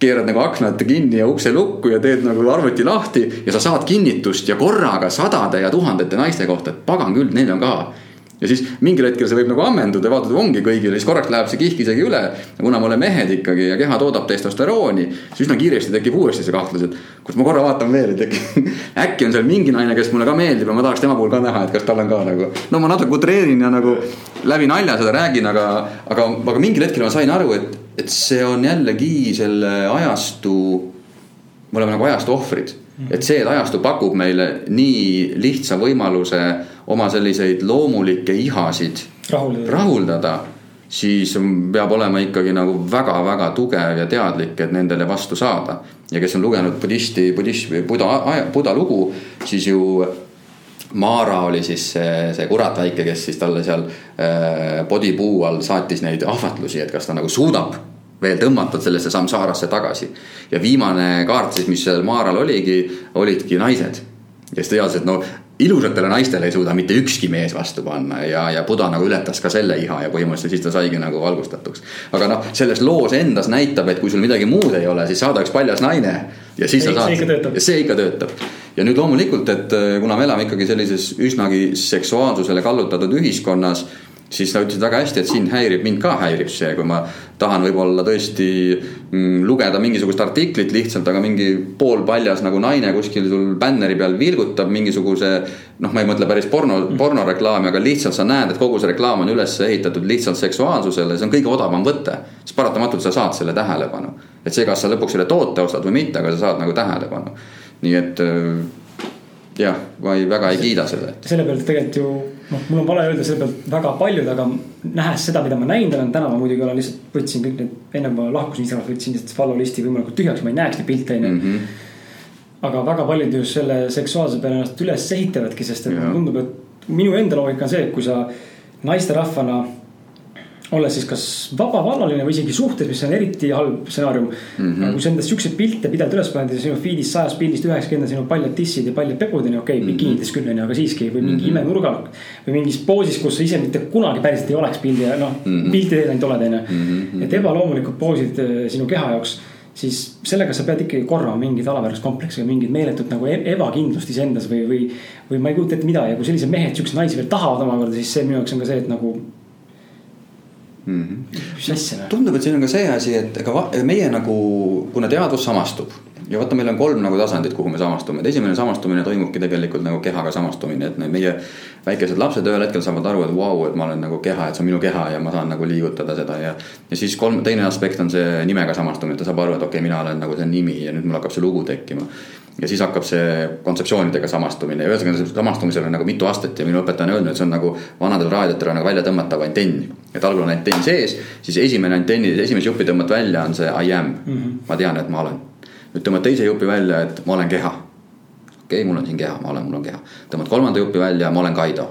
keerad nagu aknad kinni ja ukse lukku ja teed nagu arvuti lahti ja sa saad kinnitust ja korraga sadade ja tuhandete naiste kohta, et pagan küll, neil on ka ja siis mingil hetkel see võib nagu ammenduda vaatad, ongi kõigil siis korraks läheb see kihk isegi üle. ja kuna me oleme mehed ikkagi ja keha toodab testosterooni, siis üsna kiiresti tekib uuesti see kahtlus, et kus ma korra vaatan veel, et äkki, äkki on seal mingi naine, kes mulle ka meeldib ja ma tahaks tema puhul ka näha, et kas tal on ka nagu. no ma natuke utreerin ja nagu läbi nalja seda räägin, aga, aga, aga mingil hetkel ma sain aru, et, et see on jällegi selle ajastu me oleme nagu ajastu ohvrid. et see, et ajastu pakub meile nii lihtsa võimaluse oma selliseid loomulikke ihasid rahuldada. rahuldada, siis peab olema ikkagi nagu väga-väga tugev ja teadlik, et nendele vastu saada. ja kes on lugenud budisti, budismi, buda, buda lugu, siis ju Maara oli siis see, see kurat väike, kes siis talle seal äh, bodipuu all saatis neid ahvatlusi, et kas ta nagu suudab veel tõmmata sellesse samsaarasse tagasi. ja viimane kaart siis, mis seal Maaral oligi, olidki naised, kes teadsid, no ilusatele naistele ei suuda mitte ükski mees vastu panna ja, ja Buda nagu ületas ka selle iha ja põhimõtteliselt siis ta saigi nagu valgustatuks. aga noh, selles loos endas näitab, et kui sul midagi muud ei ole, siis saada üks paljas naine ja siis See- sa saad. see ikka töötab. see ikka töötab. ja nüüd loomulikult, et äh, kuna me elame ikkagi sellises üsnagi seksuaalsusele kallutatud ühiskonnas, siis sa ütlesid väga hästi, et sind häirib, mind ka häirib see, kui ma tahan võib-olla tõesti mm, lugeda mingisugust artiklit lihtsalt, aga mingi poolpaljas nagu naine kuskil sul bänneri peal vilgutab mingisuguse. noh, ma ei mõtle päris porno, pornoreklaami, aga lihtsalt sa näed, et kogu see reklaam on üles ehitatud lihtsalt seksuaalsusele, see on kõige odavam võte. siis paratamatult sa saad selle tähelepanu. et see, kas sa lõpuks selle toote ostad või mitte, aga sa saad nagu tähelepanu. nii et äh, jah, ma ei, väga ei kiida selle, et selle pealt tegelikult ju noh, mul on vale öelda selle pealt väga paljud, aga nähes seda, mida ma näinud olen, täna ma muidugi olen lihtsalt võtsin kõik need, enne kui ma lahkusin Instagramist, võtsin lihtsalt follow list'i võimalikult tühjaks, ma ei näeks neid pilte onju mm. -hmm. aga väga paljud just selle seksuaalse peale ennast üles ehitavadki, sest et mulle tundub, et minu enda loogika on see, et kui sa naisterahvana. Olles siis kas vabavallaline või isegi suhtes, mis on eriti halb stsenaarium mm. -hmm. kui sa endast siukseid pilte pidevalt üles paned ja sinu feed'is sajast pildist üheksakümmend on sinu paljad tissid ja paljad pepud on ju okei okay,, Mhm. bikiinides küll on ju, aga siiski või mingi imenurgal. või mingis poosis, kus sa ise mitte kunagi päriselt ei oleks pildi ja noh mm. -hmm. pilti teed ainult oled, on ju. Mhm. et ebaloomulikud poosid eh, sinu keha jaoks siis sellega sa pead ikkagi korvama mingeid alaväärsuskompleksi või mingit meeletut nagu e- ebakindlust iseendas või, või. või ma ei kujuta ette mida ja kui sellised mehed siukseid naisi veel tahavad omakorda, siis see minu jaoks on ka see, et nagu mm. -hmm. tundub, et siin on ka see asi, et ega meie nagu, kuna teadvus samastub ja vaata, meil on kolm nagu tasandit, kuhu me samastume, et esimene samastumine toimubki tegelikult nagu kehaga samastumine, et meie väikesed lapsed ühel hetkel saavad aru, et vau wow,, et ma olen nagu keha, et see on minu keha ja ma saan nagu liigutada seda ja. ja siis kolm, teine aspekt on see nimega samastumine, ta saab aru, et okei okay,, mina olen nagu see nimi ja nüüd mul hakkab see lugu tekkima ja siis hakkab see kontseptsioonidega samastumine ühesõnaga samastumisel on nagu mitu astet ja minu õpetaja on öelnud, et see on nagu vanadel raadiotel on nagu välja tõmmatav antenn. et algul on antenn sees, siis esimene antenni, esimese jupi tõmbad välja, on see I am mm. -hmm. ma tean, et ma olen. nüüd tõmbad teise jupi välja, et ma olen keha. okei okay,, mul on siin keha, ma olen, mul on keha. tõmbad kolmanda jupi välja, ma olen Kaido.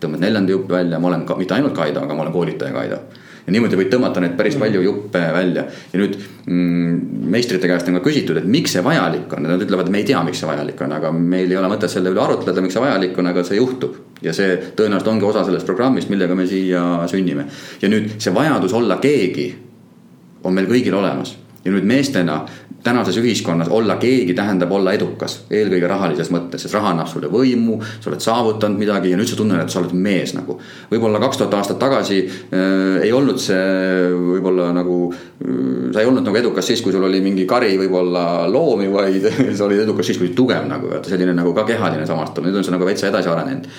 tõmbad neljanda jupi välja, ma olen ka, mitte ainult Kaido, aga ma olen koolitaja Kaido ja niimoodi võid tõmmata neid päris palju juppe välja. ja nüüd mm, meistrite käest on ka küsitud, et miks see vajalik on, nad ütlevad, et me ei tea, miks see vajalik on, aga meil ei ole mõtet selle üle arutleda, miks see vajalik on, aga see juhtub. ja see tõenäoliselt ongi osa sellest programmist, millega me siia sünnime. ja nüüd see vajadus olla keegi on meil kõigil olemas ja nüüd meestena tänases ühiskonnas olla keegi tähendab olla edukas, eelkõige rahalises mõttes, sest raha annab sulle võimu, sa oled saavutanud midagi ja nüüd sa tunned, et sa oled mees nagu. võib-olla kaks tuhat aastat tagasi äh, ei olnud see võib-olla nagu äh,, sa ei olnud nagu edukas siis, kui sul oli mingi kari võib-olla loomi, vaid sa olid edukas siis, kui olid tugev nagu, vaata selline nagu ka kehaline samastumine, nüüd on see nagu veitsa edasi arenenud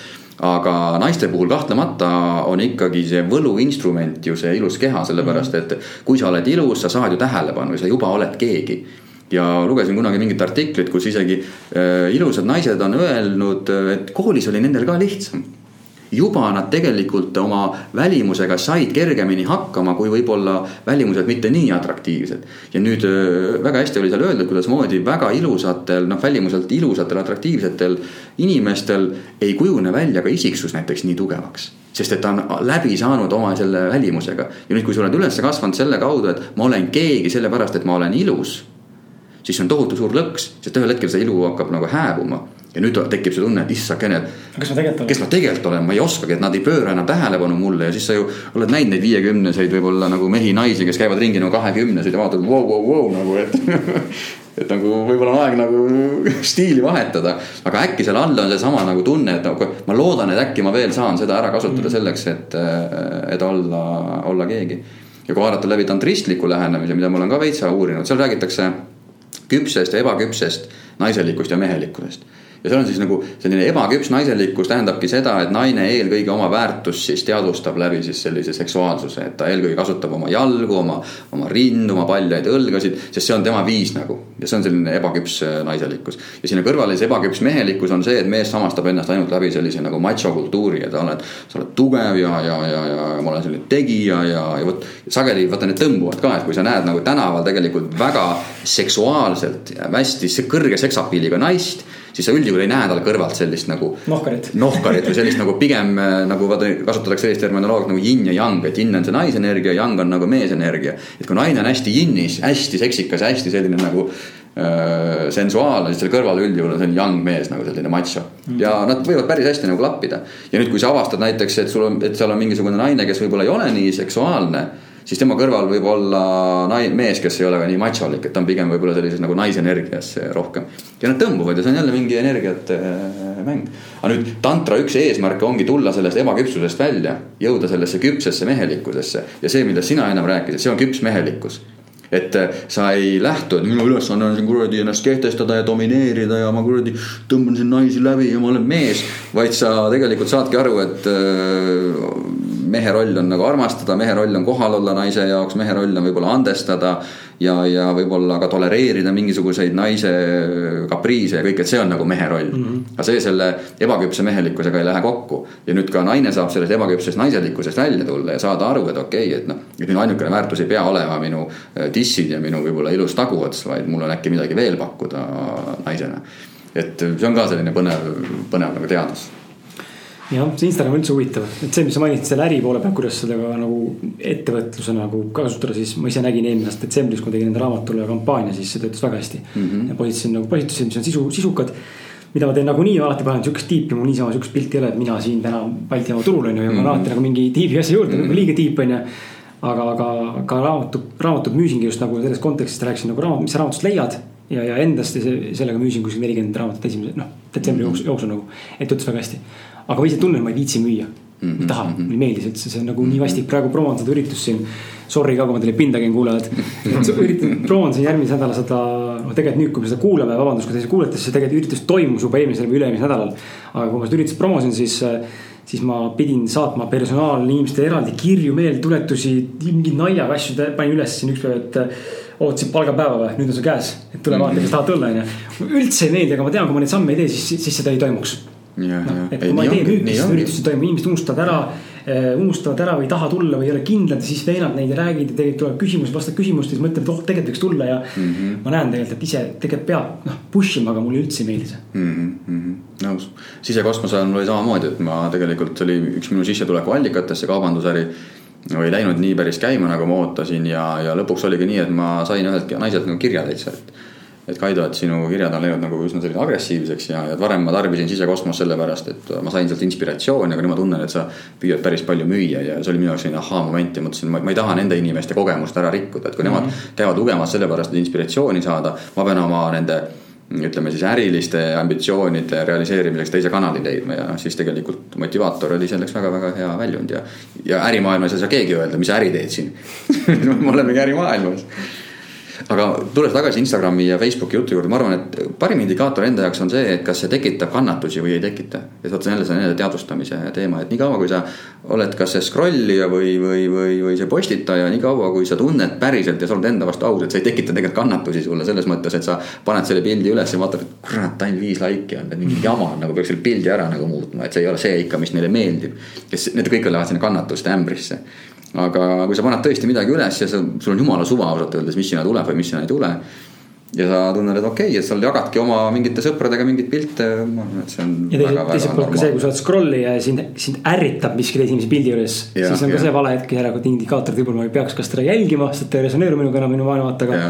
aga naiste puhul kahtlemata on ikkagi see võluinstrument ju see ilus keha, sellepärast et kui sa oled ilus, sa saad ju tähelepanu ja sa juba oled keegi. Ja lugesin kunagi mingit artiklit, kus isegi äh, ilusad naised on öelnud, et koolis oli nendel ka lihtsam juba nad tegelikult oma välimusega said kergemini hakkama, kui võib-olla välimused mitte nii atraktiivsed. ja nüüd väga hästi oli seal öeldud, kuidasmoodi väga ilusatel, noh välimuselt ilusatel, atraktiivsetel inimestel ei kujune välja ka isiksus näiteks nii tugevaks. Sest et ta on läbi saanud oma selle välimusega. Ja nüüd, kui sa oled üles kasvanud selle kaudu, et ma olen keegi sellepärast, et ma olen ilus siis see on tohutu suur lõks, sest ühel hetkel see ilu hakkab nagu hääbuma ja nüüd tekib see tunne, et issakene, kes ma tegelikult olen? tegelikult olen, ma ei oskagi, et nad ei pööra enam tähelepanu mulle ja siis sa ju oled näinud neid viiekümneseid võib-olla nagu mehi, naisi, kes käivad ringi nagu kahekümneseid ja vaatavad vau, vau, vau nagu, et et nagu võib-olla on aeg nagu stiili vahetada, aga äkki seal all on seesama nagu tunne, et nagu ma loodan, et äkki ma veel saan seda ära kasutada mm. selleks, et, et olla, olla keegi. ja kui vaadata läbi tantristliku lähenemise, mida ma olen ka veitsa uurinud, seal räägitakse küpsest ja ebaküpsest naiselikust ja mehelikkusest ja seal on siis nagu selline ebaküps naiselikkus tähendabki seda, et naine eelkõige oma väärtust siis teadvustab läbi siis sellise seksuaalsuse, et ta eelkõige kasutab oma jalgu, oma, oma rindu, oma paljaid õlgasid, sest see on tema viis nagu. ja see on selline ebaküps äh, naiselikkus. ja sinna kõrvale siis ebaküps mehelikkus on see, et mees samastab ennast ainult läbi sellise nagu macho kultuuri ja ta oled, sa oled tugev ja, ja, ja, ja ma olen selline tegija ja, ja vot. sageli vaata need tõmbuvad ka, et kui sa näed nagu tänaval tegelikult väga seksuaalselt hästi kõrge seksapiiliga naist siis sa üldjuhul ei näe tal kõrvalt sellist nagu. nohkarit. nohkarit või sellist nagu pigem äh, nagu vaata kasutatakse sellist terminoloogiat nagu yin ja yang, et yin on see naisenergia, yang on nagu meesenergia. et kui naine on hästi yin'is, hästi seksikas, hästi selline nagu äh, sensuaalne, siis selle kõrval üldjuhul on selline young mees nagu selline macho mm.. ja nad võivad päris hästi nagu klappida. ja nüüd, kui sa avastad näiteks, et sul on, et seal on mingisugune naine, kes võib-olla ei ole nii seksuaalne siis tema kõrval võib olla nai-, mees, kes ei ole ka nii macholik, et ta on pigem võib-olla sellises nagu naisenergias rohkem. ja nad tõmbuvad ja see on jälle mingi energiate äh, mäng. aga nüüd tantra üks eesmärke ongi tulla sellest ebaküpsusest välja, jõuda sellesse küpsesse mehelikkusesse ja see, millest sina ennem rääkisid, see on küps mehelikkus et äh, sa ei lähtu, et minu ülesanne on siin kuradi ennast kehtestada ja domineerida ja ma kuradi tõmban siin naisi läbi ja ma olen mees. vaid sa tegelikult saadki aru, et mehe roll on nagu armastada, mehe roll on kohal olla naise jaoks, mehe roll on võib-olla andestada. ja, ja võib-olla ka tolereerida mingisuguseid naise kapriise ja kõik, et see on nagu mehe roll mm. -hmm. aga see selle ebaküpse mehelikkusega ei lähe kokku. ja nüüd ka naine saab sellest ebaküpsest naiselikkusest välja tulla ja saada aru, et okei okay,, et noh. et minu ainukene väärtus ei pea olema minu äh, dissid ja minu võib-olla ilus taguots, vaid mul on äkki midagi veel pakkuda naisena. et see on ka selline põnev, põnev nagu teadus jah, see Instagram on üldse huvitav, et see, mis sa mainisid selle äri poole pealt, kuidas seda ka nagu ettevõtluse nagu kasutada, siis ma ise nägin eelmine aasta detsembris, kui ma tegin enda raamatule kampaania, siis see töötas väga hästi mm. -hmm. ja positasin nagu postitusi, mis on sisu, sisukad. mida ma teen nagunii alati panen sihukest tiipi, mul niisama sihukest pilti ei ole, et mina siin täna Balti jaama turul on ju ja ma mm -hmm. alati nagu mingi tiibi asja juurde mm, -hmm. liiga tiip on ju aga, aga ka raamatu, raamatut müüsingi just nagu selles kontekstis rääkisin nagu raamat, mis sa raamatust leiad. ja, ja endast ja sellega müüsin kuskil nelikümmend raamatut esimese, noh detsembri jooksul, jooksul nagu, et ütles väga hästi. Aga ma ise tunnen, ma ei viitsi müüa mm. -hmm. ei taha, mulle ei meeldi see üldse, see on nagu nii vastik, praegu promoon seda üritust siin. Sorry ka, kui ma teile pinda käin, kuulajad. üritan, promoon siin järgmise nädala seda, noh tegelikult nüüd, kui me seda kuulame, vabandust, kui te seda kuulete, siis tegelikult üritus toimus juba eelmisel või üle-eelmisel nädalal. aga kui ma seda üritust promosin, siis siis ma pidin saatma personaalinimestele eraldi kirju, meeldetuletusi, mingeid naljaga asju panin üles siin üks päev, et ootasid palgapäeva või, nüüd on see käes, et tule vaata, kes tahad tulla, onju. üldse ei meeldi, aga ma tean, kui ma neid samme ei tee, siis, siis seda ei toimuks. No, et kui ma ei tee müüki, siis üritust ei toimu, inimesed unustavad ära Äh, unustavad ära või ei taha tulla või ei ole kindlad ja siis veenad neid ja räägid ja tegelikult tuleb küsimus, vastad küsimustele, siis mõtled, et oh, tegelikult võiks tulla ja mm. -hmm. ma näen tegelikult, et ise tegelikult peab noh push ima, aga mulle üldse ei meeldi see mm. -hmm. nõus, sisekosmosel mul oli samamoodi, et ma tegelikult see oli üks minu sissetuleku allikatest, see kaubandusäri ei läinud nii päris käima, nagu ma ootasin ja, ja lõpuks oligi nii, et ma sain ühelt naiselt nagu kirja täitsa, et et Kaido, et sinu kirjad on läinud nagu üsna selline agressiivseks ja, ja varem ma tarbisin sisekosmos sellepärast, et ma sain sealt inspiratsiooni, aga nüüd ma tunnen, et sa püüad päris palju müüa ja see oli minu jaoks selline ahhaa-moment ja mõtlesin, ma, ei taha nende inimeste kogemust ära rikkuda, et kui mm -hmm. nemad mhm. käivad lugemas sellepärast, et inspiratsiooni saada, ma pean oma nende ütleme siis äriliste ambitsioonide realiseerimiseks teise kanali leidma ja noh, siis tegelikult motivaator oli selleks väga-väga hea väljund ja. ja ärimaailmas ei saa keegi öelda, mis äri teed siin me olemegi ärimaailmas aga tulles tagasi Instagrami ja Facebooki jutu juurde, ma arvan, et parim indikaator enda jaoks on see, et kas see tekitab kannatusi või ei tekita. et vot jälle see nende teadvustamise teema, et niikaua kui sa oled kas see scrollija või, või, või, või see postitaja, niikaua kui sa tunned päriselt ja sa oled enda vastu aus, et see ei tekita tegelikult kannatusi sulle selles mõttes, et sa paned selle pildi üles ja vaatad, et kurat, ainult viis laiki on, et mingi jama nagu peaks selle pildi ära nagu muutma, et see ei ole see ikka, mis neile meeldib. kes, need kõik lähevad sinna kannatuste ämbrisse aga kui sa paned tõesti midagi üles ja sa, sul on jumala suva ausalt öeldes, mis sinna tuleb või mis sinna ei tule ja sa tunned, et okei okay,, et sa jagadki oma mingite sõpradega mingeid pilte, ma arvan, et see on. ja teiselt, teiselt poolt ka see, kui sa oled scroll'i ja sind, sind ärritab miski teise inimese pildi juures. siis on ka see vale hetk järelikult indikaator, võib-olla ma ei peaks kas teda jälgima, sest ta ei resoneeru minuga enam minu maailmavaatega.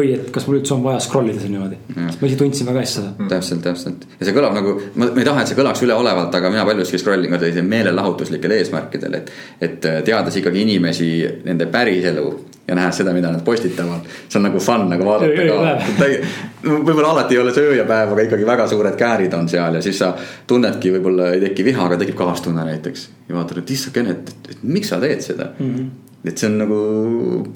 või et kas mul üldse on vaja scroll ida seal niimoodi. ma ise tundsin väga hästi seda. täpselt, täpselt ja see kõlab nagu, ma, ma ei taha, et see kõlaks üleolevalt, aga mina paljuski scroll in ka sellisel meelelahutuslikel eesmärkidel, et. et teades ikkagi inimesi, nende päriselu ja nähes seda, mida nad postitavad. see on nagu fun nagu vaadata ka. võib-olla alati ei ole see öö ja päev, aga ikkagi väga suured käärid on seal ja siis sa tunnedki, võib-olla ei teki viha, aga tekib kaastunne näiteks. ja vaatad, et issand, Kennet, et, et miks sa teed seda mm. -hmm. et see on nagu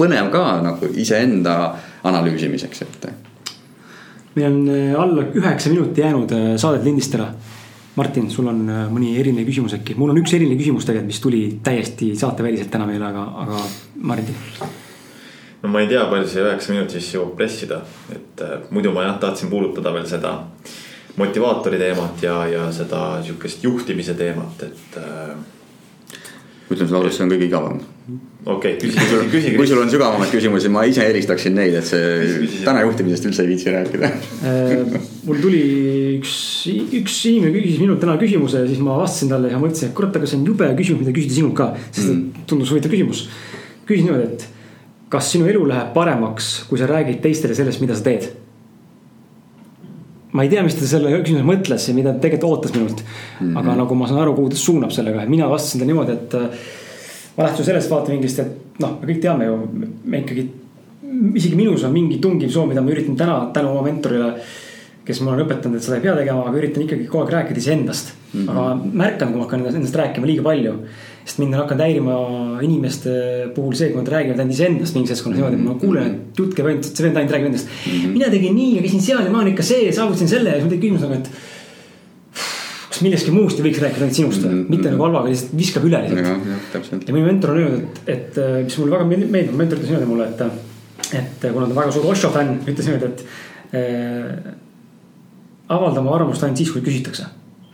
põnev ka nagu iseenda analüüsimiseks, et. meil on äh, alla üheksa minuti jäänud äh, saadet lindistada Martin, sul on äh, mõni eriline küsimus äkki? mul on üks eriline küsimus tegelikult, mis tuli täiesti saateväliselt täna meile, aga, aga Martin no ma ei tea, palju see üheksa minutit siis jõuab pressida, et äh, muidu ma jah, tahtsin puudutada veel seda motivaatori teemat ja, ja seda sihukest juhtimise teemat, et äh,. ütleme sulle ausalt, see on kõige igavam. okei okay,, küsi, küsi. kui sul on sügavamaid küsimusi, ma ise eelistaksin neid, et see täna juhtimisest üldse ei viitsi rääkida äh, mul tuli üks, üks inimene küsis minult täna küsimuse ja siis ma vastasin talle ja mõtlesin, et kurat, aga see on jube küsimus, mida küsida sinult ka, sest mm. tundus huvitav küsimus. küsin niimoodi, et kas sinu elu läheb paremaks, kui sa räägid teistele sellest, mida sa teed? ma ei tea, mis ta selle küsimuse mõtles ja mida ta tegelikult ootas minult mm. -hmm. aga nagu ma saan aru, kuhu ta suunab sellega, et mina vastasin talle niimoodi, et. Äh, ma lähtun sellest vaatevinklist, et noh, me kõik teame ju, me ikkagi, isegi minus on mingi tungiv soov, mida ma üritan täna tänu oma mentorile kes mulle on õpetanud, et seda ei pea tegema, aga üritan ikkagi kogu aeg rääkida iseendast mm. -hmm. aga märkan, kui ma hakkan endast rääkima liiga palju sest mind on hakanud häirima inimeste puhul see, kui nad räägivad ainult iseendast mingis keskkonnas niimoodi, et ma kuulen, et jutt käib ainult, see vend ainult räägib endast mm. -hmm. mina tegin nii ja käisin seal ja ma olen ikka see ja saavutasin selle ja siis mul tekib küsimus nagu, et. kas millestki muust ei võiks rääkida ainult sinust või mm -hmm., mitte nagu halvaga, lihtsalt viskab üle lihtsalt. ja minu mentor on öelnud, et, et mis mulle väga meeldib, mentor ütles niimoodi mulle, et, et kuna ta on väga suur Osho fänn, ütles niimoodi, et avalda oma arvamust ainult siis, kui küsitakse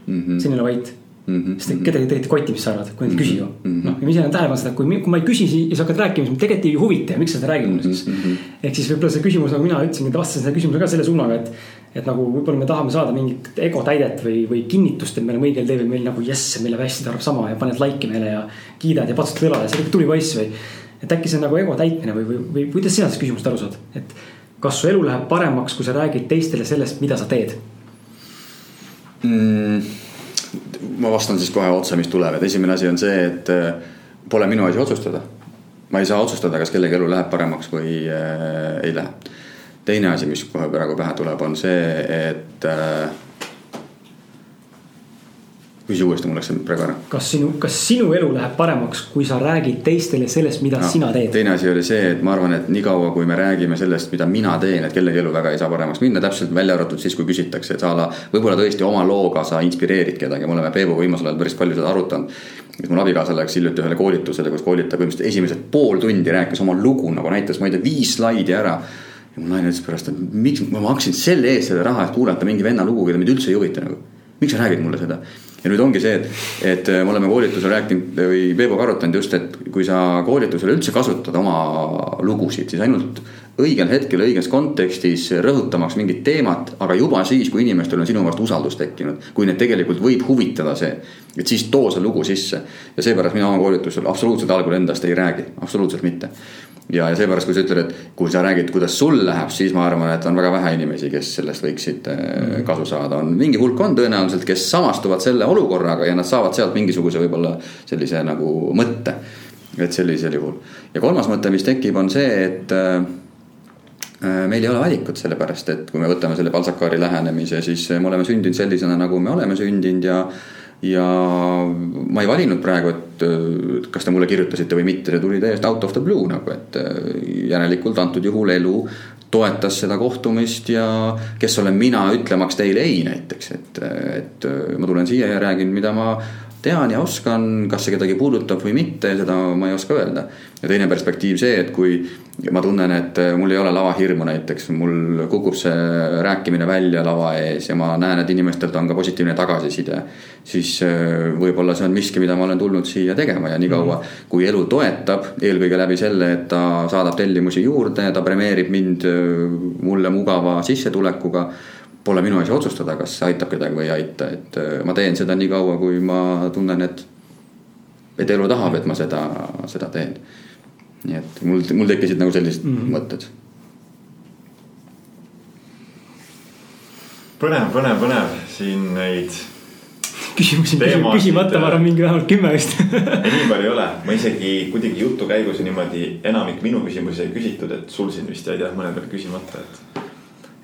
mm -hmm.. selline vait Mm -hmm. sest kedagi tegelikult ei koti, mis sa arvad, kui nad ei küsi ju mm -hmm.. noh, ja ma ise olen tähele pannud seda, kui, kui ma ei küsi ja sa hakkad rääkima, siis mind tegelikult ei huvita ja miks sa seda räägid mulle siis mm. -hmm. ehk siis võib-olla see küsimus, nagu mina ütlesin, vastasin selle küsimuse ka selle suunaga, et. et nagu võib-olla me tahame saada mingit ego täidet või, või kinnitust, et me oleme õigel teel või meil nagu jess, meil läheb hästi, ta arvab sama ja paned like'i meile ja. kiidad ja patsutad õlale, see on tubli poiss või. et äkki see on nagu ego täitmine või, või, või kuidas sina sellest küsimusest aru saad, et. kas su elu läheb paremaks, kui sa räägid teistele sellest, mida sa teed mm.? Ma vastan siis kohe otse, mis tuleb, et esimene asi on see, et äh, pole minu asi otsustada. ma ei saa otsustada, kas kellegi elu läheb paremaks või äh, ei lähe. teine asi, mis kohe praegu pähe tuleb, on see, et äh, küsi uuesti, mul läks see praegu ära. kas sinu, kas sinu elu läheb paremaks, kui sa räägid teistele sellest, mida no, sina teed? teine asi oli see, et ma arvan, et niikaua, kui me räägime sellest, mida mina teen, et kellegi elu väga ei saa paremaks minna, täpselt välja arvatud siis, kui küsitakse, et sa ala, võib-olla tõesti oma looga sa inspireerid kedagi, me oleme Peebuga viimasel ajal päris palju seda arutanud. et mul abikaasa läks hiljuti ühele koolitusele, kus koolitaja põhimõtteliselt esimesed pool tundi rääkis oma lugu nagu näitas, ma ei tea, viis slaidi ära ja mu naine ütles pärast, et miks ma maksin selle eest selle raha, et kuulata mingi venna lugu, keda mind üldse ei huvita nagu. miks sa räägid mulle seda? Ja nüüd ongi see, et, et äh, me oleme koolitusel rääkinud või Peebuga arutanud just, et kui sa koolitusel üldse kasutad oma lugusid, siis ainult õigel hetkel, õiges kontekstis rõhutamaks mingit teemat, aga juba siis, kui inimestel on sinu vastu usaldus tekkinud, kui neid tegelikult võib huvitada see, et siis too see lugu sisse. ja seepärast mina oma koolitusel absoluutselt algul endast ei räägi, absoluutselt mitte ja, ja seepärast, kui sa ütled, et kui sa räägid, kuidas sul läheb, siis ma arvan, et on väga vähe inimesi, kes sellest võiksid mm. kasu saada, on mingi hulk on tõenäoliselt, kes samastuvad selle olukorraga ja nad saavad sealt mingisuguse võib-olla sellise nagu mõtte. et sellisel juhul ja kolmas mõte, mis tekib, on see, et äh, meil ei ole valikut, sellepärast et kui me võtame selle Balsakaari lähenemise, siis me oleme sündinud sellisena, nagu me oleme sündinud ja ja ma ei valinud praegu, et kas te mulle kirjutasite või mitte, see tuli täiesti out of the blue nagu, et äh, järelikult antud juhul elu toetas seda kohtumist ja kes olen mina ütlemaks teile ei näiteks, et, et ma tulen siia ja räägin, mida ma tean ja oskan, kas see kedagi puudutab või mitte, seda ma ei oska öelda. ja teine perspektiiv see, et kui ma tunnen, et mul ei ole lavahirmu näiteks, mul kukub see rääkimine välja lava ees ja ma näen, et inimestelt on ka positiivne tagasiside. siis äh, võib-olla see on miski, mida ma olen tulnud siia tegema ja niikaua -hmm. kui elu toetab, eelkõige läbi selle, et ta saadab tellimusi juurde, ta premeerib mind äh, mulle mugava sissetulekuga pole minu asi otsustada, kas see aitab kedagi või ei aita, et äh, ma teen seda nii kaua, kui ma tunnen, et, et elu tahab, et ma seda, seda teen. nii et mul, mul tekkisid nagu sellised mm -hmm. mõtted. põnev, põnev, põnev, siin neid küsimusi küsimata, ma arvan, mingi vähemalt kümme vist ei, nii palju ei ole, ma isegi kuidagi jutu käigus niimoodi enamik minu küsimusi ei küsitud, et sul siin vist jäid jah mõned veel küsimata, et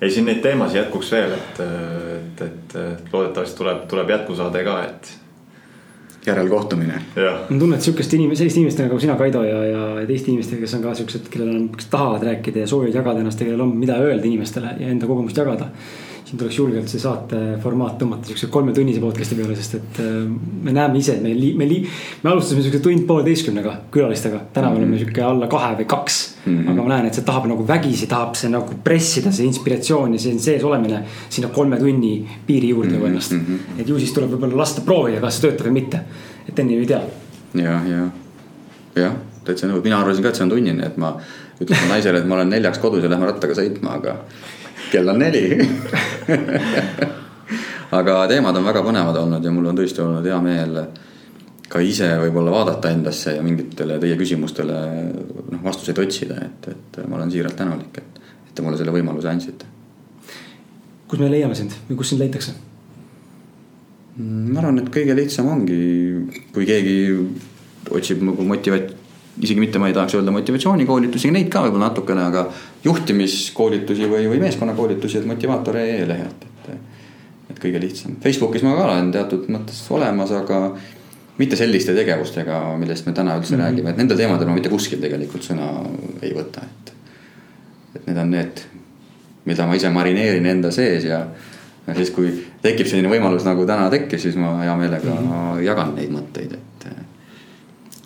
ei, siin neid teemasid jätkuks veel, et, et, et, et loodetavasti tuleb, tuleb jätkusaade ka, et. järelkohtumine. ma tunnen, et sihukest inimest, sellist inimest nagu sina, Kaido ja, ja teiste inimestega, kes on ka siuksed, kellel on, kes tahavad rääkida ja soovivad jagada ennast ja kellel on, mida öelda inimestele ja enda kogemust jagada siin tuleks julgelt see saate formaat tõmmata siukse kolmetunnise podcast'i peale, sest et äh, me näeme ise, me me me alustasime siukse tund poolteistkümnega külalistega. täna me mm -hmm. oleme sihuke alla kahe või kaks mm. -hmm. aga ma näen, et see tahab nagu vägisi, tahab see nagu pressida, see inspiratsioon ja see sees olemine sinna kolme tunni piiri juurde nagu ennast mm. -hmm. et ju siis tuleb võib-olla lasta proovida, kas see töötab või mitte. et enne ju ei tea. ja, ja, jah, täitsa nõus, mina arvasin ka, et see on tunnine, et ma ütlesin naisele, et ma olen neljaks kodus ja lähme rattaga sõitma, aga kell on neli aga teemad on väga põnevad olnud ja mul on tõesti olnud hea meel ka ise võib-olla vaadata endasse ja mingitele teie küsimustele noh, vastuseid otsida, et, et ma olen siiralt tänulik, et, et te mulle selle võimaluse andsite. kus me leiame sind või kus sind leitakse? ma arvan, et kõige lihtsam ongi, kui keegi otsib nagu motivat-, isegi mitte ma ei tahaks öelda motivatsioonikoolitusi, neid ka võib-olla natukene, aga juhtimiskoolitusi või, või meeskonnakoolitusi, et motivaator.ee lehelt, et. et kõige lihtsam, Facebookis ma ka olen teatud mõttes olemas, aga mitte selliste tegevustega, millest me täna üldse mm -hmm. räägime, et nendel teemadel ma mitte kuskil tegelikult sõna ei võta, et. et need on need, mida ma ise marineerin enda sees ja, ja siis, kui tekib selline võimalus nagu täna tekkis, siis ma hea meelega mm -hmm. jagan neid mõtteid, et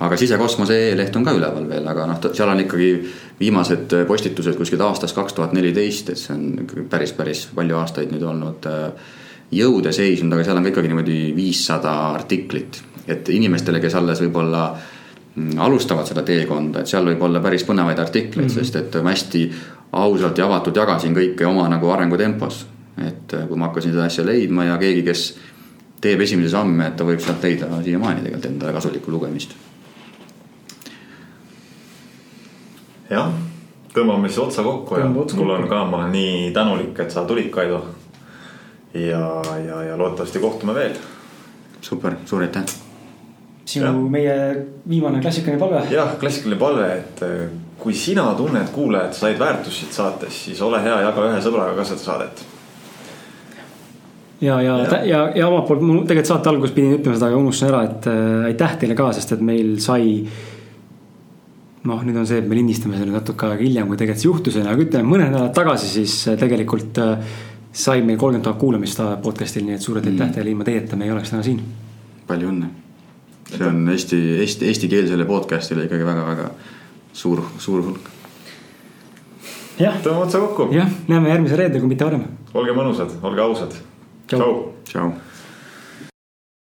aga sisekosmose e-leht on ka üleval veel, aga noh, seal on ikkagi viimased postitused kuskilt aastast kaks tuhat neliteist, et see on päris, päris palju aastaid nüüd olnud äh, jõude seisnud, aga seal on ka ikkagi niimoodi viissada artiklit. et inimestele, kes alles võib-olla mm, alustavad seda teekonda, et seal võib olla päris põnevaid artikleid mm, -hmm. sest et ma hästi ausalt ja avatult jagasin kõike oma nagu arengutempos. et äh, kui ma hakkasin seda asja leidma ja keegi, kes teeb esimesi samme, et ta võib sealt leida siiamaani tegelikult endale kasulikku lugemist jah, tõmbame siis otsa kokku ja mul on ka, ma olen nii tänulik, et sa tulid, Kaido. ja, ja, ja loodetavasti kohtume veel. super, suur aitäh sinu meie viimane klassikaline palve. jah, klassikaline palve, et äh, kui sina tunned, kuulaja, et said väärtust siit saatest, siis ole hea, jaga ühe sõbraga ka seda saadet. ja, ja Jah., ja, ja omalt poolt mul tegelikult saate alguses pidin ütlema seda, aga unustasin ära, et äh, aitäh teile ka, sest et meil sai. noh, nüüd on see, et me lindistame selle natuke aega hiljem, kui tegelikult see juhtus, aga ütleme mõned nädalad tagasi, siis äh, tegelikult äh, sai meil kolmkümmend tuhat kuulamist podcast'il, nii et suured aitäh Mm. teile, ilma teieta me ei oleks täna siin. palju õnne. see on Eesti, Eesti, eestikeelsele podcast'ile ikkagi väga-väga suur, suur hulk. jah, tõmbame otsa kokku, jah, näeme järgmisel reedel, kui mitte varem. olge mõnusad, olge ausad. Tšau. tšau. tšau.